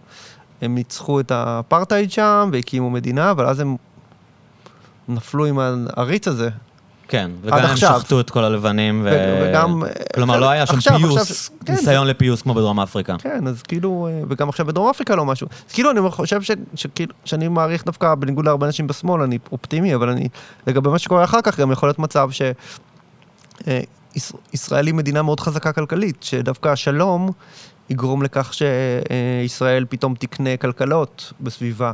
הם ניצחו את האפרטהייד שם והקימו מדינה, אבל אז הם נפלו עם העריץ הזה. כן, וגם הם. שחטו את כל הלבנים, ו... וגם... כלומר, לא היה שם עכשיו, פיוס, עכשיו, כן, ניסיון לפיוס כמו בדרום אפריקה. כן, אז כאילו, אה, וגם עכשיו בדרום אפריקה לא משהו. אז כאילו, אני חושב ש, שכאילו, שאני מעריך דווקא, בניגוד להרבה אנשים בשמאל, אני אופטימי, אבל אני, לגבי מה שקורה אחר כך, גם יכול להיות מצב ש... אה, יש- ישראל היא מדינה מאוד חזקה כלכלית, שדווקא השלום יגרום לכך שישראל פתאום תקנה כלכלות בסביבה.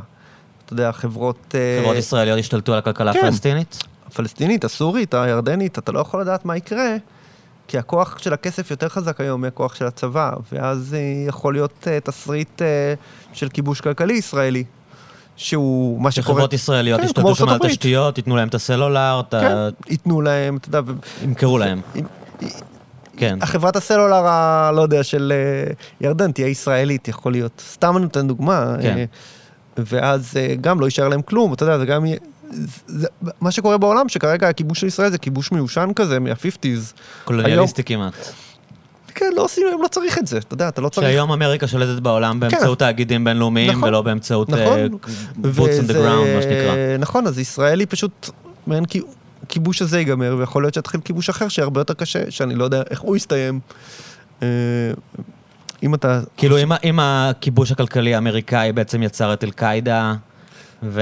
אתה יודע, חברות... אה, חברות ישראליות השתלטו על הכלכלה כן. הפלסטינית? הפלסטינית, הסורית, הירדנית, אתה לא יכול לדעת מה יקרה, כי הכוח של הכסף יותר חזק היום מהכוח של הצבא, ואז אה, יכול להיות אה, תסריט אה, של כיבוש כלכלי ישראלי, שהוא מה שקורה... שחברות ישראליות כן, ישתלטו שם על. תשתיות, ייתנו להם את הסלולר, את ה... כן, ייתנו להם, אתה יודע, ו- ימכרו להם. אם- כן. החברת הסלולר, ה- לא יודע, של ירדן תהיה ישראלית, יכול להיות. סתם אני נותן דוגמה. כן. ואז גם לא יישאר להם כלום, אתה יודע, זה גם. זה, מה שקורה בעולם, שכרגע הכיבוש של ישראל זה כיבוש מיושן כזה, מה-50's. קולוניאליסטי כמעט. כן, לא עושים, לא צריך את זה, אתה יודע, אתה לא צריך... שהיום אמריקה שולטת בעולם באמצעות תאגידים בינלאומיים, נכון. ולא באמצעות נכון. אה, boots on the ground, מה שנקרא. נכון, אז ישראל היא פשוט, מעין כי- כיבוש הזה ייגמר, ויכול להיות שיתחיל כיבוש אחר שהרבה יותר קשה, שאני לא יודע איך הוא יסתיים. אה, אם אתה... כאילו, אם הכיבוש הכלכלי האמריקאי בעצם יצר את אל-קאעידה, ו-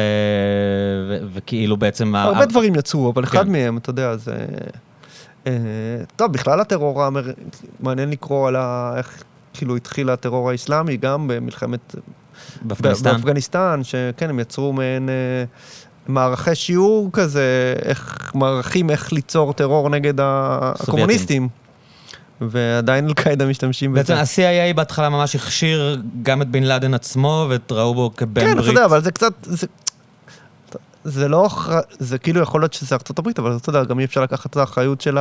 ו- וכאילו בעצם... ה- הרבה דברים יצאו, אבל אחד כן. מהם, אתה יודע, זה... אה, טוב, בכלל הטרור האמר... מעניין לקרוא על ה... איך כאילו התחיל הטרור האסלאמי, גם במלחמת... באפגניסטן. באפגניסטן, שכן, הם יצרו מעין אה, מערכי שיעור כזה, איך, מערכים איך ליצור טרור נגד ה- הקומוניסטים. ועדיין אל-קאעידה משתמשים בעצם בזה. ה-CIA בהתחלה ממש הכשיר גם את בן לאדן עצמו, וראו בו כבן כן, אתה ברית. יודע, אבל זה קצת... זה... זה לא, זה כאילו יכול להיות שזה ארצות הברית, אבל אתה יודע, גם אי אפשר לקחת את האחריות של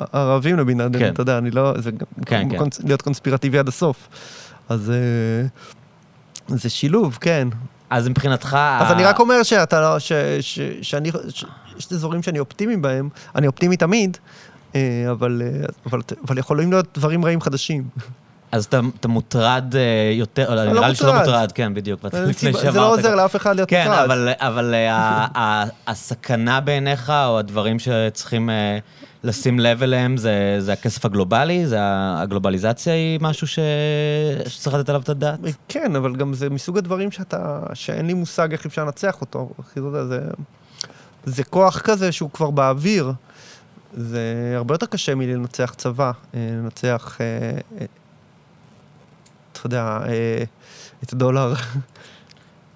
הערבים לבן לאדן, כן. אתה יודע, אני לא, זה כן, כן. קונס- להיות קונספירטיבי עד הסוף. אז אה, זה שילוב, כן. אז מבחינתך... אז אני רק אומר שאתה לא, ש, ש, שאני, יש אזורים שאני אופטימי בהם, אני אופטימי תמיד, אבל, אה, אבל, אבל יכולים להיות דברים רעים חדשים. אז אתה, אתה מוטרד אה, יותר, לא נראה לי שלא מוטרד. מוטרד, כן, בדיוק. זה לא עוזר. לאף אחד להיות כן, מוטרד. אבל, אבל אה, ה- ה- הסכנה בעיניך, או הדברים שצריכים אה, לשים לב אליהם, זה, זה הכסף הגלובלי? זה הגלובליזציה היא משהו ש... שצריך לתת עליו את הדעת? כן, אבל גם זה מסוג הדברים שאתה, שאין לי מושג איך אפשר לנצח אותו. זה, זה כוח כזה שהוא כבר באוויר. זה הרבה יותר קשה מלנצח צבא, אה, לנצח, אה, אה, אתה יודע, את הדולר.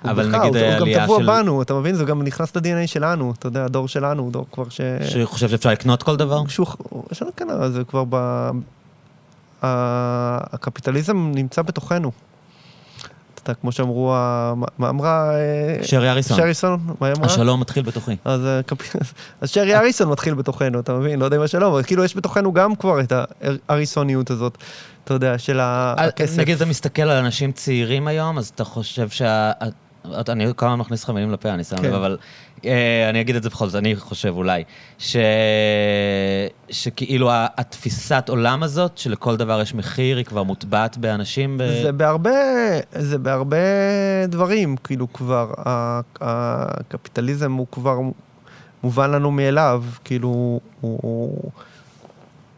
אבל הוא נגיד הוא- הוא העלייה גם טבוע של- בנו, אתה מבין? זה גם נכנס ל-DNA שלנו, אתה יודע, הדור שלנו הוא דור כבר ש... שחושב שאפשר לקנות כל דבר? שהוא, יש לנו כאן, זה כבר ב... הקפיטליזם נמצא בתוכנו. יודע, כמו שאמרו, מה- אמרה... אה, שרי אריסון. שריסון, מה היא אמרה? השלום מתחיל בתוכי. אז, אה, אז שרי אריסון מתחיל בתוכנו, אתה מבין? לא יודע אם השלום, אבל כאילו יש בתוכנו גם כבר את האריסוניות הזאת, אתה יודע, של אה, הכסף. נגיד אתה מסתכל על אנשים צעירים היום, אז אתה חושב שה... אני כל הזמן מכניס לך מילים לפה, אני שם כן. לב, אבל אה, אני אגיד את זה בכל זאת, אני חושב אולי, ש... שכאילו התפיסת עולם הזאת, שלכל דבר יש מחיר, היא כבר מוטבעת באנשים. ב... זה בהרבה, זה בהרבה דברים, כאילו כבר, הקפיטליזם הוא כבר מובן לנו מאליו, כאילו, הוא...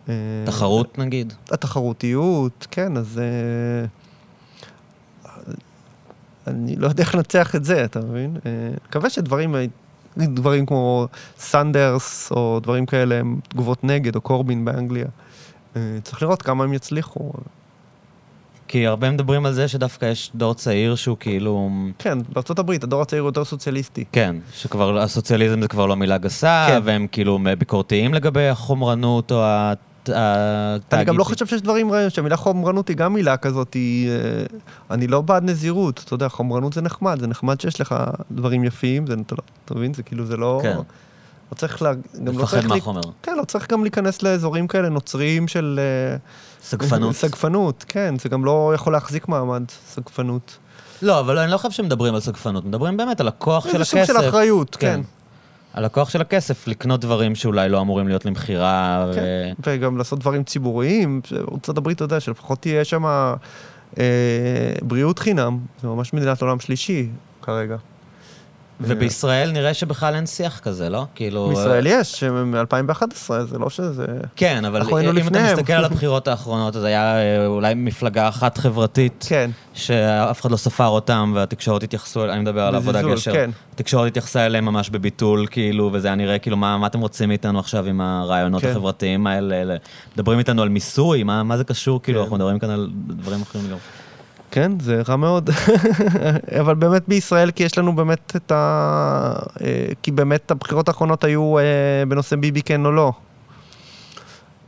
אה, תחרות נגיד. התחרותיות, כן, אז... אה, אני לא יודע איך לנצח את זה, אתה מבין? אה, מקווה שדברים, אה, דברים כמו סנדרס, או דברים כאלה, הם תגובות נגד, או קורבין באנגליה. אה, צריך לראות כמה הם יצליחו. כי הרבה מדברים על זה שדווקא יש דור צעיר שהוא כאילו... כן, הברית הדור הצעיר הוא יותר סוציאליסטי. כן, שכבר הסוציאליזם זה כבר לא מילה גסה, כן. והם כאילו ביקורתיים לגבי החומרנות או הת- התאגיד. אני גם לא חושב שיש דברים רעים, שהמילה חומרנות היא גם מילה כזאת, היא... אה, אני לא בעד נזירות, אתה יודע, חומרנות זה נחמד, זה נחמד שיש לך דברים יפים, זה, אתה, לא- מבין? זה כאילו, זה לא... כן. לא צריך לה... גם לא צריך... לי- מהחומר. כן, לא צריך גם להיכנס לאזורים כאלה נוצריים של... אה, סגפנות. סגפנות, כן, זה גם לא יכול להחזיק מעמד, סגפנות. לא, אבל אני לא חושב שמדברים על סגפנות, מדברים באמת על הכוח של זה הכסף. סוג של אחריות, כן. על הכוח של הכסף לקנות דברים שאולי לא אמורים להיות למכירה. ו... כן, וגם לעשות דברים ציבוריים. הברית, אתה יודע, שלפחות תהיה שם אה, בריאות חינם, זה ממש מדינת עולם שלישי כרגע. ובישראל נראה שבכלל אין שיח כזה, לא? כאילו... בישראל יש, מ-2011, זה לא שזה... כן, אבל אם אתה. מסתכל על [LAUGHS] הבחירות האחרונות, אז היה אה, אולי מפלגה אחת חברתית, כן, שאף אחד לא ספר אותם, והתקשורת התייחסו, אני מדבר על עבודה גשר. כן. התקשורת התייחסה אליהם ממש בביטול, כאילו, וזה היה נראה כאילו, מה, מה אתם רוצים מאיתנו עכשיו עם הרעיונות כן. החברתיים האלה? אלה? מדברים איתנו על מיסוי, מה, מה זה קשור? כאילו, כן. אנחנו מדברים כאן על דברים אחרים גם. כן, זה רע מאוד. [LAUGHS] אבל באמת בישראל, כי יש לנו באמת את ה... אה, כי באמת הבחירות האחרונות היו אה, בנושא ביבי כן או לא.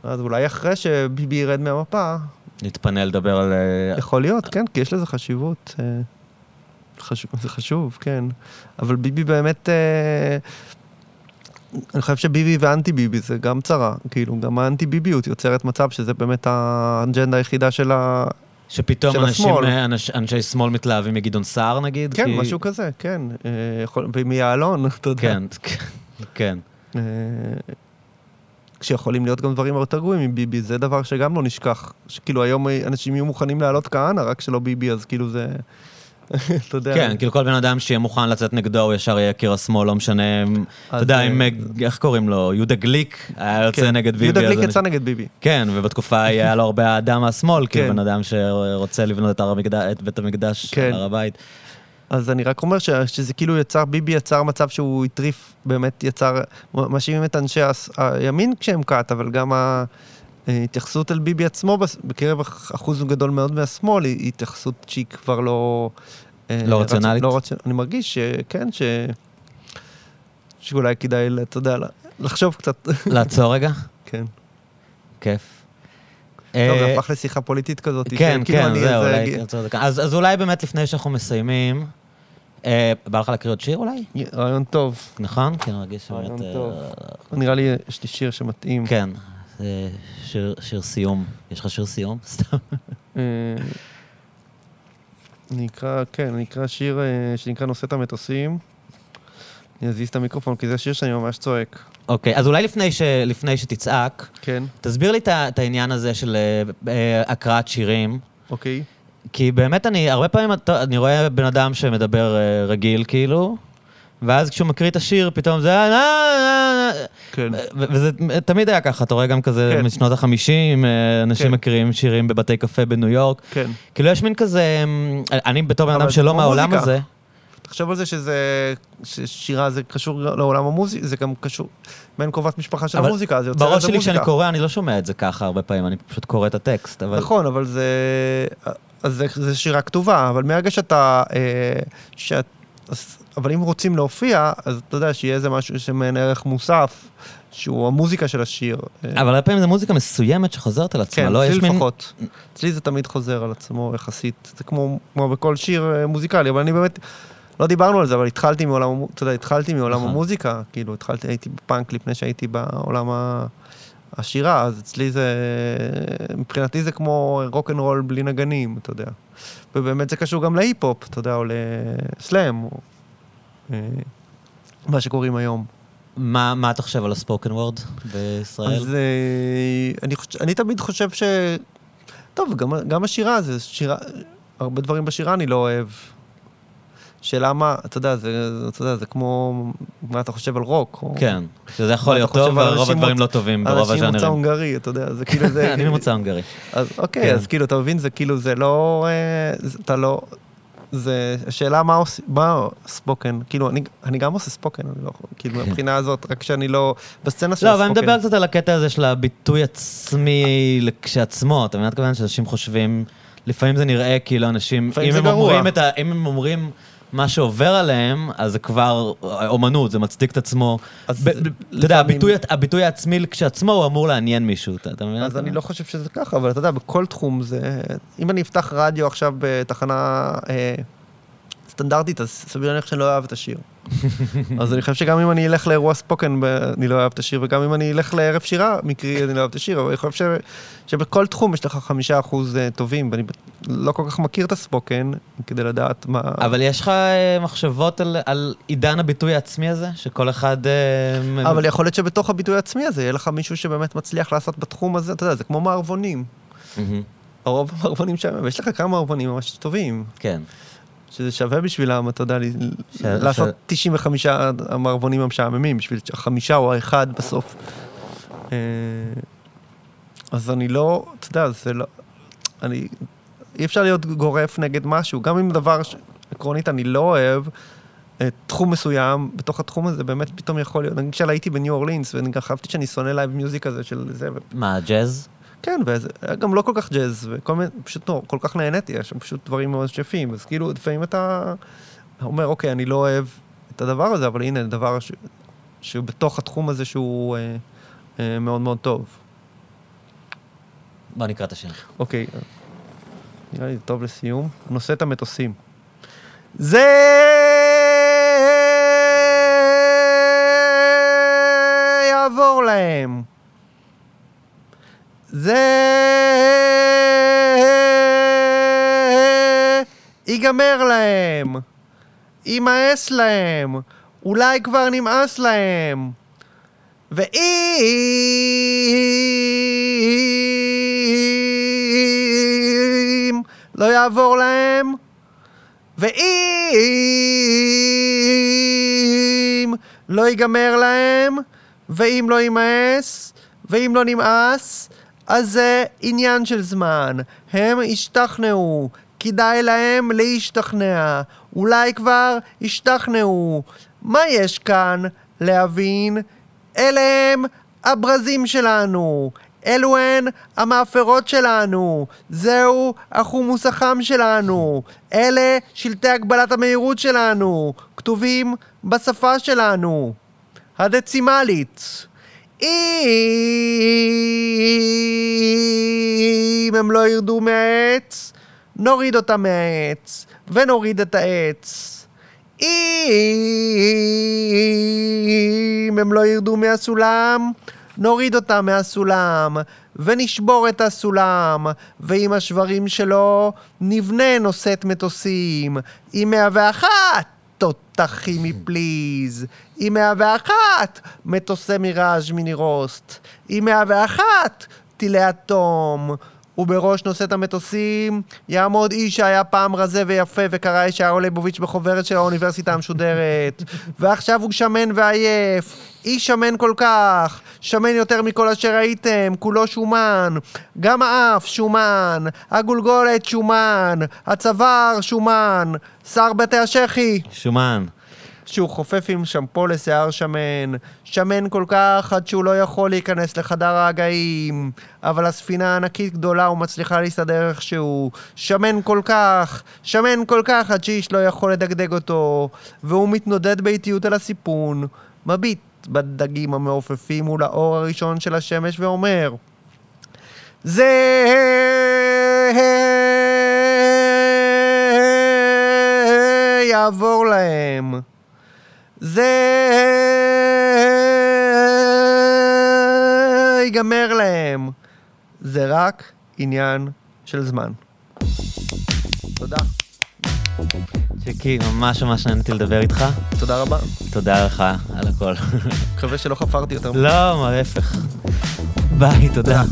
אז אולי אחרי שביבי ירד מהמפה, נתפנה לדבר על... אה, יכול להיות, כן, כי יש לזה חשיבות. חשוב, זה חשוב, כן. אבל ביבי באמת... אני חושב שביבי ואנטי ביבי זה גם צרה. כאילו, גם האנטי ביביות יוצרת מצב שזה באמת האג'נדה היחידה של ה... שפתאום אנשים. אה, אנש, אנשי שמאל מתלהבים מגדעון סער נגיד? כן, כי... משהו כזה, כן. אה, ומיעלון, [LAUGHS] אתה יודע. כן, כן. אה, כשיכולים להיות גם דברים יותר גרועים עם ביבי, זה דבר שגם לא נשכח. שכאילו היום אנשים יהיו מוכנים להעלות כהנא, רק שלא ביבי, אז כאילו זה... אתה יודע. כן, כאילו כל בן אדם שיהיה מוכן לצאת נגדו, הוא ישר יהיה קיר השמאל, לא משנה, אתה יודע, אה, אם, איך קוראים לו, יהודה גליק היה יוצא כן. נגד ביבי. יהודה גליק יצא נגד ביבי. כן, ובתקופה היה לו הרבה אהדה מהשמאל, כאילו כן. בן אדם שרוצה לבנות את בית המקדש, כן. הר הבית. אז אני רק אומר ש, שזה כאילו יצר, ביבי יצר מצב שהוא הטריף, באמת יצר, מאשימים את אנשי הימין כשהם כת, אבל גם ההתייחסות אל ביבי עצמו בקרב אחוז גדול מאוד מהשמאל היא התייחסות שהיא כבר לא... אה, לא רציונלית? לא רציונלית. אני מרגיש שכן, ש... שאולי כדאי, אתה יודע, לחשוב קצת. לעצור רגע? כן. כיף. טוב, אה, זה הפך לשיחה פוליטית כזאת. כן, שכאילו כן, זהו, אולי. אז אז אולי באמת לפני שאנחנו מסיימים, אה, בא לך להקריא עוד שיר אולי? רעיון טוב. נכון? כן, אני מרגיש רעיון שבאמת... טוב. אה, נראה לי יש לי שיר שמתאים. כן, שיר- שיר סיום. יש לך שיר סיום? [LAUGHS] סתם. אה, אני אקרא, כן, אני אקרא שיר אה, שנקרא נושא את המטוסים. אני אזיז את המיקרופון, כי זה שיר שאני ממש צועק. אוקיי, אז אולי לפני ש- לפני שתצעק, כן, תסביר לי את העניין הזה של אה, אה, הקראת שירים. אוקיי. כי באמת אני, הרבה פעמים אני רואה בן אדם שמדבר אה, רגיל, כאילו, ואז כשהוא מקריא את השיר, פתאום זה... אה, אה, אה, כן. וזה תמיד היה ככה, אתה רואה גם כזה כן. משנות החמישים, אנשים כן. מקריאים שירים בבתי קפה בניו יורק. כן. כאילו יש מין כזה, אמ, אני בתור בן אדם שלא מהעולם מוזיקה. הזה, תחשוב על זה שזה, ששירה זה קשור לעולם המוזיקה, זה גם קשור, מעין קרובת משפחה של המוזיקה, זה יוצר בראש איזה שלי מוזיקה. כשאני קורא, אני לא שומע את זה ככה הרבה פעמים, אני פשוט קורא את הטקסט, אבל... נכון, אבל זה... אז זה, זה שירה כתובה, אבל מהרגע שאתה... אה, שאת, אבל אם רוצים להופיע, אז אתה יודע שיהיה איזה משהו שמעין ערך מוסף, שהוא המוזיקה של השיר. אבל הרבה פעמים זו מוזיקה מסוימת שחוזרת על עצמה, כן, לא? אצלי מין... לפחות. אצלי זה תמיד חוזר על עצמו יחסית. זה כמו, כמו בכל שיר אה, מוזיקלי, אבל אני באמת... לא דיברנו על זה, אבל התחלתי מעולם, אתה יודע, התחלתי מעולם נכון. המוזיקה, כאילו, התחלתי, הייתי בפאנק לפני שהייתי בעולם. השירה, אז אצלי זה, מבחינתי זה כמו רוק אנד רול בלי נגנים, אתה יודע. ובאמת זה קשור גם להיפ-הופ, אתה יודע, או לסלאם, או מה שקוראים היום. מה, מה אתה חושב על ה spoken word בישראל? אז אה, אני, חוש- אני תמיד חושב ש... טוב, גם, גם השירה, זה שירה, הרבה דברים בשירה אני לא אוהב. שאלה מה, אתה יודע, זה, אתה יודע, זה כמו מה אתה חושב על רוק. או כן, שזה יכול להיות חושב טוב, ורוב אנשים הדברים לא טובים ברוב אנשים מוצא הז'אנרים. הונגרי, אתה יודע, זה כאילו [LAUGHS] זה... אני ממוצא הונגרי. אז אוקיי, כן. אז כאילו, אתה מבין, זה כאילו, זה לא... אה, זה- אתה לא... זה... השאלה מה עושים, מה ספוקן, כאילו, אני, אני גם עושה ספוקן, אני לא יכול, כאילו, מהבחינה הזאת, רק שאני לא... בסצנה של לא, אבל אני. מדבר קצת על הקטע הזה של הביטוי עצמי כשעצמו, אתה מבין? מתכוון שאנשים חושבים, לפעמים זה נראה כאילו אנשים, אם הם גרוע. אומרים את ה... אם הם אומרים מה שעובר עליהם, אז זה כבר אומנות, זה מצדיק את עצמו. ב- אתה יודע, הביטוי- הביטוי העצמי כשעצמו הוא אמור לעניין מישהו, אתה אתה מבין? אז אני לא חושב שזה ככה, אבל אתה יודע, בכל תחום זה... אם אני אפתח רדיו עכשיו בתחנה אה, סטנדרטית, אז סביר להניח שאני לא אוהב את השיר. [LAUGHS] אז אני חושב שגם אם אני אלך לאירוע ספוקן, אני לא אוהב את השיר, וגם אם אני אלך לערב שירה מקרי, אני לא אוהב את השיר, אבל אני חושב ש, שבכל תחום יש לך חמישה אחוז אה, טובים, ואני לא כל כך מכיר את הספוקן כדי לדעת מה... אבל יש לך אה, מחשבות על- על עידן הביטוי העצמי הזה? שכל אחד... אה, אבל יכול להיות שבתוך הביטוי העצמי הזה, יהיה לך מישהו שבאמת מצליח לעשות בתחום הזה, אתה יודע, זה כמו מערבונים. הרוב המערבונים שם, ויש לך כמה מערבונים ממש טובים. כן. שזה שווה בשבילם, אתה יודע, ש- לעשות ש- 95 המערבונים המשעממים, בשביל החמישה או האחד בסוף. אה, אז אני לא, אתה יודע, זה לא... אני... אי אפשר להיות גורף נגד משהו, גם אם דבר שעקרונית אני לא אוהב, אה, תחום מסוים, בתוך התחום הזה באמת פתאום יכול להיות, נגיד כשהייתי בניו אורלינס, ואני גם חשבתי שאני שונא live music הזה של זה, מה, ג'אז? כן, וזה היה גם לא כל כך ג'אז, וכל מיני, פשוט לא, כל כך נהניתי, היה שם פשוט דברים מאוד יפים, אז כאילו, לפעמים אתה אומר, אוקיי, אני לא אוהב את הדבר הזה, אבל הנה, דבר ש... שהוא בתוך התחום הזה שהוא אה, אה, מאוד מאוד טוב. בוא נקרא את השיר. אוקיי, נראה לי טוב לסיום. נושא את המטוסים. זה יעבור להם. זה ייגמר להם. יימאס להם. אולי כבר נמאס להם. ואם לא יעבור להם, ואם לא ייגמר להם, ואם לא יימאס, ואם לא נמאס, אז זה עניין של זמן. הם השתכנעו, כדאי להם להשתכנע. אולי כבר השתכנעו. מה יש כאן להבין? אלה הם הברזים שלנו. אלו הן המאפרות שלנו. זהו החומוס החם שלנו. אלה שלטי הגבלת המהירות שלנו. כתובים בשפה שלנו. הדצימלית. אם הם לא ירדו מהעץ, נוריד אותם מהעץ, ונוריד את העץ. אם הם לא ירדו מהסולם, נוריד אותם מהסולם, ונשבור את הסולם, ועם השברים שלו נבנה נושאת מטוסים, עם 101 תותחים מפליז, עם 101 מטוסי מיראז' מיני רוסט, עם 101 טילי אטום. ובראש נושאת המטוסים. יעמוד איש שהיה פעם רזה ויפה וקרא ישעיהו ליבוביץ' בחוברת של האוניברסיטה המשודרת. [LAUGHS] ועכשיו הוא שמן ועייף. איש שמן כל כך. שמן יותר מכל אשר ראיתם כולו שומן. גם האף שומן. הגולגולת שומן. הצוואר שומן. שר בתי השחי. שומן. שהוא חופף עם שמפו לשיער שמן, שמן כל כך עד שהוא לא יכול להיכנס לחדר ההגאים, אבל הספינה ענקית גדולה ומצליחה להסתדר איכשהו, שמן כל כך, שמן כל כך עד שאיש לא יכול לדגדג אותו, והוא מתנודד באיטיות על הסיפון, מביט בדגים המעופפים מול האור הראשון של השמש ואומר זה יעבור להם. זה ייגמר להם. זה רק עניין של זמן. תודה. צ'יקי, ממש ממש נהניתי לדבר איתך. תודה רבה. תודה לך על הכל. מקווה שלא חפרתי יותר. לא, מה להפך. ביי, תודה.